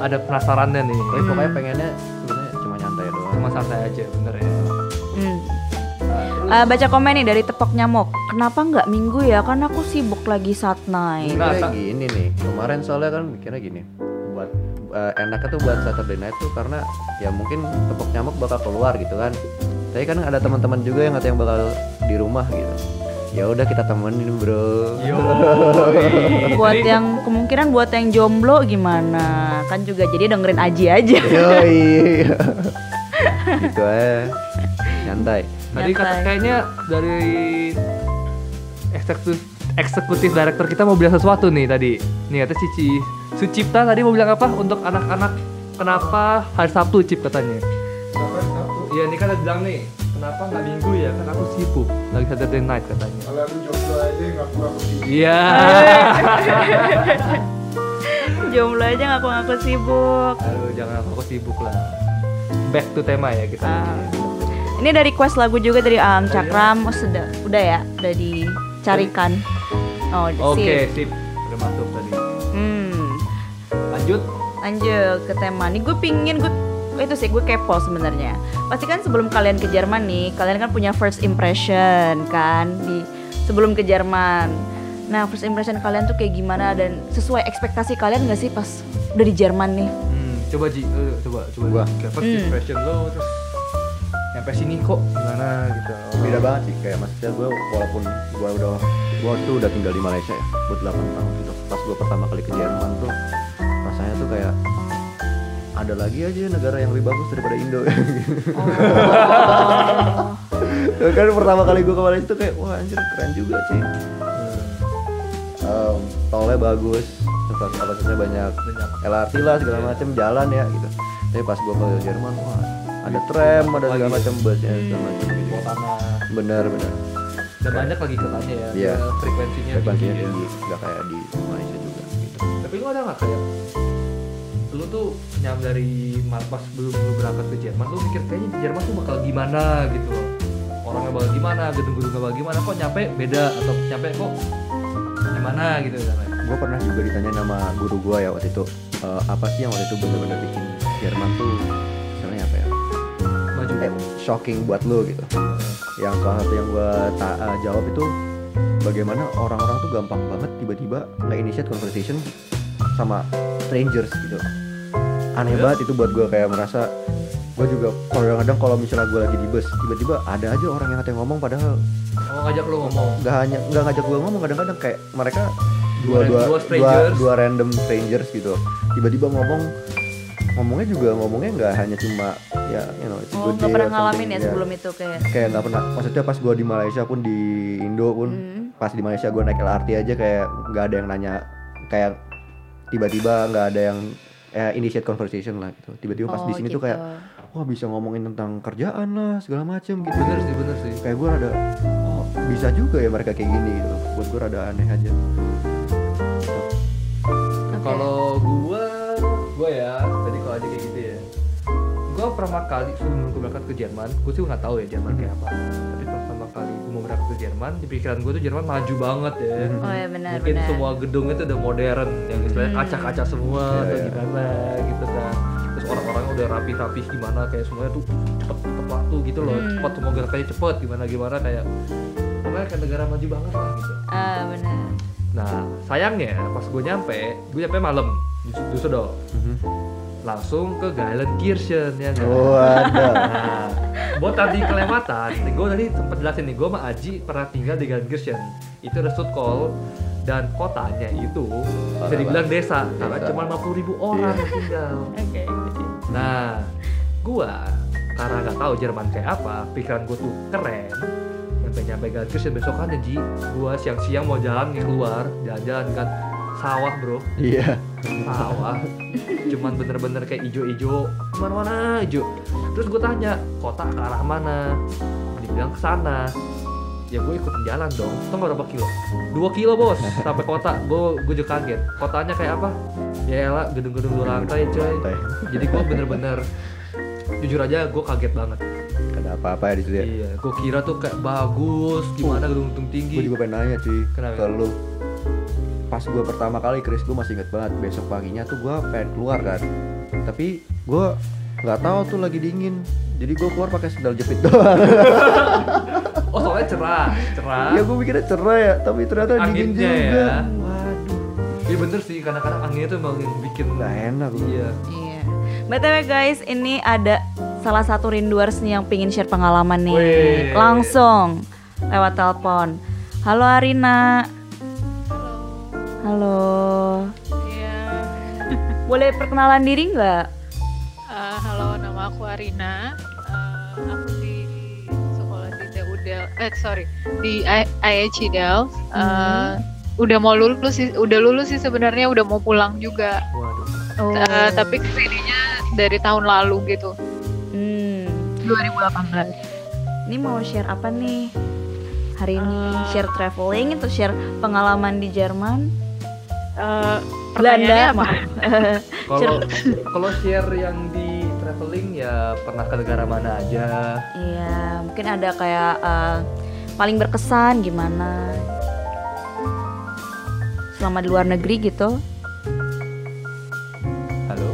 ada penasarannya nih. Tapi pokoknya pengennya sebenarnya cuma nyantai doang. Cuma santai aja, bener ya. Hmm. Eh, baca komen nih dari Tepok Nyamuk. Kenapa nggak minggu ya? Kan aku sibuk lagi saat night. Nah, tak- gini nih, kemarin soalnya kan mikirnya gini, buat eh, enaknya tuh buat Saturday night tuh karena ya mungkin tepok nyamuk bakal keluar gitu kan. Tapi kan ada teman-teman juga yang katanya bakal di rumah gitu. Ya udah kita temenin bro. Yo. Buat yang kemungkinan buat yang jomblo gimana? Kan juga jadi dengerin Aji aja. Yoi. gitu aja. Nyantai. Tadi kata kayaknya dari eksekutif eksekutif director kita mau bilang sesuatu nih tadi. Nih kata Cici Sucipta tadi mau bilang apa untuk anak-anak kenapa hari Sabtu Cip katanya. Iya ini kan ada bilang nih kenapa nggak minggu ya kan aku sibuk lagi Saturday night katanya. Kalau aku jomblo aja ngaku-ngaku sih. Iya. jomblo aja ngaku-ngaku sibuk. Aduh jangan aku sibuk lah. Back to tema ya kita. Ah. Ini dari request lagu juga dari Alam Cakram. Oh, sudah, udah ya, udah dicarikan. Oh, Oke sip. sip udah masuk tadi. Hmm. Lanjut. Lanjut ke tema nih. Gue pingin gue itu sih gue kepo sebenarnya. Pasti kan sebelum kalian ke Jerman nih, kalian kan punya first impression kan di sebelum ke Jerman. Nah, first impression kalian tuh kayak gimana dan sesuai ekspektasi kalian nggak sih pas udah di Jerman nih? Hmm, coba Ji, eh, coba coba. Gua. First Hmm. impression lo terus nyampe sini kok gimana gitu. Beda banget sih kayak maksudnya gue walaupun gue udah gue tuh udah tinggal di Malaysia ya buat 8 tahun gitu. Pas gue pertama kali ke Jerman tuh rasanya tuh kayak ada lagi aja negara yang lebih bagus daripada Indo. Oh. kan pertama kali gue ke Malaysia tuh kayak wah anjir keren juga sih. Em, tolnya bagus, maksudnya banyak Banyak. LRT lah segala macam jalan ya gitu. Tapi pas gue ke Jerman wah ada tram, ada segala macam busnya segala macam gitu. Bener bener. Dan banyak lagi katanya ya. Iya. Frekuensinya Frekuensinya tinggi. ya. tinggi, nggak kayak di Malaysia juga gitu. Tapi lu ada nggak kayak lu tuh nyam dari pas belum lu berangkat ke Jerman lu mikir kayaknya di Jerman tuh bakal gimana? Gitu loh. Orangnya bakal gimana? Gedung-gedungnya bakal gimana? Kok nyampe beda atau nyampe kok yang mana? Gitu kan Gue pernah juga ditanya nama guru gue ya waktu itu eh, apa sih yang waktu itu bener-bener bikin Jerman tuh misalnya apa ya? maju. Eh, shocking buat lo gitu. Yang salah satu yang gue ta- eh, jawab itu bagaimana orang-orang tuh gampang banget tiba-tiba nge-initiate conversation sama strangers gitu. Aneh Ya. banget itu buat gue kayak merasa gue juga kadang-kadang kalau misalnya gue lagi di bus tiba-tiba ada aja orang yang katanya ngomong padahal oh ngajak lu ngomong nggak hanya nggak ngajak gue ngomong kadang-kadang kayak mereka Dua- dua dua, dua random strangers gitu tiba-tiba ngomong ngomongnya juga ngomongnya nggak hanya cuma ya you know it's Oh, good day pernah ngalamin something, ya sebelum itu kayak. kayak nggak pernah maksudnya pas gue di Malaysia pun di Indo pun Hmm. pas di Malaysia gue naik LRT aja kayak nggak ada yang nanya kayak tiba-tiba nggak ada yang eh, initiate conversation lah gitu tiba-tiba pas Oh, di sini tuh gitu. kayak wah bisa ngomongin tentang kerjaan lah segala macem gitu bener sih bener sih kayak gue rada oh bisa juga ya mereka kayak gini gitu buat gue rada aneh aja Oke. Kalau gua, gua ya tadi kalau aja kayak gitu ya. Gua pertama kali sebelum gua berangkat ke Jerman, gua sih nggak tahu ya Jerman kayak apa. Tapi ke Jerman, di pikiran gua tuh Jerman maju banget ya. Oh ya benar Mungkin benar. semua gedungnya tuh udah modern, yang istilahnya Hmm. kaca-kaca semua Iya, atau iya. gimana gitu kan. Terus orang-orangnya udah rapi-rapi gimana, kayak semuanya tuh cepet cepet waktu gitu loh, Hmm. cepet semua geraknya cepet gimana gimana kayak pokoknya kayak negara maju banget lah gitu. Ah benar. Nah sayangnya pas gue nyampe, gue nyampe malam Düsseldorf. Mhm. Langsung ke Geilenkirchen ya nggak? Oh ada. Nah, buat tadi kelewatan, gue tadi sempat jelasin nih, gue sama Aji pernah tinggal di Geilenkirchen. Itu ada Stuttgart dan kotanya itu bisa dibilang banget. desa, karena Desa. cuma 50 ribu orang yang tinggal. Oke. Nah, gua karena nggak tahu Jerman kayak apa, pikiran gue tuh keren. Sampai nyampe Geilenkirchen besokannya Ji, gua siang-siang mau jalan nih keluar, jalan-jalan kan sawah bro, Iya. Sawah cuman bener-bener kayak ijo-ijo mana-mana ijo. Terus gue tanya kota ke arah mana? Dibilang ke sana. Ya gue ikutin jalan dong. Tau nggak berapa kilo? Dua kilo bos sampai kota. Gue gue juga kaget. Kotanya kayak apa? Ya elah gedung-gedung dua lantai coy jadi gue bener-bener jujur aja gue kaget banget. Ada apa-apa ya di situ ya. iya gue kira tuh kayak bagus. Gimana gedung-gedung tinggi? Gue juga pengen nanya cuy. Kenapa? ke lu. Pas gue pertama kali Chris gue masih inget banget besok paginya tuh gue pengen keluar kan. Tapi gue nggak tahu tuh lagi dingin. Jadi gue keluar pakai sendal jepit doang. oh soalnya cerah cerah ya gue mikirnya cerah ya, tapi ternyata dingin Anginnya juga. ya. Waduh. Iya bener sih, kadang-kadang anginnya tuh emang yang bikin Nggak enak lu. Iya. Iya. BTW guys, ini ada salah satu rinduers nih yang pingin share pengalaman nih. Wih. Langsung lewat telepon. Halo Arina. Halo. Iya. Boleh perkenalan diri nggak? Eh, halo, nama aku Arina. Eh, aku di sekolah di Udel. Eh, sorry, di I- IHI Delft. Eh, Hmm. Udah mau lulus sih, udah lulus sih sebenarnya udah mau pulang juga. Waduh. Oh. Eh, tapi ke sininya dari tahun lalu gitu, Hmm. 2018. Ini mau share apa nih? Hari ini Eh. share traveling atau share pengalaman di Jerman? Eh, Belanda, apa? Kalau kalau share yang di traveling ya pernah ke negara mana aja? Iya, mungkin ada kayak eh, paling berkesan gimana? Selama di luar negeri gitu. Halo.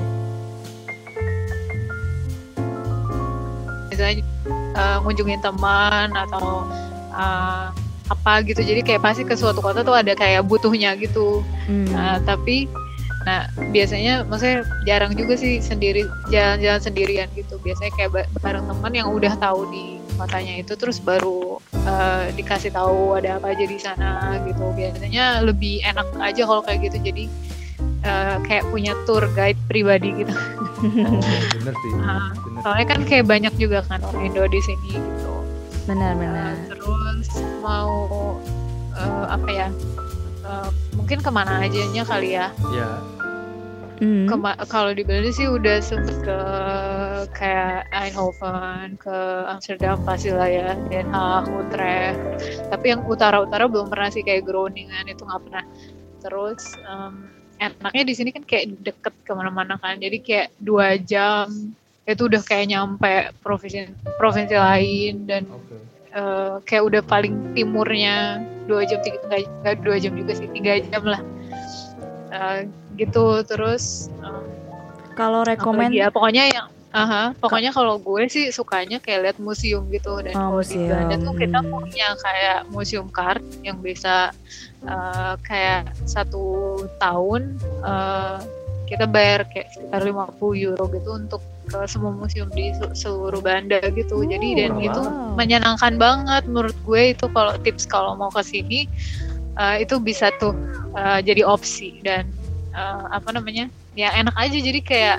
Misalnya eh, ngunjungin teman atau eh, apa gitu. Jadi kayak pasti ke suatu kota tuh ada kayak butuhnya gitu. Hmm. Nah, tapi nah biasanya maksudnya jarang juga sih sendiri jalan-jalan sendirian gitu. Biasanya kayak ba- bareng teman yang udah tahu di kotanya itu terus baru eh, dikasih tahu ada apa aja di sana gitu. Biasanya lebih enak aja kalau kayak gitu. Jadi eh, kayak punya tour guide pribadi gitu. Oh, bener sih. Ah, Bener. Soalnya kan kayak banyak juga kan orang Indo di sini gitu. Benar-benar. Nah, terus mau eh, apa ya? Eh, mungkin ke mana ajanya kali ya? Ya. Hmm. Kema- kalau di Belanda sih udah sempet ke kayak Eindhoven, ke Amsterdam pastilah ya, Den Haag, Utrecht. Tapi yang utara-utara belum pernah sih kayak Groningen itu nggak pernah. Terus em, enaknya di sini kan kayak deket ke mana-mana kan, jadi kayak dua jam itu udah kayak nyampe provinsi provinsi lain dan Oke. eh, kayak udah paling timurnya dua jam tiga nggak dua jam juga sih tiga jam lah Eh, gitu terus em, Kalau rekomen apalagi ya pokoknya yang aha, pokoknya kalau gue sih sukanya kayak lihat museum gitu dan Oh, kalau di Belanda tuh kita museum. punya kayak museum card yang bisa eh, kayak satu tahun eh, kita bayar kayak sekitar 50 euro gitu untuk ke semua museum di se- seluruh Belanda gitu. Jadi dan murah itu menyenangkan banget menurut gue itu kalau tips kalau mau ke sini eh, itu bisa tuh eh, jadi opsi dan eh, apa namanya? Ya enak aja jadi kayak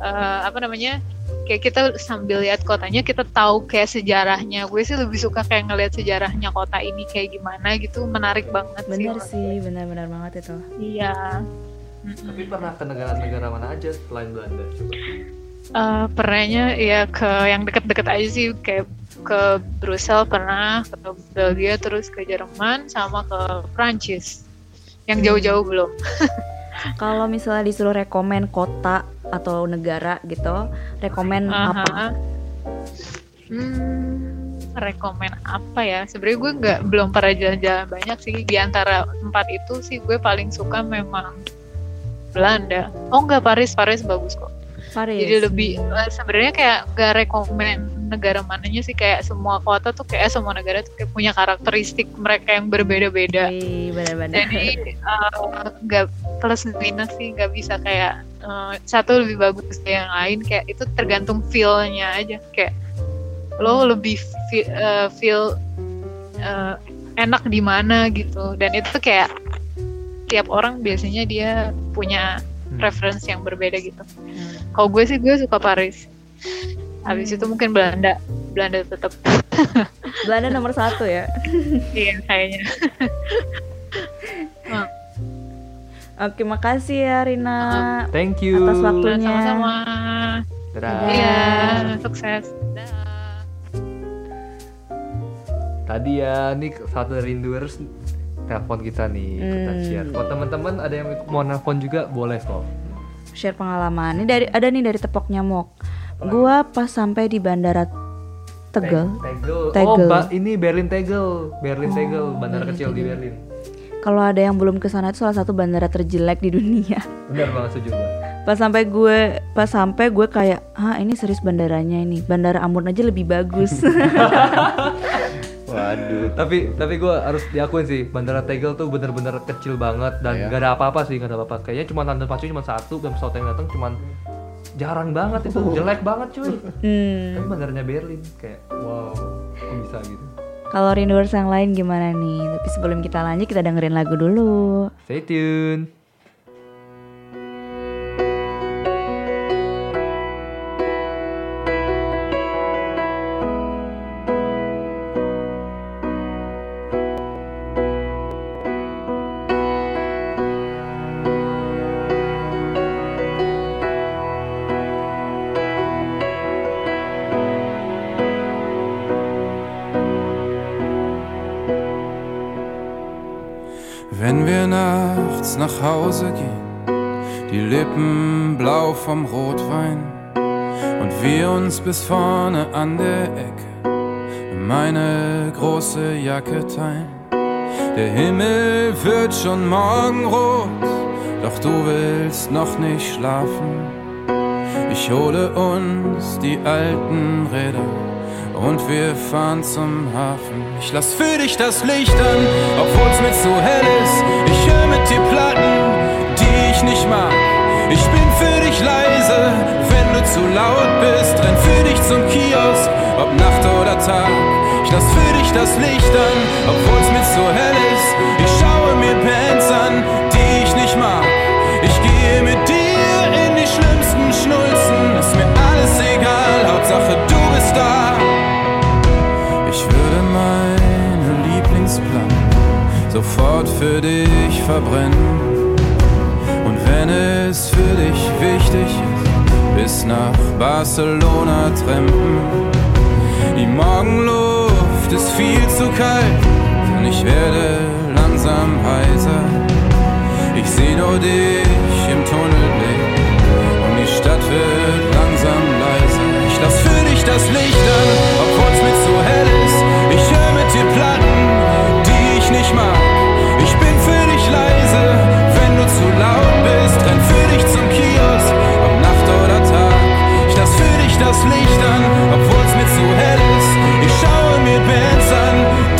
eh, apa namanya? Kayak kita sambil lihat kotanya kita tahu kayak sejarahnya. Gue sih lebih suka kayak ngelihat sejarahnya kota ini kayak gimana gitu, menarik banget bener sih. sih, benar-benar banget itu. Iya. Mm-mm. Tapi pernah ke negara-negara mana aja selain Belanda? Coba. Eh, pernahnya ya ke yang deket-deket aja sih kayak ke Brussel pernah, ke Belgia terus ke Jerman sama ke Prancis. Yang jauh-jauh belum. Kalau misalnya disuruh rekomen kota atau negara gitu, rekomen apa? Aha. Hmm, rekomen apa ya? Sebenarnya gue nggak belum pernah jalan-jalan banyak sih. Di antara empat itu sih gue paling suka memang Belanda. Oh enggak Paris, Paris bagus kok. Paris. Jadi lebih eh, sebenarnya kayak gak rekomen negara mananya sih kayak semua kota tuh kayak semua negara tuh kayak punya karakteristik mereka yang berbeda-beda. Jadi eh, nggak plus minus sih nggak bisa kayak eh, satu lebih bagus dari yang lain kayak itu tergantung feel-nya aja kayak lo lebih feel, eh, feel eh, enak di mana gitu dan itu kayak tiap orang biasanya dia punya Hmm. preference yang berbeda gitu kalau gue sih gue suka Paris habis itu mungkin Belanda Belanda tetap Belanda nomor satu ya. iya kayaknya Oke, makasih ya Rina. Thank you. Atas waktunya. sama-sama Dadah. iya sukses Dah. Tadi ya, nih satu dari Rinduers telepon kita nih, kita Hmm. share. Kalau teman-teman ada yang mau nelfon juga boleh kok. Share pengalaman. Ini dari ada nih dari tepok nyamuk. Gua pas sampai di bandara Tegel. Tegel. Oh, Tegel. Ba- ini Berlin Tegel. Berlin Tegel, bandara kecil di Berlin. Kalau ada yang belum ke sana itu salah satu bandara terjelek di dunia. Benar banget setuju. Pas sampai gue pas sampai gue kayak, "Hah, ini serius bandaranya ini. Bandara Ambon aja lebih bagus." Waduh. tapi tapi gue harus diakuin sih bandara Tegel tuh bener-bener kecil banget dan Iya. gak ada apa-apa sih gak ada apa-apa kayaknya cuma tanda pacu cuma satu dan pesawat yang datang cuma jarang banget itu jelek banget cuy hmm. tapi bandaranya Berlin kayak wow kok bisa gitu Kalau rinduers yang lain gimana nih? Tapi sebelum kita lanjut kita dengerin lagu dulu. stay tune vom Rotwein und wir uns bis vorne an der Ecke meine große Jacke teilen. Der Himmel wird schon morgenrot, doch du willst noch nicht schlafen. Ich hole uns die alten Räder und wir fahren zum Hafen. Ich lass für dich das Licht an, obwohl's mir zu hell ist. Ich höre mit dir Platten, die ich nicht mag. Ich bin zu laut bist. Renn für dich zum Kiosk, ob Nacht oder Tag. Ich lass für dich das Licht an, obwohl's mir zu hell ist. Ich schaue mir Bands an, die ich nicht mag. Ich gehe mit dir in die schlimmsten Schnulzen. Ist mir alles egal, Hauptsache du bist da. Ich würde meine Lieblingsplatten sofort für dich verbrennen. Und wenn es für dich wichtig ist, bis nach Barcelona trampen. Die Morgenluft ist viel zu kalt und ich werde langsam heiser. Ich seh nur dich im Tunnelblick und die Stadt wird langsam leiser. Ich lass für dich das Licht an, obwohl's mir zu hell ist. Ich hör mit dir Platten, die ich nicht mag. Ich bin für dich leise, wenn du zu laut bist. Renn für dich zum dich das Licht an, obwohl's mir zu hell ist. Ich schaue mir Bands an,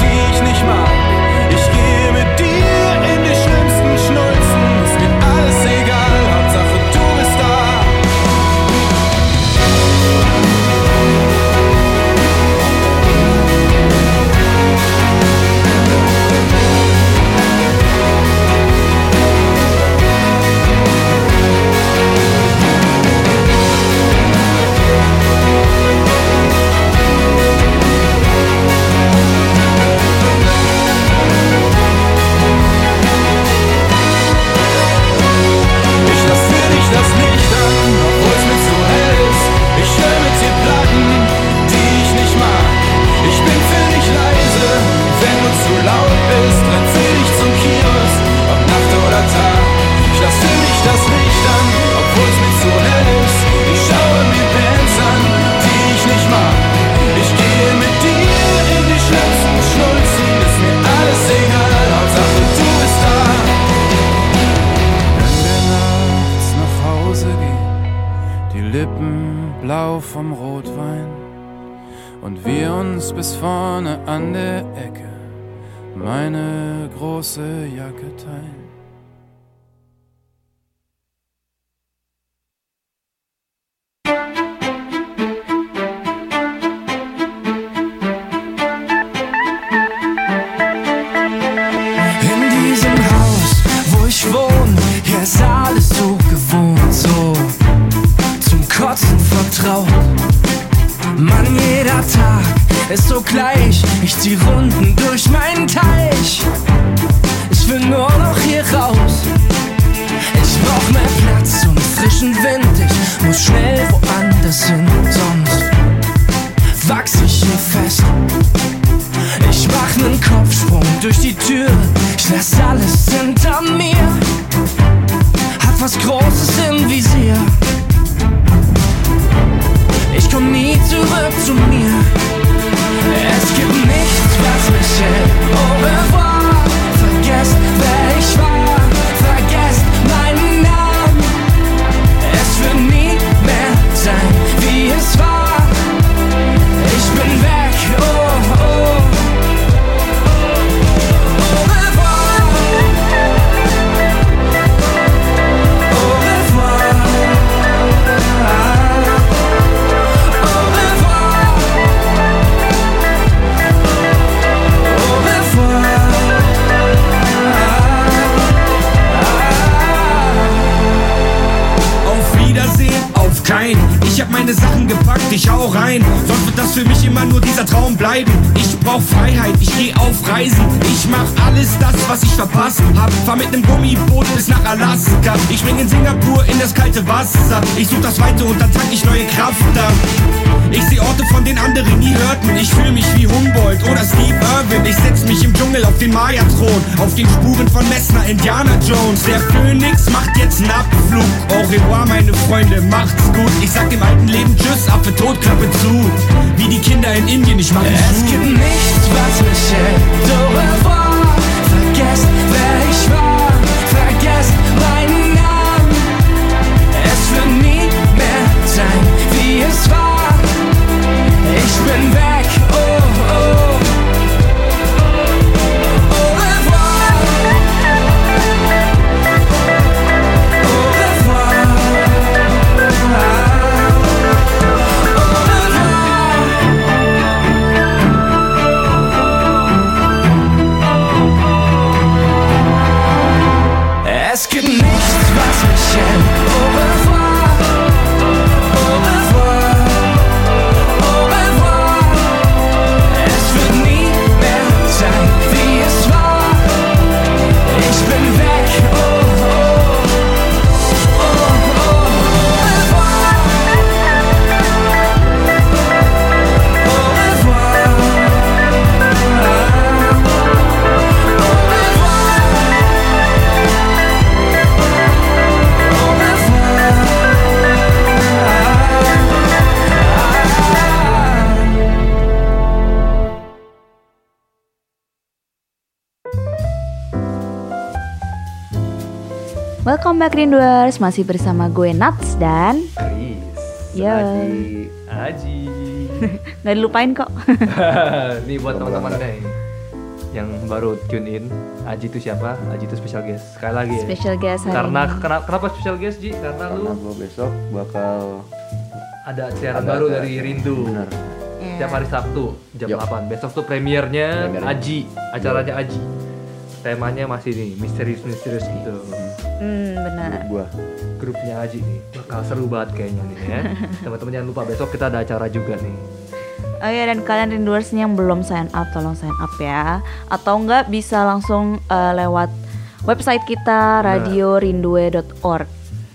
Rinduers, masih bersama gue Nats dan Chris. Ya. Aji. Aji. nggak dilupain kok. Nih buat teman-teman nih yang baru tune in, Aji itu siapa? Aji itu special guest. Sekali lagi ya. Special guest hari Karena ini. kenapa, kenapa special guest Ji? Karena Karena lu gue besok bakal ada siaran Ada baru acara. dari Rindu. bener. Iya. Tiap hari Sabtu jam Yuk. 8. Besok tuh premiernya Premiernya. Aji, acaranya Aji. Temanya masih nih misterius-misterius gitu. Hmm, benar. Grup gua. Grupnya Aji nih bakal seru banget kayaknya nih ya. Teman-teman jangan lupa besok kita ada acara juga nih. Oh ya dan kalian rinduers yang belum sign up tolong sign up ya. Atau enggak bisa langsung eh, lewat website kita radiorindue.org.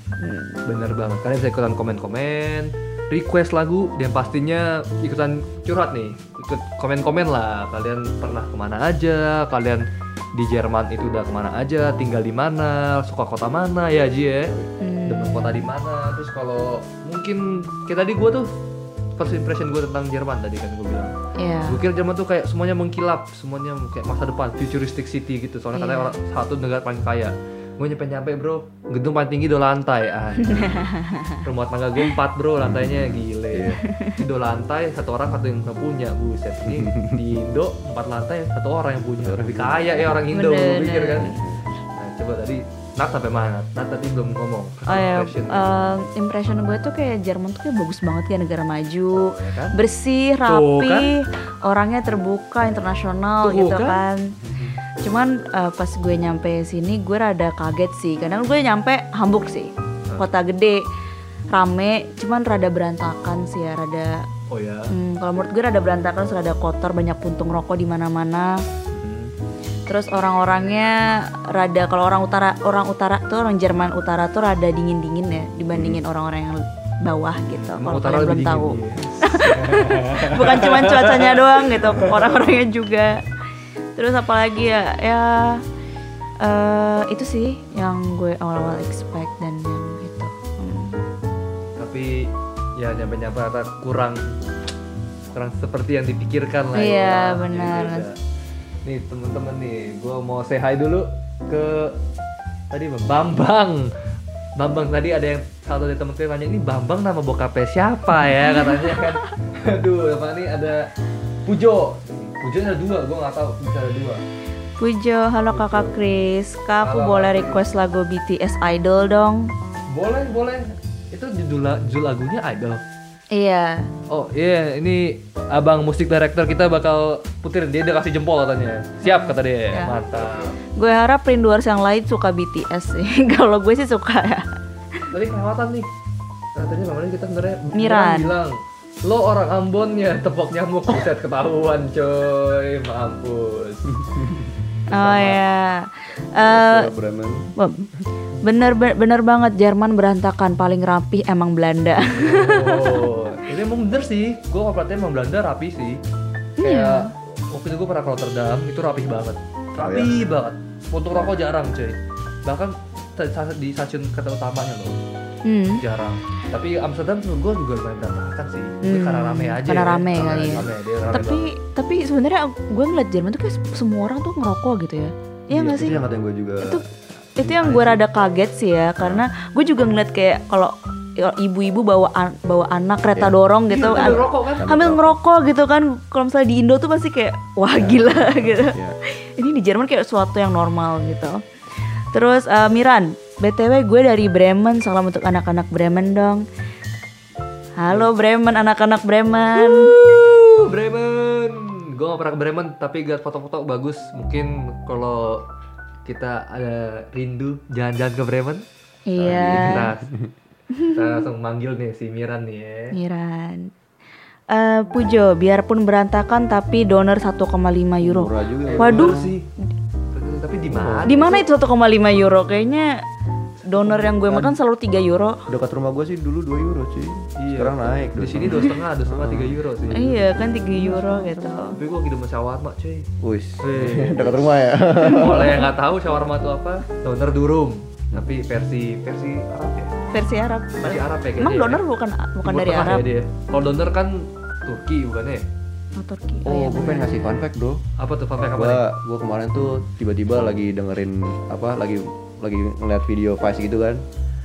Hmm, Bener banget. Kalian bisa ikutan komen-komen, request lagu, dan pastinya ikutan curhat nih. Ikut komen-komen lah. Kalian pernah ke mana aja? Kalian di Jerman itu udah ke mana aja? Tinggal di mana? Suka kota mana ya Ji ya? Hmm. Demen kota di mana? Terus kalau mungkin kayak tadi gue tuh first impression gue tentang Jerman tadi kan gue bilang. Ya. Gue kira Jerman tuh kayak semuanya mengkilap, semuanya kayak masa depan, futuristic city gitu. Soalnya katanya Iya. orang satu negara paling kaya. Gue nyampe nyampe bro, gedung paling tinggi dua lantai. Ah, rumah tangga gue empat bro, lantainya gile. Ini dua lantai, satu orang satu yang nggak punya. Buset, ini di Indo empat lantai, satu orang yang punya. Lebih kaya ya orang Indo, Bener, pikir kan. Nah, coba tadi Nat sampai mana? Nat tadi belum ngomong. Oh ya, Impression. eh, impression gue tuh kayak Jerman tuh kayak bagus banget ya negara maju, Ya kan? bersih, rapi, orangnya terbuka, internasional Tuh, gitu kan? kan. Cuman eh, pas gue nyampe sini gue rada kaget sih, karena gue nyampe Hamburg sih, kota gede, rame, cuman rada berantakan sih ya, rada Oh ya. Hmm, kalau menurut gue rada berantakan, rada kotor, banyak puntung rokok di mana-mana. Hmm. Terus orang-orangnya rada kalau orang utara orang utara tuh orang Jerman utara tuh rada dingin-dingin ya dibandingin orang-orang yang bawah gitu. Hmm. Kalau utara kalian belum dingin, tahu. iya. Bukan cuma cuacanya doang gitu, orang-orangnya juga. Terus apalagi ya? Ya eh, itu sih yang gue awal-awal expect dan yang itu. Hmm. Tapi ya nyampe-nyampe kurang kurang seperti yang dipikirkan lah Iya, ya. benar. Nih temen-temen nih, gue mau say hi dulu ke tadi? Bambang. Bambang tadi ada yang satu dari temen gue nanya ini Bambang nama bokapnya siapa ya katanya kan. Aduh, apa nih ada Pujo. Pujo ada dua, gue nggak tahu bisa ada dua. Pujo, halo kakak Chris. Kak, aku Halo, boleh request lagu BTS Idol dong? Boleh, boleh. Itu judul, judul lagunya Idol. Iya. Oh iya, ini abang musik director kita bakal puterin dia udah kasih jempol katanya. Siap kata dia. Ya. Mantap. Gue harap rinduers yang lain suka BTS sih. Kalau gue sih suka ya. Tadi kelewatan nih. Katanya bang kita sebenarnya Miran. bilang lo orang Ambon ya tepok nyamuk buset ketahuan coy mampus Oh ya. Eh. Beb, bener be- bener banget Jerman berantakan paling rapih emang Belanda. oh ini emang bener sih gue perhatiin emang Belanda rapi sih. Kayak waktu itu gue pernah ke Rotterdam itu rapih banget. Rapi banget. Untuk rokok jarang cuy. Bahkan di stasiun kota utamanya loh hmm. jarang tapi Amsterdam tuh gue juga lumayan berantakan sih Hmm, karena rame aja karena ya. rame kali ya. rame, dia rame Tapi tapi sebenarnya gue ngeliat Jerman tuh kayak semua orang tuh ngerokok gitu ya. Iya nggak sih? Itu yang kata gue juga. Itu itu yang gue rada kaget sih ya karena gue juga ngeliat kayak kalau ya, ibu-ibu bawa an- bawa anak kereta dorong gitu Iya, rokok kan? sambil ngerokok gitu kan kalau misalnya di Indo tuh pasti kayak wah gila gitu Iya. ini di Jerman kayak sesuatu yang normal gitu terus eh, Miran btw gue dari Bremen. Salam untuk anak-anak Bremen dong. Halo Bremen anak-anak Bremen. Uh, Bremen. Gue gak pernah ke Bremen tapi gak foto-foto bagus. Mungkin kalau kita ada rindu jalan-jalan ke Bremen. Iya. Kita, kita langsung manggil nih si Miran nih ya. Miran. Eh, Pujo, biarpun berantakan tapi donor 1,5 euro. Murah juga ya. Waduh, sih. Tapi di mana? Di mana itu 1,5 euro? Kayaknya donor yang gue makan selalu 3 euro. Dekat rumah gue sih dulu 2 euro cuy. Iya. Sekarang naik. di sini dua setengah dua setengah tiga euro sih Iya kan 3 euro gitu. tapi gue lagi demen shawarma cuy Wis. Dekat rumah ya. Kalau yang nggak tahu shawarma itu apa, donor durum. Tapi versi versi Arab ya. Versi Arab. Versi Arab ya Emang kayaknya donor ya. bukan bukan dari Arab? ya. Kalau donor kan Turki bukan ya? Oh, Turki. Oh, Oh, iya gue pengen ngasih fun fact bro. Apa tuh fun fact apa nih? Gua kemarin tuh tiba-tiba lagi dengerin apa lagi lagi ngeliat video Vice gitu kan.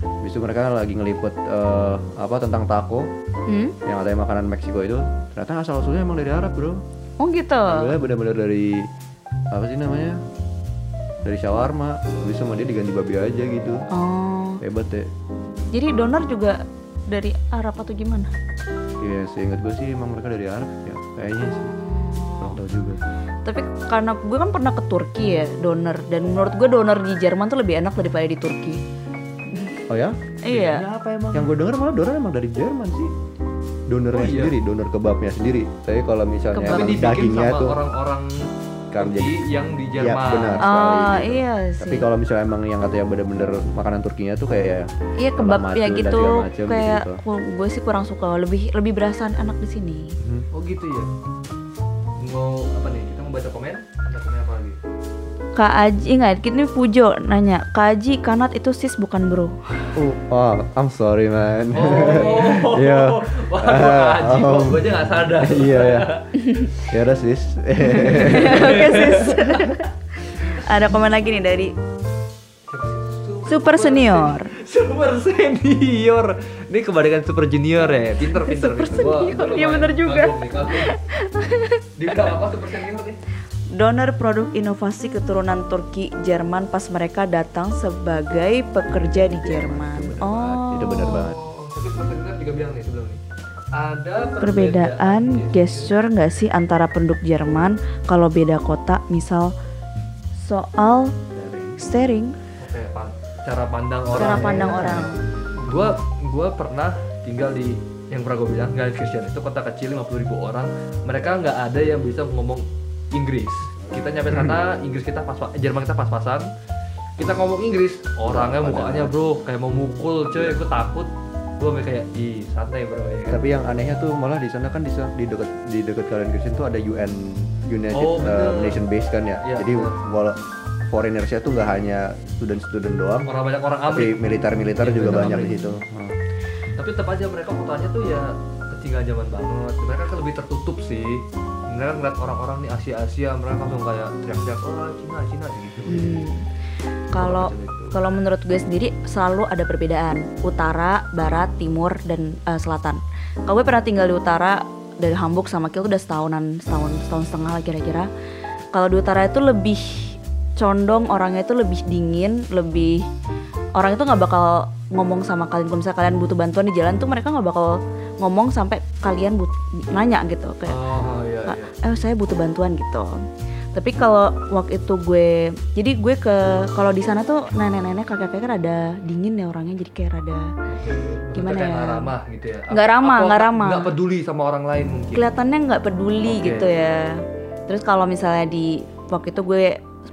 Habis itu mereka lagi ngeliput eh, apa tentang taco Hmm? yang ada makanan Meksiko itu. Ternyata asal usulnya emang dari Arab bro. Oh gitu. Bener-bener dari apa sih namanya? Dari shawarma. Habis sama dia diganti babi aja gitu. Oh. Hebat ya. Jadi donor juga dari Arab atau gimana? Iya, seingat gue sih emang mereka dari Arab ya. Kayaknya sih. Kurang tahu juga. Tapi karena gue kan pernah ke Turki ya donor dan menurut gue donor di Jerman tuh lebih enak daripada di Turki. Oh ya? Iya. apa emang? Yang gue denger malah donor emang dari Jerman sih. Donornya Oh, iya? sendiri, donor kebabnya sendiri. Tapi kalau misalnya Kebab. Tapi emang dibikin dagingnya sama tuh orang-orang kan jadi yang di Iya, Jerman. benar. Oh sekali gitu. iya sih. Tapi kalau misalnya emang yang katanya bener-bener makanan Turkinya tuh kayak Iya kebab ya gitu macem kayak gitu. gue sih kurang suka lebih lebih berasa enak di sini. Oh gitu ya. Mau apa nih? Baca komen? Baca komen apa lagi? Kak Aji ingat ini Pujo nanya Kak Aji kanat itu sis bukan bro. Oh, oh, I'm sorry man. Oh, Iya. Wah, Ah, Aji kok om. gue aja nggak sadar. iya ya. Ya udah sis. Oke sis. Ada komen lagi nih dari Super Senior. Super senior. Ini kebalikan super junior ya. Pinter pinter. Super pinter. Gua- senior. Iya, bener juga. Dibilang apa super senior nih? Donor produk inovasi keturunan Turki Jerman pas mereka datang sebagai pekerja di Jerman. Oh. Itu benar banget. Oh, tapi super senior juga bilang nih sebelum nih. Ada Perbedaan gesture nggak sih antara penduduk Jerman kalau beda kota misal soal pan- cara pandang orang. cara ya. pandang orang. Gua gua pernah tinggal di yang pernah gue bilang Gelsenkirchen itu kota kecil 50 ribu orang mereka nggak ada yang bisa ngomong Inggris kita nyampe sana Inggris kita pas Jerman kita pas-pasan kita ngomong Inggris orangnya mukanya bro kayak mau mukul cuy gue takut gue kayak ih santai bro ya kan? Tapi yang anehnya tuh malah di sana kan di di dekat di dekat kalian Christian tuh ada UN United Oh, uh. Nation Base kan ya. Iya, Jadi walau foreignersnya tuh nggak hanya student-student doang, orang banyak orang tapi Amrik militer-militer Iya, juga banyak di situ. Hmm. tapi tetap aja mereka kotanya tuh ya ketinggalan zaman banget mereka kan lebih tertutup sih mereka ngeliat orang-orang nih Asia Asia mereka langsung kayak teriak-teriak oh Cina Cina gitu Hmm. Kalau Macam itu. kalau menurut gue sendiri selalu ada perbedaan utara, barat, timur dan eh, selatan. Kalau gue pernah tinggal di utara dari Hamburg sama Kiel udah setahunan, setahun, setahun setengah lah kira-kira. Kalau di utara itu lebih condong orangnya itu lebih dingin, lebih orang itu nggak bakal ngomong sama kalian kalau misalnya kalian butuh bantuan di jalan tuh mereka nggak bakal ngomong sampai kalian but nanya gitu kayak oh iya iya eh saya butuh bantuan gitu. Tapi kalau waktu itu gue, jadi gue ke kalau di sana tuh nenek-nenek kakek-kakek kan ada dingin ya orangnya, jadi kayak rada gimana ya? nggak ramah gitu ya Nggak ramah, nggak ramah. nggak peduli sama orang lain mungkin kelihatannya nggak peduli Oke. gitu ya. Terus kalau misalnya di waktu itu gue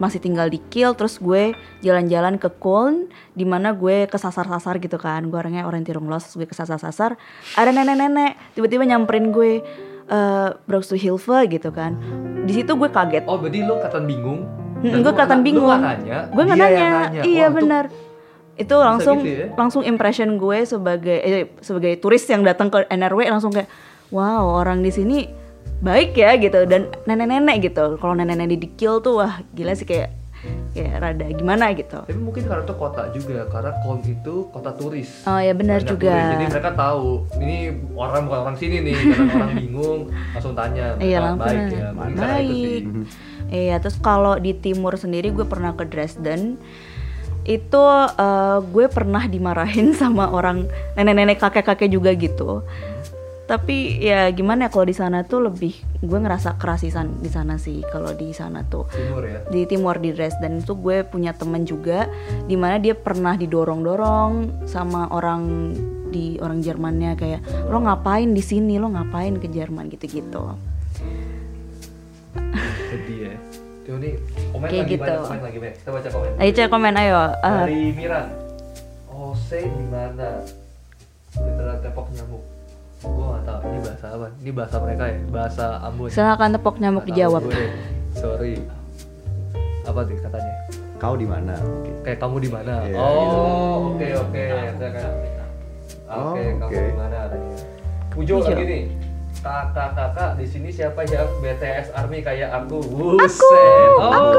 masih tinggal di Kiel, terus gue jalan-jalan ke Köln, di mana gue kesasar-sasar gitu kan. Gue orangnya orientirungslos, terus gue kesasar-sasar. Ada nenek-nenek tiba-tiba nyamperin gue, eh Brauchst du Hilfe gitu kan. Di situ gue kaget. oh berarti lo kelihatan bingung Hmm, gue nggak- bingung. gue nggak dia nanya. iya Wah, itu benar itu langsung gitu ya? langsung impression gue sebagai eh, sebagai turis yang datang ke NRW langsung kayak wow orang di sini baik ya gitu dan nenek-nenek gitu kalau nenek-nenek di Kiel tuh wah gila sih kayak kayak rada gimana gitu tapi mungkin karena itu kota juga karena Köln itu kota turis oh ya benar Banyak juga turis. Jadi mereka tahu ini orang bukan orang sini nih, kadang orang bingung langsung tanya. Iya, langsung baik ya, mungkin karena itu sih. Baik. Iya, terus kalau di timur sendiri gue pernah ke Dresden. Itu eh, gue pernah dimarahin sama orang nenek-nenek kakek-kakek juga gitu. Tapi ya gimana ya kalau di sana tuh lebih gue ngerasa kerasisan di sana sih kalau di sana tuh Timur ya. di timur di Dresden itu gue punya temen juga di mana dia pernah didorong-dorong sama orang di orang Jermannya kayak lo ngapain di sini lo ngapain ke Jerman gitu-gitu Jadi ya. Tuh nih komen Kayak lagi gitu. banyak, komen lagi banyak. Kita baca komen. ayo cek komen ayo Eh, Dari Miran. Ose di mana? Literal tepok nyamuk. Gue gak tahu ini bahasa apa. Ini bahasa mereka ya, bahasa Ambon. silakan tepok nyamuk dijawab gue. Sorry. Apa tuh katanya? Kau di mana? Mungkin. Kayak kamu di mana? Iya, oh, oke oke. Saya kayak Oh, Oke, kamu oke. di mana katanya? Ujo Ujo. lagi nih. Kakak-kakak di sini siapa yang BTS Army kayak aku? Buset. oh, aku,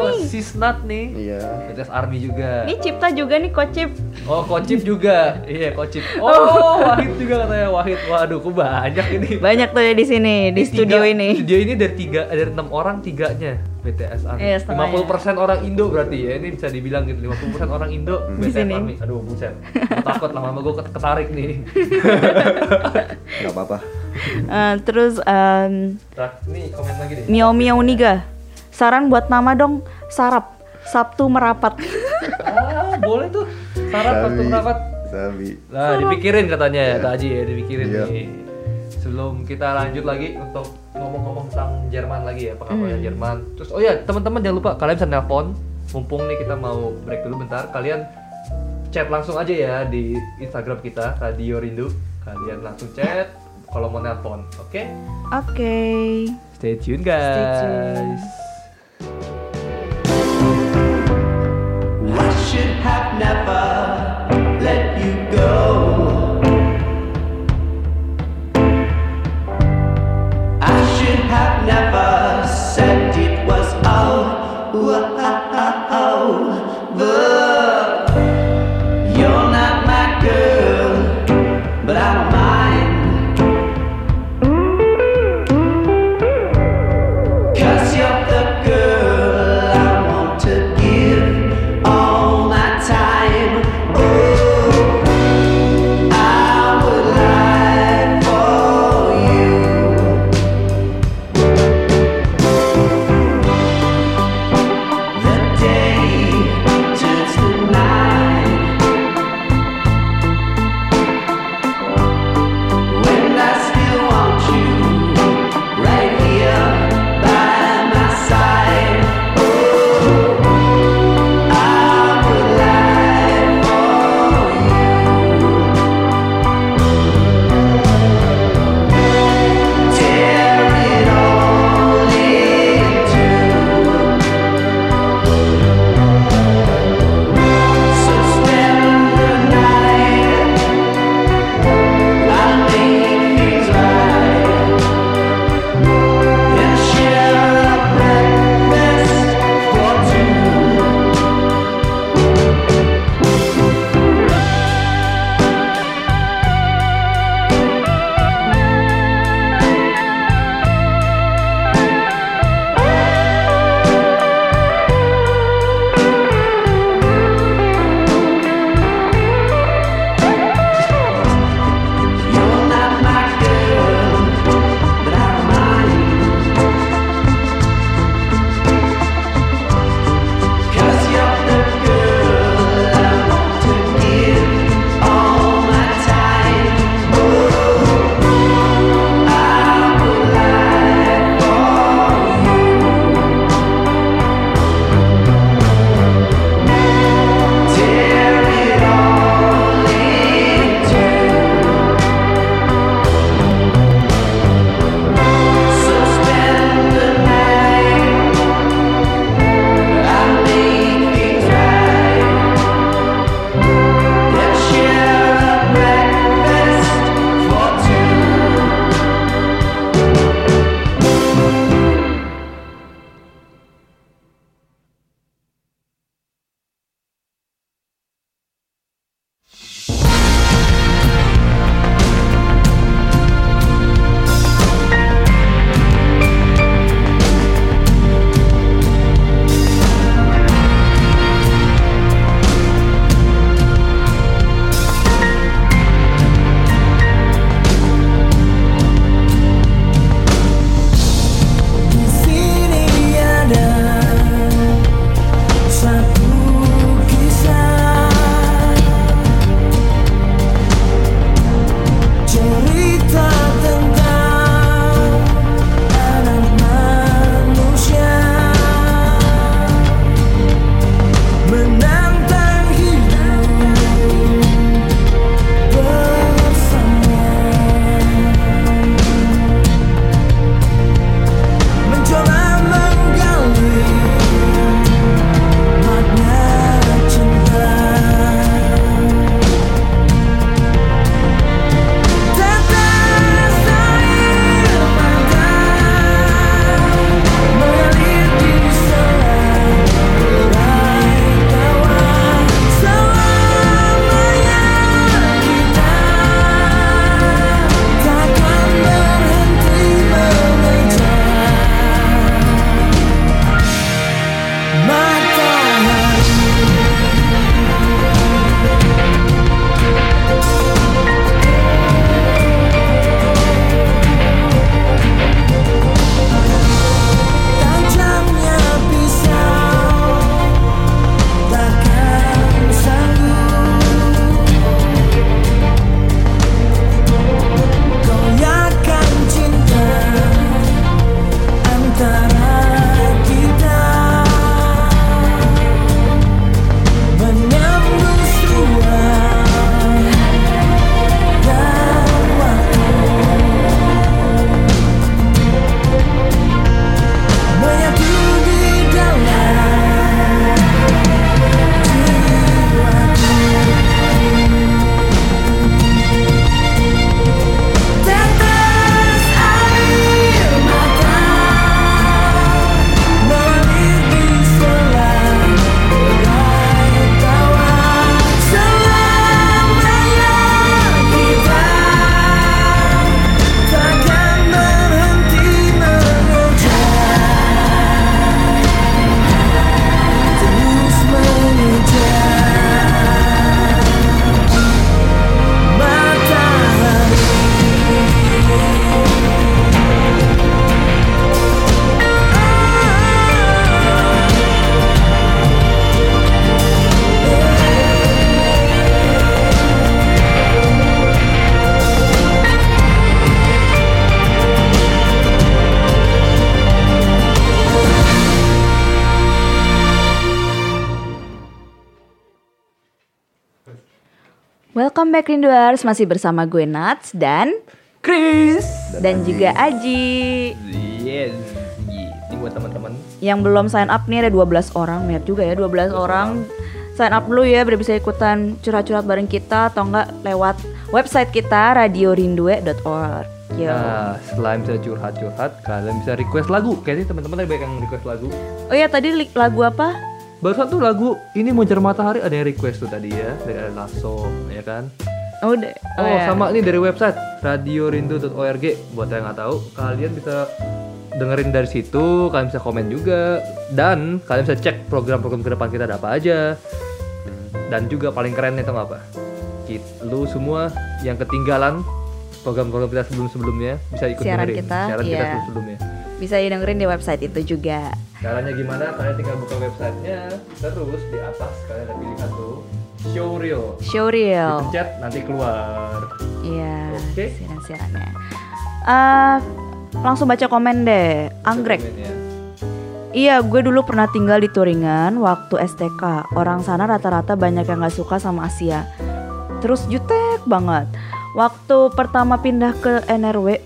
nih. Sisnat nih. Iya. BTS Army juga. ini Cipta juga nih kocip Oh, Kocip juga. iya, Kocip. Oh, Wahid juga katanya Wahid. Waduh, kok banyak ini. banyak tuh ya di sini di Ini studio tiga- ini Studio ini dari tiga dari enam orang tiganya BTS Army. Iya, setengahnya. 50% orang Indo berarti ya. Ini bisa dibilang gitu 50% orang Indo Di BTS sini. Army. Aduh, buset. Takut lama-lama gue ketarik nih. Gak apa-apa. Eh, terus em, Rak, nih komen lagi nih. Mio Mio Niga saran buat nama dong Sarap Sabtu merapat Ah, boleh tuh. Waktu Sabi. merapat. Sabi. Nah, dipikirin katanya ya, Taji ya, dipikirin Iya. nih. Sebelum kita lanjut lagi untuk ngomong-ngomong tentang Jerman lagi ya, apa kabarnya Jerman. Terus oh ya, teman-teman jangan lupa kalian bisa nelpon. Mumpung nih kita mau break dulu bentar, kalian chat langsung aja ya di Instagram kita Radio Rindu. Kalian langsung chat kalau mau nelpon, oke? oke Stay tune guys. Stay tune. I should have never let you go. Never said it was over. Back Rinduers, masih bersama gue Nats dan Chris. dan juga Aji. Yes. Ini buat teman-teman. Yang belum sign up nih ada 12 orang, lihat juga ya 12 orang. Sign up dulu ya biar bisa ikutan curhat-curhat bareng kita atau enggak lewat website kita radiorindue.org. Yo. Nah, selain bisa curhat-curhat, kalian bisa request lagu. Kayaknya teman-teman tadi banyak yang request lagu. Oh ya tadi lagu apa? Baru satu lagu ini Mujar Matahari ada yang request tuh tadi ya dari Lasso, ya kan? Oh, udah. Oh, ya. sama nih dari website radiorindu.org. Buat yang nggak tahu, kalian bisa dengerin dari situ, kalian bisa komen juga, dan kalian bisa cek program-program ke depan kita ada apa aja. Dan juga paling keren itu apa? Lu semua yang ketinggalan program-program kita sebelum-sebelumnya bisa ikut Siaran dengerin kita, siaran kita iya. sebelum-sebelumnya. Bisa dengerin di website itu juga. Caranya gimana? Kalian tinggal buka websitenya, terus di atas kalian ada pilihan tuh Showreel. Showreel. Dipencet nanti keluar. Iya. Oke. Siaran-siarannya. Eh, langsung baca komen deh. Anggrek. Komen ya. Iya, gue dulu pernah tinggal di Turingan waktu STK. Orang sana rata-rata banyak yang gak suka sama Asia. Terus jutek banget. Waktu pertama pindah ke NRW,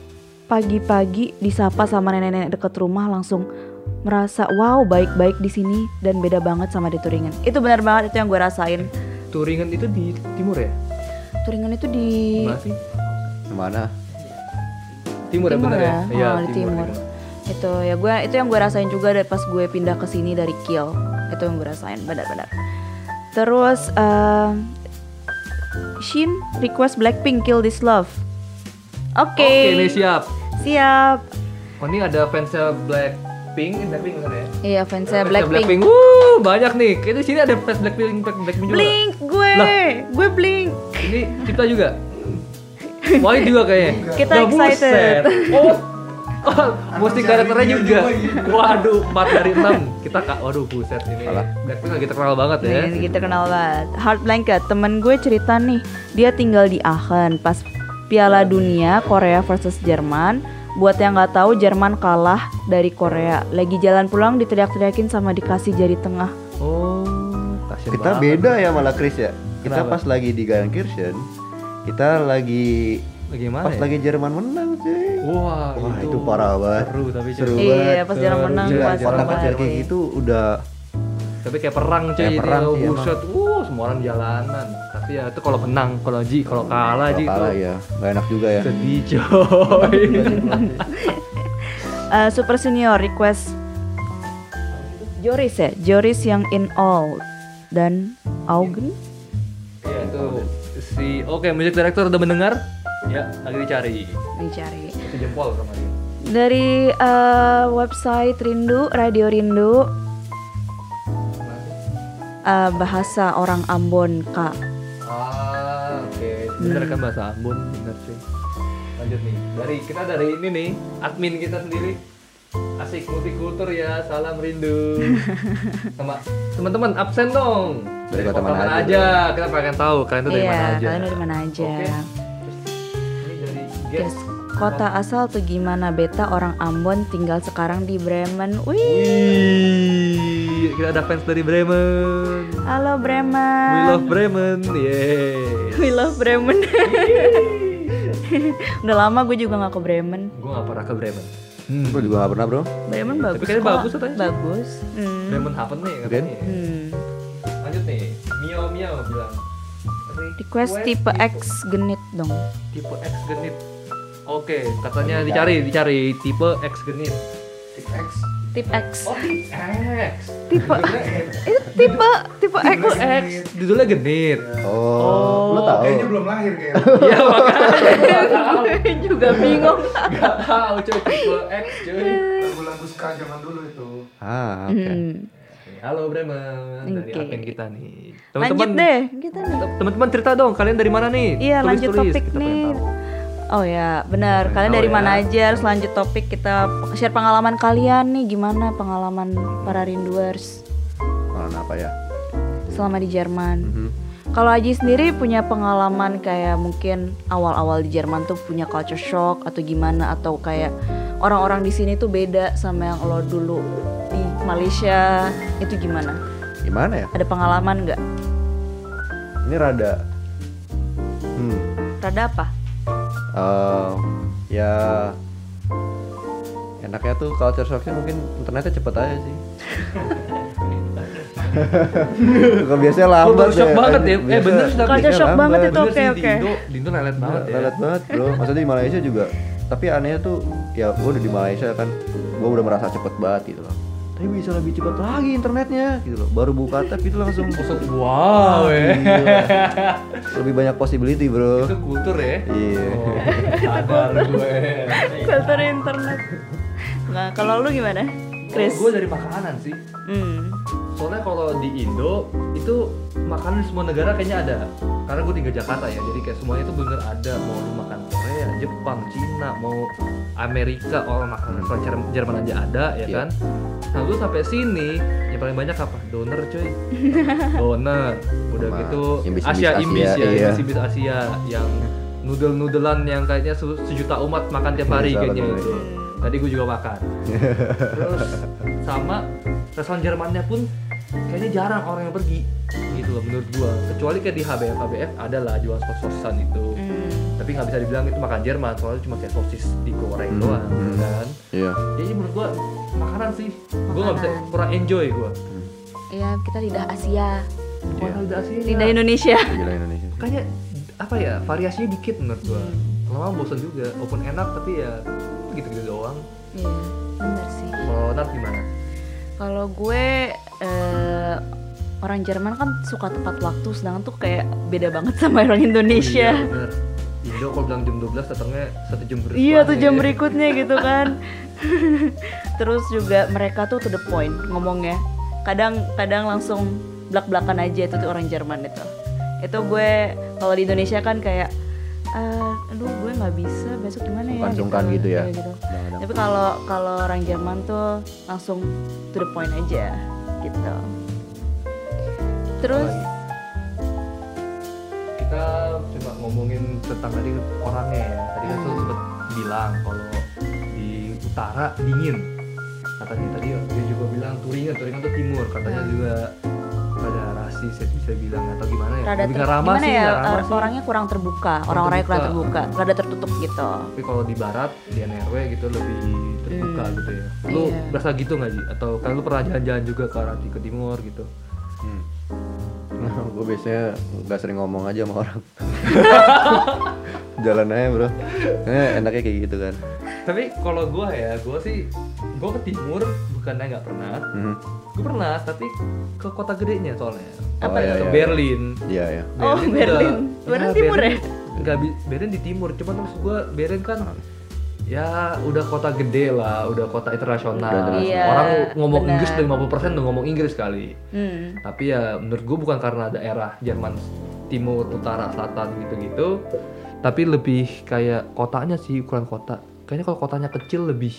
pagi-pagi disapa sama nenek-nenek deket rumah langsung merasa wow baik-baik di sini dan beda banget sama di Turingan. Itu benar banget itu yang gue rasain. Turingan itu di timur ya? Turingan itu di Mana sih? Ke mana? Timur, ya bener ya? Iya, Oh, di timur. Itu ya gue itu yang gue rasain juga dari pas gue pindah ke sini dari Kiel. Itu yang gue rasain benar-benar. Terus eh Shin request Blackpink Kill This Love. Oke. Oke, ini siap. Siap. Oh, ini ada fansnya Blackpink, ini Blackpink bener ya? Iya fansnya Fansnya Blackpink. Wuh, banyak nih. Kayaknya di sini ada fans Blackpink, Black- Blackpink juga. Blink gue, Lah. gue blink. Ini kita juga. Wah, ini juga kayaknya. Kita Lah, excited. buset. Oh. Oh, musik karakternya juga. Waduh, 4 dari 6. Kita kak, waduh buset ini. Alah. Blackpink lagi terkenal banget ya. Nih, kita kenal banget. Heart Blanket, temen gue cerita nih, dia tinggal di Aachen pas Piala Dunia Korea versus Jerman. Buat yang nggak tahu, Jerman kalah dari Korea. Lagi jalan pulang diteriak-teriakin sama dikasih jari tengah. Oh, Kita banget. beda ya malah Chris ya. Kita Kenapa? pas lagi di Gardenkirchen, kita lagi Lagi mana pas ya? lagi Jerman menang cuy. Wah, Wah, itu parah banget. Seru tapi Seru Iya, banget. pas Jerman menang Gila, pas kayak gitu udah Tapi kayak perang cuy Kayak perang oh, sih emang. buset. Uh, semua orang jalanan. Tapi ya itu kalau menang, kalau Ji, kalau kalah kalau Ji kalah itu ya nggak enak juga ya. sedih coy. Eh, Super Senior request Joris ya, Joris yang in all dan Augen. ya itu si oke music director udah mendengar? Ya, lagi dicari. Dicari. Itu jempol sama dia. Dari eh, website Rindu, Radio Rindu, eh, bahasa orang Ambon kak. Ah, oke. Bener kan bahasa Ambon, bener cuy. Lanjut nih. Dari kita dari ini nih, admin kita sendiri. Asik multikultur ya, salam rindu. Sama teman-teman absen dong. Dari kota mana aja, aja? Kita pengen tahu kalian tuh dari Iya, mana aja. kalian dari mana aja. Oke. Terus ini dari Guys, guest. Kota asal tuh gimana? Beta orang Ambon tinggal sekarang di Bremen. Wih, Wih, kita ada fans dari Bremen. halo We Bremen. love Bremen, yeay. We love Bremen. Udah lama gue juga nggak ke Bremen. Gue gak pernah ke Bremen. Gue juga gak pernah bro. Bremen bagus. Tapi kayaknya bagus katanya. Bagus. Hmm. Bremen Haven nih Oke. katanya. Hmm. Lanjut nih, Mio Mio bilang. Request tipe X genit dong. tipe X genit. Oke, katanya dicari, dicari tipe X genit. Tipe X. Tip X. Oh, tipe X. Tipe itu tipe tipe X. Tipe X, judulnya genit. Oh, lo tau? Kayaknya belum lahir kayaknya. Iya makanya juga bingung. nggak tahu cuy tipe X cuy. Lagu-lagu ska zaman dulu itu. Ah, oke. Hmm. Halo Bremen dari Oke. admin kita nih. Lanjut deh, kita nih. Teman-teman cerita dong, kalian dari mana nih? Iya, lanjut Tulis-tulis, topik kita nih. Oh ya, benar. Kalian dari ya. mana aja? Harus lanjut topik kita share pengalaman kalian nih. Gimana pengalaman para rinduers Mana apa ya? selama di Jerman? Mhm. Kalau Aji sendiri punya pengalaman kayak mungkin awal-awal di Jerman tuh punya culture shock atau gimana atau kayak orang-orang di sini tuh beda sama yang lo dulu di Malaysia itu gimana? Gimana ya? Ada pengalaman nggak? Ini rada Hmm. Rada apa? Eh, ya enaknya tuh culture shocknya mungkin internetnya cepet aja sih. Kalau biasanya lambat Culture shock banget ya. Eh, bener sih, tapi- Culture shock lambat. banget itu oke sih, oke. Di Indo, di Indo lelet banget ya. Lelet banget bro. Maksudnya di Malaysia juga. Tapi anehnya tuh ya gue udah di Malaysia kan, gue udah merasa cepet banget gitu loh. Tapi bisa lebih cepat lagi internetnya gitu loh. Baru buka tab itu langsung Wow, ya. Lebih banyak possibility bro. Itu kultur ya. Iya. Oh, sadar gue. Kultur internet. Nah, kalau lu gimana? Chris. Gue dari makanan sih. Hmm. Soalnya kalau di Indo itu makanan di semua negara kayaknya ada. Karena gue tinggal Jakarta ya, jadi kayak semuanya itu bener ada. Mau lu makan Korea, Jepang, Cina, mau Amerika, orang makan restoran Jer- Jerman aja ada ya Iya. kan. Nah gue sampai sini yang paling banyak apa? Doner cuy. Doner. Udah Sama gitu imbis-imbis Asia Asia, imbis ya, iya. imbis-imbis Asia yang nudel-nudelan yang kayaknya se- sejuta umat makan tiap hari Iya, kayaknya itu. Tadi gue juga makan. Terus sama restoran Jermannya pun kayaknya jarang orang yang pergi gitu loh menurut gua kecuali kayak di HBF HBF ada lah jual sos sosisan itu Hmm. tapi nggak bisa dibilang itu makan Jerman soalnya cuma kayak sosis digoreng Hmm, doang hmm. kan Iya. jadi menurut gua makanan sih gua nggak bisa kurang enjoy gua Iya, kita lidah Asia. Udah asli Lidah Indonesia. Gila Indonesia. kayaknya apa ya variasinya dikit menurut gua lama bosan juga walaupun enak tapi ya gitu-gitu doang Iya, bener sih. kalau Nat gimana Kalau gue eh, orang Jerman kan suka tepat waktu, sedangkan tuh kayak beda banget sama orang Indonesia. Iya, bener. Indo kalau bilang jam 12 datangnya satu jam berikutnya Iya tuh jam berikutnya gitu kan. Terus juga mereka tuh to the point ngomongnya. Kadang kadang langsung belak-belakan aja itu tuh orang Jerman itu. Itu gue kalau di Indonesia kan kayak "Ah, aduh gue nggak bisa. Besok gimana ya? Sungkan-sungkan gitu. ya. Iya, gitu. Tapi kalau kalau orang Jerman tuh langsung to the point aja gitu. Terus? Kita cuma ngomongin tentang tadi orangnya ya. Tadi kan tuh sempet bilang kalau di utara dingin. Katanya tadi dia juga bilang Turingan Turingan tuh timur katanya juga ada rasis ya bisa bilang atau gimana ya rada ter- ramah gimana sih ya ramah sih. orangnya kurang terbuka orang-orangnya kurang terbuka rada tertutup gitu tapi kalau di barat di NRW gitu lebih terbuka Hmm. gitu ya lu Iya. berasa gitu nggak sih atau kan lu pernah jalan-jalan juga ke arah ke timur gitu Hmm. Nah, gue biasanya nggak sering ngomong aja sama orang. Jalan aja bro. Kayaknya enaknya kayak gitu kan. Tapi kalau gua ya gua sih gua ke timur bukannya nggak pernah Mhm. gue pernah tapi ke kota gedenya soalnya Oh, Apa iya, ke iya. Berlin Iya ya. Oh, Berlin. Berlin timur ya? Enggak, Berlin di timur. Cuman maksud gua Berlin kan ya udah kota gede lah, udah kota internasional. Udah internasional. Iya, Orang ngomong benar. Inggris udah 50% udah ngomong Inggris kali. hmm. Tapi ya menurut gua bukan karena daerah Jerman timur, utara, selatan gitu-gitu. Tapi lebih kayak kotanya sih ukuran kota. Kayaknya kalau kotanya kecil lebih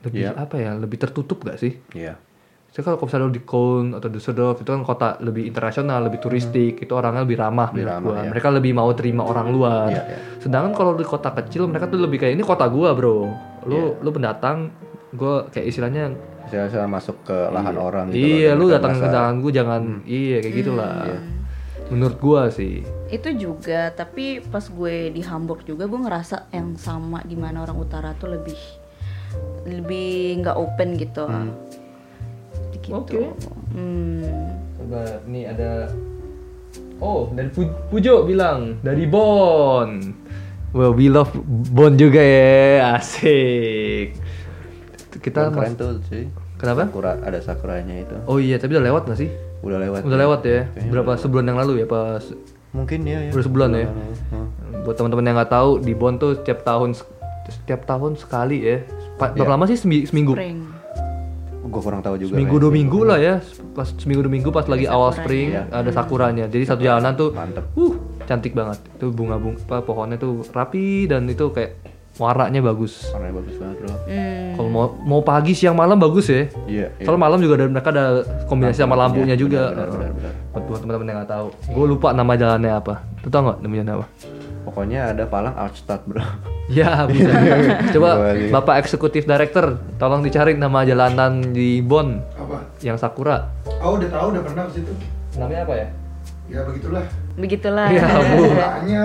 lebih Iya. apa ya? Lebih tertutup gak sih? Iya. Saya kalau misalnya di Köln atau Düsseldorf itu kan kota lebih internasional, lebih turistik, itu orangnya lebih ramah Lebih ramah, gua. ya. Mereka lebih mau terima orang luar. Iya, iya. Sedangkan kalau di kota kecil mereka tuh lebih kayak ini kota gua, Bro. Lu Iya. lu pendatang, gua kayak istilahnya Saya, saya masuk ke lahan orang gitu. iya, loh, lu datang ke dalam gua jangan iya kayak gitulah. Iya. Menurut gua sih. itu juga tapi pas gue di Hamburg juga gue ngerasa yang sama di mana orang utara tuh lebih lebih nggak open gitu gitu Oke. hmm. Coba nih ada Oh, dari Pu- Pujo bilang dari Bon. Well, we love Bon juga ya. Asik. Kita Keren tuh sih. Kenapa? Sakura, ada sakuranya itu. Oh iya, tapi udah lewat gak sih? Udah lewat. Udah lewat ya. Kayaknya Berapa udah. sebulan yang lalu ya pas Mungkin ya. ya. Udah sebulan ya? Heeh. buat teman-teman yang nggak tahu di Bon tuh setiap tahun setiap tahun sekali ya. Pa- Berapa Iya. lama sih seminggu? Spring. Gue kurang tahu juga. Seminggu dua minggu lah ya. Pas seminggu dua minggu pas lagi awal spring Iya. ada sakuranya. Jadi satu jalanan tuh Mantep. Uh, cantik banget. Itu bunga-bunga apa pohonnya tuh rapi dan itu kayak warnanya bagus. Warnanya bagus banget bro. Hmm. Kalau mau mau pagi siang malam bagus ya. Iya. iya. Soalnya malam juga ada mereka ada kombinasi sama lampunya Iya, juga. benar, benar, benar, Buat buat teman-teman yang nggak tahu. Gue lupa nama jalannya apa. Lu tau nggak nama jalannya apa? Pokoknya ada Palang Outstad bro. Ya bisa. Coba. Bapak Eksekutif Director, tolong dicari nama jalanan di Bon Apa? yang Sakura. Oh udah tahu udah pernah ke situ. Namanya apa ya? Ya begitulah. begitulah. Iya, Bu.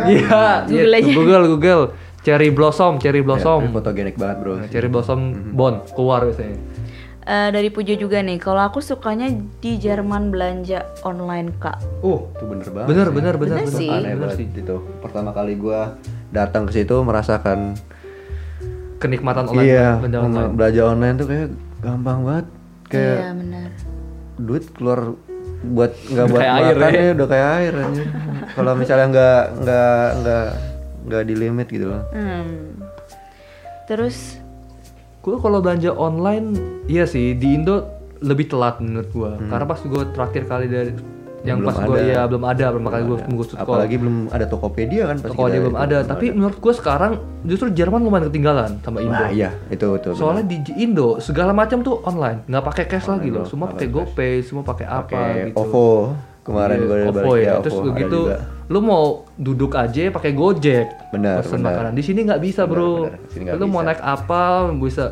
Iya, Google iya, aja. Google, Google. Cherry blossom, cherry Ya, blossom. fotogenik banget bro. Nah, cherry blossom bond keluar biasanya. Eh, dari Pujo juga nih, kalau aku sukanya di Jerman belanja online kak. Uh, Itu bener banget. bener, sih. bener, bener, Bener bener. sih. Aneh Bener banget sih. itu. Pertama kali gua datang ke situ merasakan Kenikmatan online, iya belanja on- online. belanja online tuh kayak gampang banget. Kayak Iya benar. duit keluar buat nggak buat Kayak air, makan ya. ya udah kayak air anjir. Kalau misalnya nggak nggak nggak nggak di limit gitu loh. Hmm. Terus Gue kalau belanja online, iya sih di Indo lebih telat menurut gua. Karena pas gue terakhir kali dari yang Hmm. Belum pas gue ada. ya belum ada, belum kali gue tunggu sekolah. Apalagi belum ada Tokopedia kan pas Toko kita dia belum ada, tapi menurut gue sekarang justru Jerman lumayan ketinggalan sama Indo. Nah, iya, itu itu. Soalnya di Indo segala macam tuh online, nggak pakai cash lagi loh, semua pakai GoPay, semua pakai apa pakai gitu. OVO kemarin Iya, gue OVO ya. Terus udah gitu, lu mau duduk aja pakai Gojek, Benar, pesen benar. makanan. Di sini nggak bisa Benar, bro. benar. Nggak Lu mau bisa. naik apa bisa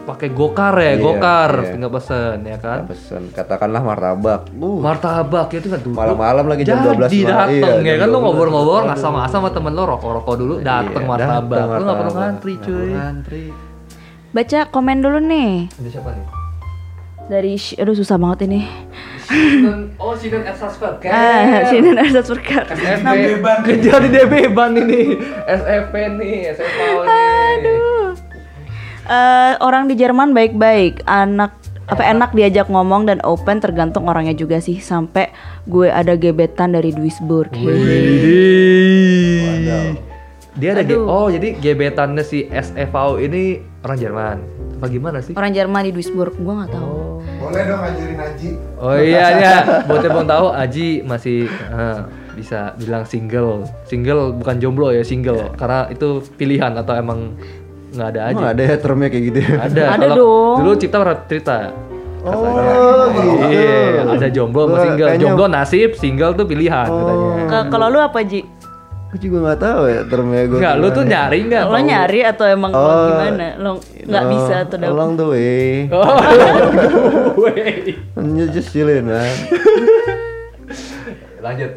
pakai gokar ya, Iya, gokar, iya. tinggal pesen ya kan. pesen katakanlah martabak. Uh, Martabak ya itu kan duduk. Malam-malam lagi jam Jadi 12 malam. dateng Iya, ya kan lu 12. ngobrol-ngobrol Aduh. ngasal-ngasal sama temen lo rokok-rokok dulu dateng Iya, martabak. dateng Lu nggak perlu ngantri Nggak cuy. ngantri. baca komen dulu nih Ada siapa nih? Dari Sh- aduh susah banget ini. oh Sinan Ersasper Ah, sini ada Surkar. SFP Kejar di DB ban ini SFP nih SFP nih. Eh, orang di Jerman baik-baik, anak apa enak. diajak ngomong dan open tergantung orangnya juga sih. Sampai gue ada gebetan dari Duisburg. Dia ada ge- oh jadi gebetannya si SFV ini orang Jerman. Apa gimana sih? Orang Jerman di Duisburg, gue nggak tahu. Boleh dong ngajarin Aji. Oh iya ya, buat yang belum tahu Aji masih eh, bisa bilang single. Single bukan jomblo ya, single. Karena itu pilihan atau emang nggak ada Aji. Emang ada ya termnya kayak gitu ya? Ada. Ada Kalau dong. Dulu Cipta pernah cerita. Oh, gitu. Iya, ada jomblo sama single. kayaknya- Jomblo nasib, single tuh pilihan katanya. Ke- Kalau lu apa Ji? Gue juga nggak tahu ya termnya gue. Enggak, lu tuh nyari enggak? Lo nyari atau emang lo Oh. gimana? Lo nggak bisa atau dapet? Along the way. Oh, wait. You just chillin man. Lanjut.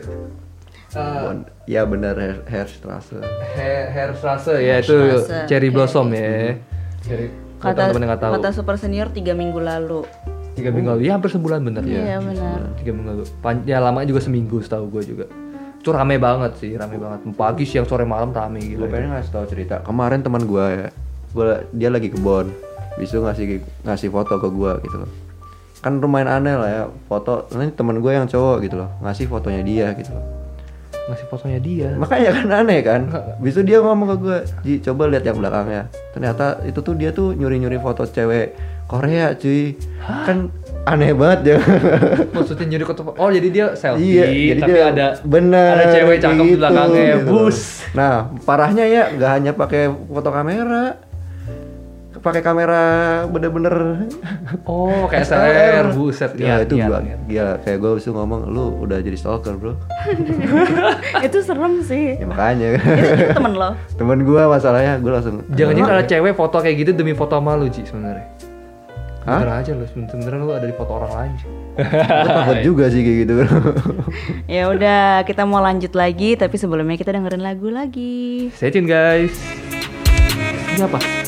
Uh, ya benar hair, hair strasse. hair, hair Strasse ya itu Strasse, cherry blossom ya. Cherry buat Kata teman-teman yang nggak tahu. kata super senior tiga minggu lalu. Tiga minggu lalu, ya hampir sebulan bener Iya benar. Tiga minggu lalu. Pan ya lama juga seminggu setahu gue juga. Itu rame banget sih, rame banget. Pagi, siang, sore, malam rame gitu. Gue pengen ngasih tahu cerita. Kemarin teman gue ya, gua dia lagi ke Bon. Bisu ngasih ngasih foto ke gue gitu loh. Kan lumayan aneh lah ya foto. Ini teman gue yang cowok gitu loh, ngasih fotonya dia gitu loh. Ngasih fotonya dia. Makanya kan aneh kan. Bisu dia ngomong ke gue, Ji coba lihat yang belakangnya. Ternyata itu tuh dia tuh nyuri-nyuri foto cewek Korea cuy. Kan aneh banget ya. Maksudnya nyuri foto Oh, jadi dia selfie, Iya, jadi tapi dia ada bener ada cewek cakep di gitu, belakangnya ya, gitu. bus. Nah, parahnya ya nggak hanya pakai foto kamera, pakai kamera bener-bener. Oh, kayak SLR. Buset Ya niat, itu niat, gua, niat. gila kayak gue bisa ngomong, lu udah jadi stalker bro. Itu serem sih. Ya makanya. itu, itu temen lo. Temen gue masalahnya, gue langsung. Jangan-jangan ada cewek foto kayak gitu demi foto sama lu, Ji, sebenarnya. Hah? Bener aja lu, sebenernya lu ada di foto orang lain, takut juga sih kayak gitu. Ya udah, kita mau lanjut lagi tapi sebelumnya kita dengerin lagu lagi. Stay tune, guys. Ini apa?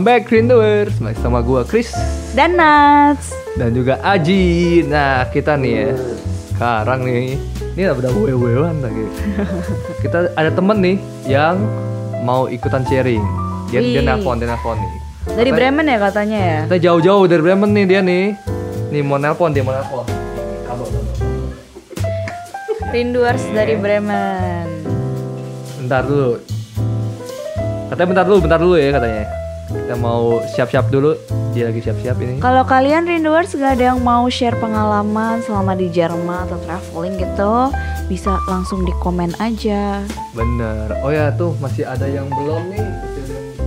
Welcome back Rinduers Masih sama gua Chris Dan Nats. dan juga Aji. Nah, kita nih ya. Sekarang nih, ini udah wewe-wewan lagi. kita ada temen nih yang mau ikutan sharing. Dia dia Wih. nelpon, dia nelpon nih. Dari Katanya- Bremen ya katanya ya? Kita jauh-jauh dari Bremen nih dia nih. Nih mau nelpon, dia mau kabel. Rinduers dari Bremen. Bentar dulu. Katanya bentar dulu, bentar dulu ya katanya. Kita mau siap-siap dulu. Dia lagi siap-siap ini. Kalau kalian Rinduers gak ada yang mau share pengalaman selama di Jerman atau traveling gitu, bisa langsung di komen aja. Bener. Oh ya tuh masih ada yang belum nih,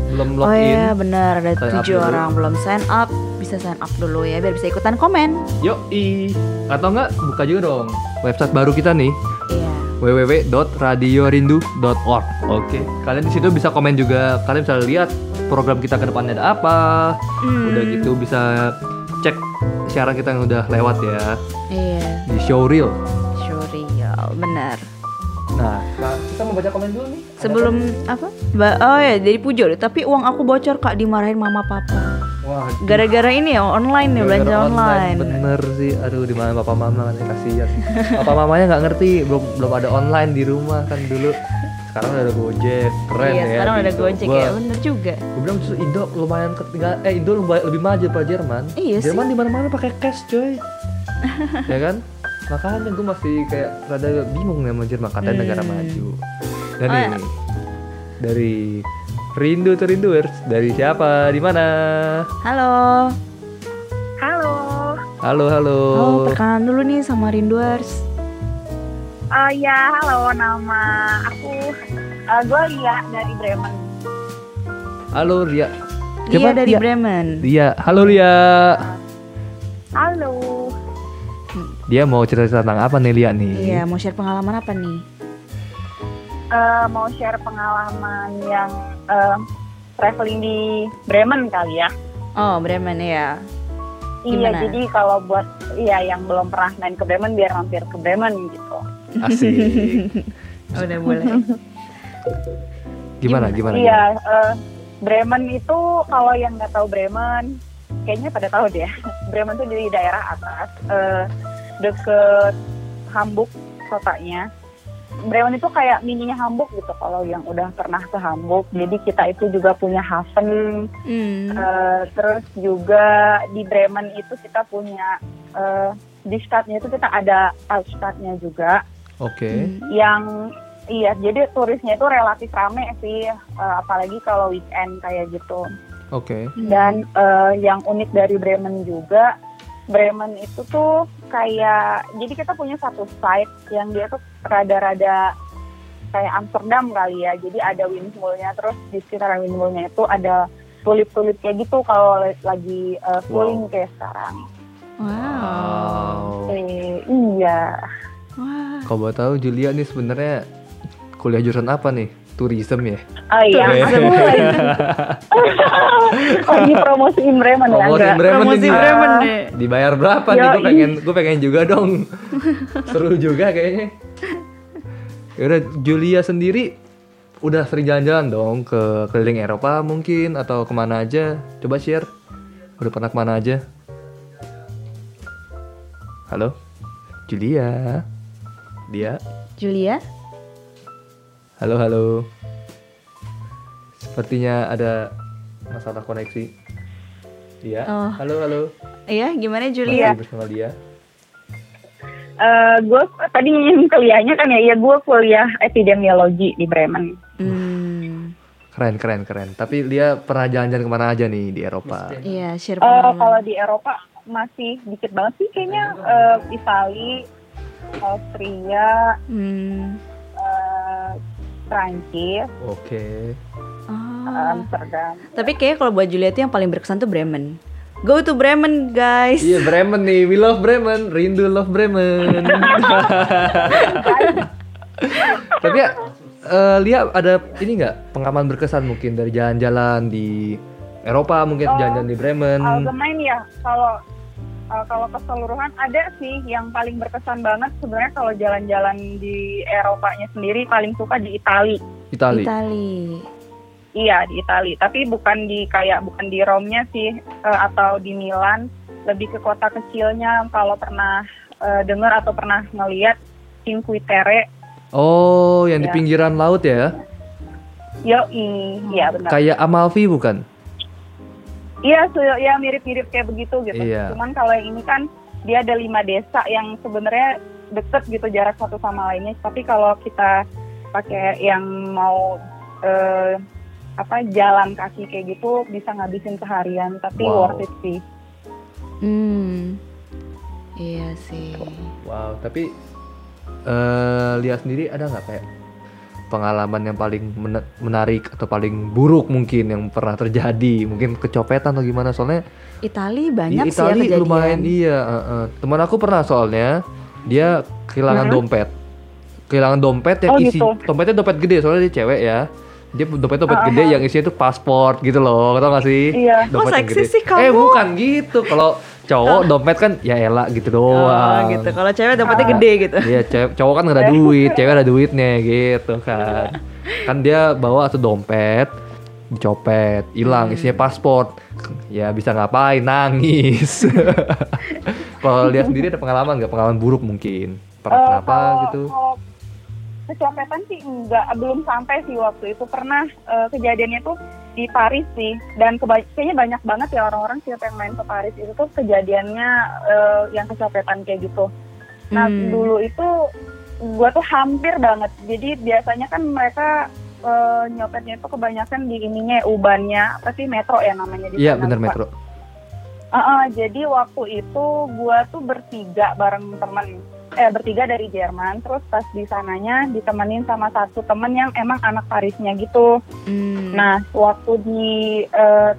belum Oh login. iya benar ada tujuh dulu. orang belum sign up, bisa sign up dulu ya biar bisa ikutan komen. Yoi. Atau enggak buka juga dong website baru kita nih Iya. www.radiorindu.org. Oke, kalian di situ bisa komen juga. Kalian bisa lihat program kita ke depannya ada apa. Hmm. Udah gitu bisa cek siaran kita yang udah lewat ya Iya, di Showreel. surreal, benar. Nah, kita mau baca komen dulu nih. Sebelum apa? Ba- oh ya, dari Pujo deh. Tapi uang aku bocor kak dimarahin mama papa. Wah, Gara-gara ini ya online nih belanja gara-gara online. Bener sih, aduh di mana papa mama kan kasihan. papa mamanya nggak ngerti, belum belum ada online di rumah kan dulu. Sekarang udah ada Gojek, keren iya, ya. sekarang udah gitu. Gojek Gua- ya, bener juga. Gue bilang justru Indo lumayan ketinggalan eh Indo lebih, lebih maju pada Jerman. Iya sih. Jerman di mana-mana pakai cash, coy. ya kan? Makanya gue masih kayak rada bingung nih sama Jerman katanya negara maju. Dan Hmm. Oh, ya. ini dari Rindu to Rinduers dari siapa? Di mana? Halo. Halo, Halo, halo. Oh, perkenalan dulu nih sama Rinduers. Oh ya halo nama aku uh, gue Lia dari Bremen. Halo Ria. Lia Siapa? dari Lia. Bremen. Lia. Halo Lia. Halo, Dia mau cerita tentang apa nih Lia nih? Iya, mau share pengalaman apa nih? uh, mau share pengalaman yang uh, traveling di Bremen kali ya. Oh, Bremen ya. Iya, Gimana? jadi kalau buat iya yang belum pernah main ke Bremen biar mampir ke Bremen gitu. Asik. Udah boleh. Gimana gimana? Iya, eh, Bremen itu kalau yang nggak tahu Bremen, kayaknya pada tahu deh. Bremen tuh di daerah atas, eh, deket Hamburg kotanya. Bremen itu kayak mininya Hamburg gitu kalau yang udah pernah ke Hamburg. Jadi kita itu juga punya haven, Hmm. eh, terus juga di Bremen itu kita punya eh, di stadnya itu kita ada Altstadtnya juga Oke. yang iya jadi turisnya itu relatif rame sih eh, apalagi kalau weekend kayak gitu Oke. dan eh, yang unik dari Bremen juga Bremen itu tuh kayak jadi kita punya satu site yang dia tuh rada-rada kayak Amsterdam kali ya jadi ada windmillnya terus di sekitar windmillnya itu ada tulip-tulip kayak gitu kalau lagi eh, cooling kayak sekarang Wow. Wow. eh, iya Wah. Kalau mau tahu Julia nih sebenarnya kuliah jurusan apa nih? Tourism ya? oh iya aku lagi lagi promosiin Bremen ya Promosi Bremen Promosi nih. Bremen deh. Dibayar berapa nih? Gue pengen, gue pengen juga dong. Seru juga kayaknya. Yaudah, Julia sendiri udah sering jalan-jalan dong ke keliling Eropa mungkin atau ke mana aja? Coba share. Udah pernah ke mana aja? Halo, Julia. Dia. Julia? Halo, halo. Sepertinya ada masalah koneksi. Iya. Oh. Halo, halo. Iya, gimana Julia? Masih bersama dia. Eh, gue tadi ingin kuliahnya kan ya, ya gue kuliah epidemiologi di Bremen. Hmm. Keren, keren, keren. Tapi dia pernah jalan-jalan ke mana aja nih di Eropa? Iya, share Eh, pengalaman. kalau di Eropa masih dikit banget sih kayaknya eh, Itali, Austria, Hmm. eh, Prancis, Oke. Oh. Amsterdam. Tapi kayak kalau buat Julia itu yang paling berkesan tuh Bremen. Go to Bremen, guys. Iya Bremen nih, we love Bremen, rindu love Bremen. Tapi ya, eh, Lia ada ini nggak pengalaman berkesan mungkin dari jalan-jalan di Eropa mungkin Oh, jalan-jalan di Bremen. Allgemein ya, kalau eh, kalau keseluruhan ada sih yang paling berkesan banget sebenarnya kalau jalan-jalan di Eropanya sendiri paling suka di Itali. Itali. Itali. Iya di Itali, tapi bukan di kayak bukan di Rome-nya sih eh, atau di Milan, lebih ke kota kecilnya. Kalau pernah eh, dengar atau pernah ngeliat Cinque Terre, Oh, yang di Ya. pinggiran laut ya? yo iya benar. Kayak Amalfi bukan? Iya, so, ya mirip-mirip kayak begitu gitu. Iya. Cuman kalau yang ini kan dia ada lima desa yang sebenarnya deket gitu jarak satu sama lainnya. Tapi kalau kita pakai yang mau eh, apa jalan kaki kayak gitu bisa ngabisin seharian. Tapi Wow. worth it sih. Hmm. Iya sih. Wow, tapi eh lihat sendiri ada nggak kayak pengalaman yang paling men- menarik atau paling buruk mungkin yang pernah terjadi? Mungkin kecopetan atau gimana? Soalnya Itali banyak di sih ya Itali kejadian. lumayan iya. eh, eh. Teman aku pernah soalnya dia kehilangan Hmm. dompet. Kehilangan dompet yang Oh, isi gitu. dompetnya dompet gede soalnya dia cewek ya. Dia dompet dompet Ah, gede ah. yang isinya tuh paspor gitu loh, tau gak sih? Iya. Kok Dompet yang seksi gede. sih kamu? Eh bukan gitu. Kalau cowok dompet kan ya elah gitu Oh, doang. gitu. Kalau cewek dapetnya Ah. gede gitu. Iya, cewek cowok kan nggak ada duit, cewek ada duitnya gitu kan. Kan dia bawa satu dompet, dicopet, hilang, isinya paspor. Ya bisa ngapain? Nangis. Kalau lihat sendiri ada pengalaman nggak? Pengalaman buruk mungkin? Pernah Eh, kenapa kalau- gitu? kalau kecopetan sih enggak belum sampai sih waktu itu pernah eh, kejadiannya tuh di Paris sih dan kayaknya banyak banget ya orang-orang siapa yang main ke Paris itu tuh kejadiannya eh, yang kecopetan kayak gitu. Nah Hmm. dulu itu gua tuh hampir banget. Jadi biasanya kan mereka eh, nyopetnya itu kebanyakan di ininya ubannya apa sih metro ya namanya di Iya lupa. metro. Ah, ah, jadi waktu itu gua tuh bertiga bareng temen eh bertiga dari Jerman terus pas di sananya ditemenin sama satu temen yang emang anak Parisnya gitu. Hmm. Nah waktu di eh,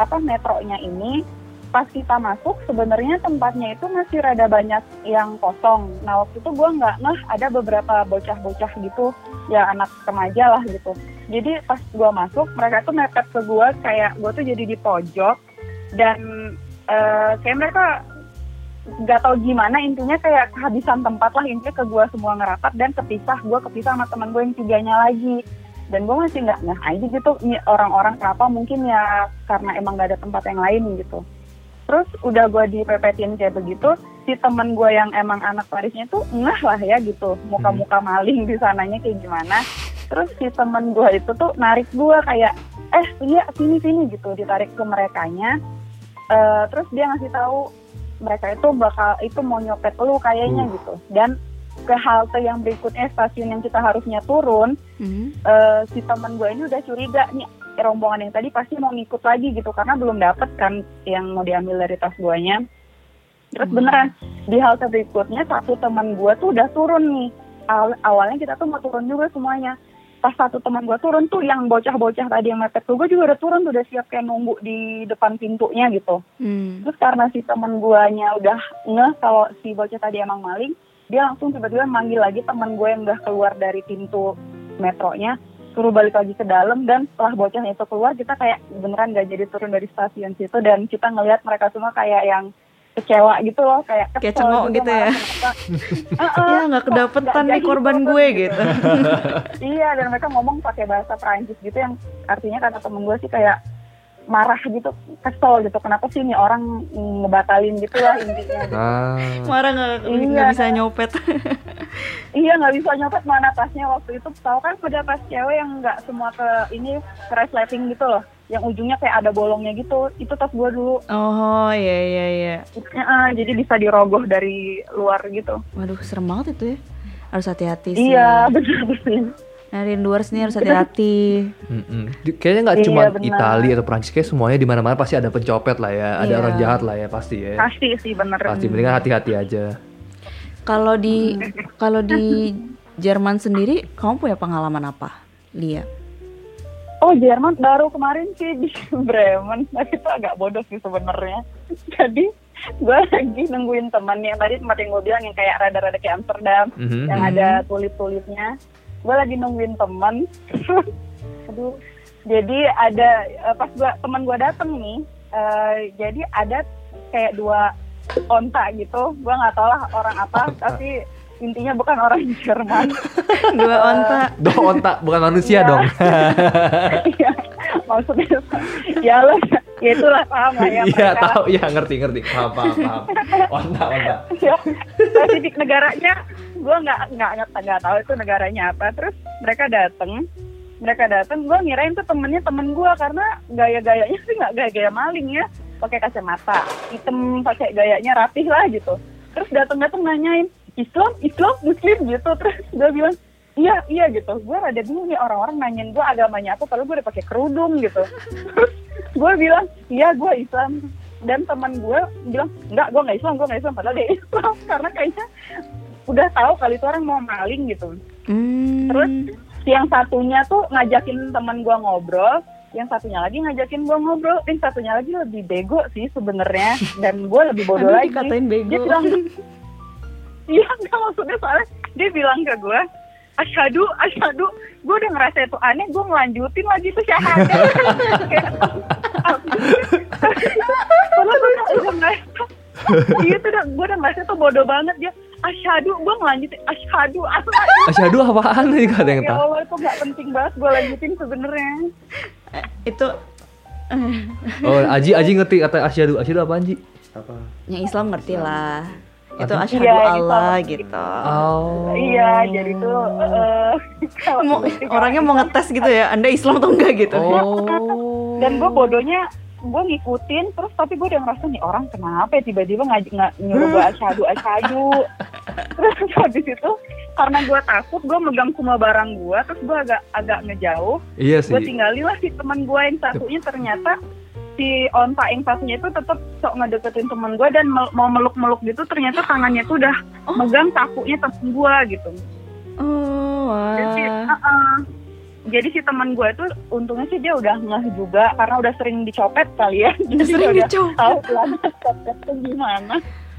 apa metronya ini pas kita masuk sebenarnya tempatnya itu masih rada banyak yang kosong. Nah waktu itu gua nggak ngeh ada beberapa bocah-bocah gitu ya anak remaja lah gitu. Jadi pas gua masuk mereka tuh mepet ke gua kayak gua tuh jadi di pojok dan eh, kayak mereka nggak tahu gimana intinya kayak kehabisan tempat lah intinya ke gue semua ngerapat dan kepisah gue kepisah sama teman gue yang tiganya lagi. Dan gue masih nggak nggak aja gitu orang-orang kenapa mungkin ya karena emang gak ada tempat yang lain gitu. Terus udah gue dipepetin kayak begitu si temen gue yang emang anak Parisnya tuh ngeh lah ya gitu muka-muka maling di sananya kayak gimana. Terus si temen gue itu tuh narik gue kayak eh iya sini sini gitu ditarik ke merekanya. Eh, terus dia ngasih tahu mereka itu bakal itu mau nyopet lu kayaknya gitu. Dan ke halte yang berikutnya stasiun yang kita harusnya turun Hmm. eh, si teman gue ini udah curiga nih rombongan yang tadi pasti mau ngikut lagi gitu karena belum dapet kan yang mau diambil dari tas guanya. Terus beneran di halte berikutnya satu teman gue tuh udah turun nih. Aw- awalnya kita tuh mau turun juga semuanya pas satu teman gue turun tuh yang bocah-bocah tadi yang mepet tuh gue juga udah turun tuh udah siap kayak nunggu di depan pintunya gitu Hmm. Terus karena si temen guanya udah ngeh kalau si bocah tadi emang maling, dia langsung tiba-tiba manggil lagi temen gue yang udah keluar dari pintu metronya, suruh balik lagi ke dalam dan setelah bocahnya itu keluar kita kayak beneran gak jadi turun dari stasiun situ dan kita ngelihat mereka semua kayak yang kecewa gitu loh kayak Kayak cengok gitu ya. kenapa. Heeh, Ya nggak kedapetan nih korban gue gitu. iya dan mereka ngomong pakai bahasa Perancis gitu yang artinya kata temen gue sih kayak marah gitu kesel gitu kenapa sih ini orang ngebatalin gitu lah intinya gitu. Ah. Marah nggak Iya. nggak bisa nyopet. iya nggak bisa nyopet mana tasnya waktu itu tahu kan ada tas cewek yang nggak semua ke ini ke resleting gitu loh yang ujungnya kayak ada bolongnya gitu itu tas gue dulu Oh iya iya iya. Heeh, jadi bisa dirogoh dari luar gitu Waduh serem banget itu ya. Harus hati-hati sih. iya betul betul Dari luar sini harus hati-hati. Mm-mm. Di- Kayaknya nggak Iya, cuma. Italia atau Prancis, kayak semuanya di mana-mana pasti ada pencopet lah ya, ada Iya. orang jahat lah ya pasti ya. pasti sih bener Pasti mendingan hati-hati aja. Kalau di kalau di Jerman sendiri kamu punya pengalaman apa? Lia. Oh Jerman baru kemarin sih di Bremen, tapi itu agak bodoh sih sebenarnya. Jadi gue lagi nungguin teman yang tadi tempat yang gue bilang yang kayak rada-rada kayak Amsterdam, Mhm. yang ada tulip-tulipnya. Gue lagi nungguin teman. Aduh. Jadi ada eh, pas gua teman gue dateng nih, eh, jadi ada kayak dua onta gitu. Gue nggak tahu lah orang apa, tapi intinya bukan orang Jerman. Dua onta. Doh ontak bukan manusia Iya. dong. Iya, maksudnya ya lo ya itulah paham lah ya Iya tahu, ya ngerti ngerti. Paham paham paham. Ontak ontak. Ya, spesifik negaranya gue nggak nggak nggak nggak tahu itu negaranya apa terus mereka dateng mereka dateng gue ngirain tuh temennya temen gue karena gaya-gayanya sih nggak gaya-gaya maling ya pakai kacamata hitam pakai gayanya rapih lah gitu terus dateng-dateng nanyain Islam Islam Muslim gitu. Terus gue bilang iya iya gitu. Gue rada bingung nih orang-orang nanyain gue agamanya apa kalau gue udah pakai kerudung gitu. Terus gue bilang iya gue Islam. Dan teman gue bilang enggak gue nggak Islam gue nggak Islam padahal dia Islam. Karena kayaknya udah tahu kali itu orang mau maling gitu. Hmm. terus yang satunya tuh ngajakin teman gue ngobrol yang satunya lagi ngajakin gue ngobrol. Yang satunya lagi lebih bego sih sebenarnya dan gue lebih bodoh lagi. dia bilang iya nggak maksudnya soalnya dia bilang ke gue asyhadu asyhadu gue udah ngerasa itu aneh gue ngelanjutin lagi tuh syahadat Padahal gue udah ngerasa Iya tuh udah, gue udah ngerasa tuh bodoh banget dia Asyhadu, gue ngelanjutin Asyhadu, asyhadu apaan nih gak ada yang Ya tahu. Allah itu gak penting banget gue lanjutin sebenarnya Itu Oh, Aji Aji ngerti kata asyhadu. Asyhadu apaan, Ji? Apa? yang Islam ngerti lah. Itu asyhadu Iya, Allah gitu. Oh. Iya, jadi tuh eh, kalau Mau, ketika orangnya mau ngetes gitu ya, Anda Islam atau enggak gitu. Oh. Dan gue bodohnya gue ngikutin terus tapi gue udah ngerasa nih orang kenapa ya tiba-tiba ngaj nggak nyuruh gue asyhadu asyhadu terus habis itu karena gue takut gue megang semua barang gue terus gue agak agak ngejauh Iya sih. gue tinggalin lah si teman gue yang satunya ternyata si onta yang satunya itu tetap sok ngedeketin teman gue dan mel- mau meluk-meluk gitu ternyata tangannya tuh udah megang sakunya temen gue gitu. Oh, jadi, wah. jadi si teman gue itu untungnya sih dia udah ngeh juga karena udah sering dicopet kali ya. Jadi Sering dia udah dicopet. tahu pelan copet tuh gimana.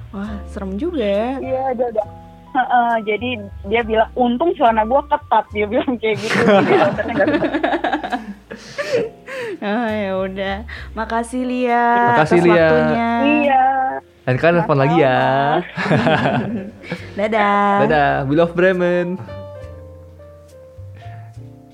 Wah, serem juga ya. iya dia udah Heeh, jadi dia bilang untung celana gue ketat dia bilang kayak gitu Oh, ya udah. Makasih Lia. Makasih, atas Lia. waktunya. iya Dan kalian telepon lagi ya. Dadah. Dadah, we love Bremen.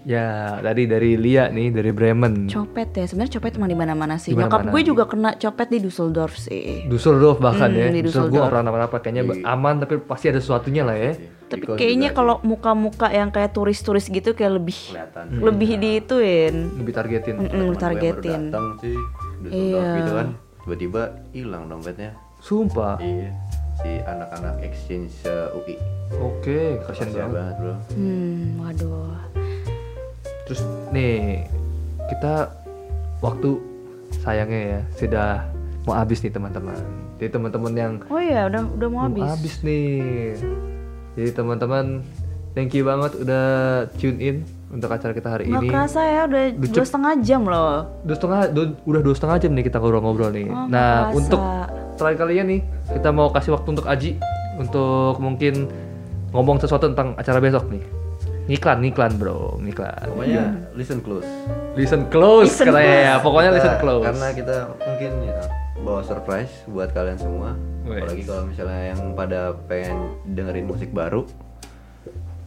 Ya, tadi dari Lia nih dari Bremen. Copet ya, sebenarnya copet emang di mana-mana sih. Di Nyokap gue juga kena copet di Dusseldorf sih. Dusseldorf bahkan Hmm, ya. di Dusseldorf gue Dusseldorf. gak pernah kenapa-napa kayaknya Di- aman tapi pasti ada sesuatunya lah ya. Tapi Iko kayaknya kalau muka-muka yang kayak turis-turis gitu kayak lebih kelihatan lebih diituin. Lebih targetin. Yang baru targetin. datang sih udah Iya. gitu kan tiba-tiba hilang dompetnya Sumpah. iya si anak-anak exchange uh, UI Oke, kasihan Kasian banget. banget bro Hmm, waduh. Terus nih kita waktu sayangnya ya sudah mau habis nih teman-teman. Jadi teman-teman yang Oh iya, udah udah mau habis. habis nih. Jadi teman-teman thank you banget udah tune in untuk acara kita hari Nggak ini. kerasa ya, udah Udah dua cep- setengah jam loh. Dua setengah, du- udah dua setengah jam nih kita ngobrol-ngobrol nih. Oh, nah kerasa. untuk terakhir kalinya nih kita mau kasih waktu untuk Aji untuk mungkin ngomong sesuatu tentang acara besok nih. Ngiklan, ngiklan bro, ngiklan. pokoknya listen close Listen close Listen katanya ya. close. Pokoknya listen Kita- close. karena kita mungkin ya bawa surprise buat kalian semua Wes. apalagi kalau misalnya yang pada pengen dengerin musik baru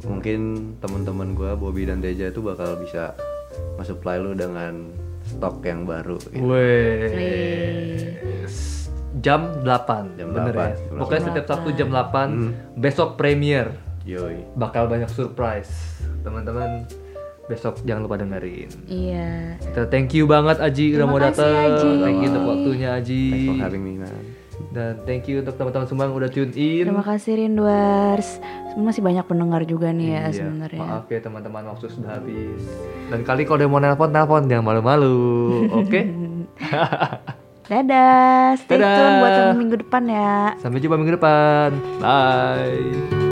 mungkin teman-teman gua Bobby dan Teja itu bakal bisa masuk play lu dengan stok yang baru gitu. Wes. Jam 8. Jam bener 8, ya. jam Pokoknya setiap Sabtu jam 8 besok premier Yoi. bakal banyak surprise. Teman-teman besok jangan lupa dengerin. Iya. Kita thank you banget Aji udah Terima mau kasih, datang. Aji. Thank you untuk waktunya Aji. Thanks for having me man. Dan thank you untuk teman-teman semua yang udah tune in. Terima kasih Rinduars. Masih banyak pendengar juga nih ya Iya, sebenarnya. Maaf ya teman-teman waktu sudah habis. Dan kali kalau udah mau nelpon nelpon jangan malu-malu. Oke? Dadah. Stay Dadah. tune buat minggu depan ya. Sampai jumpa minggu depan. Bye.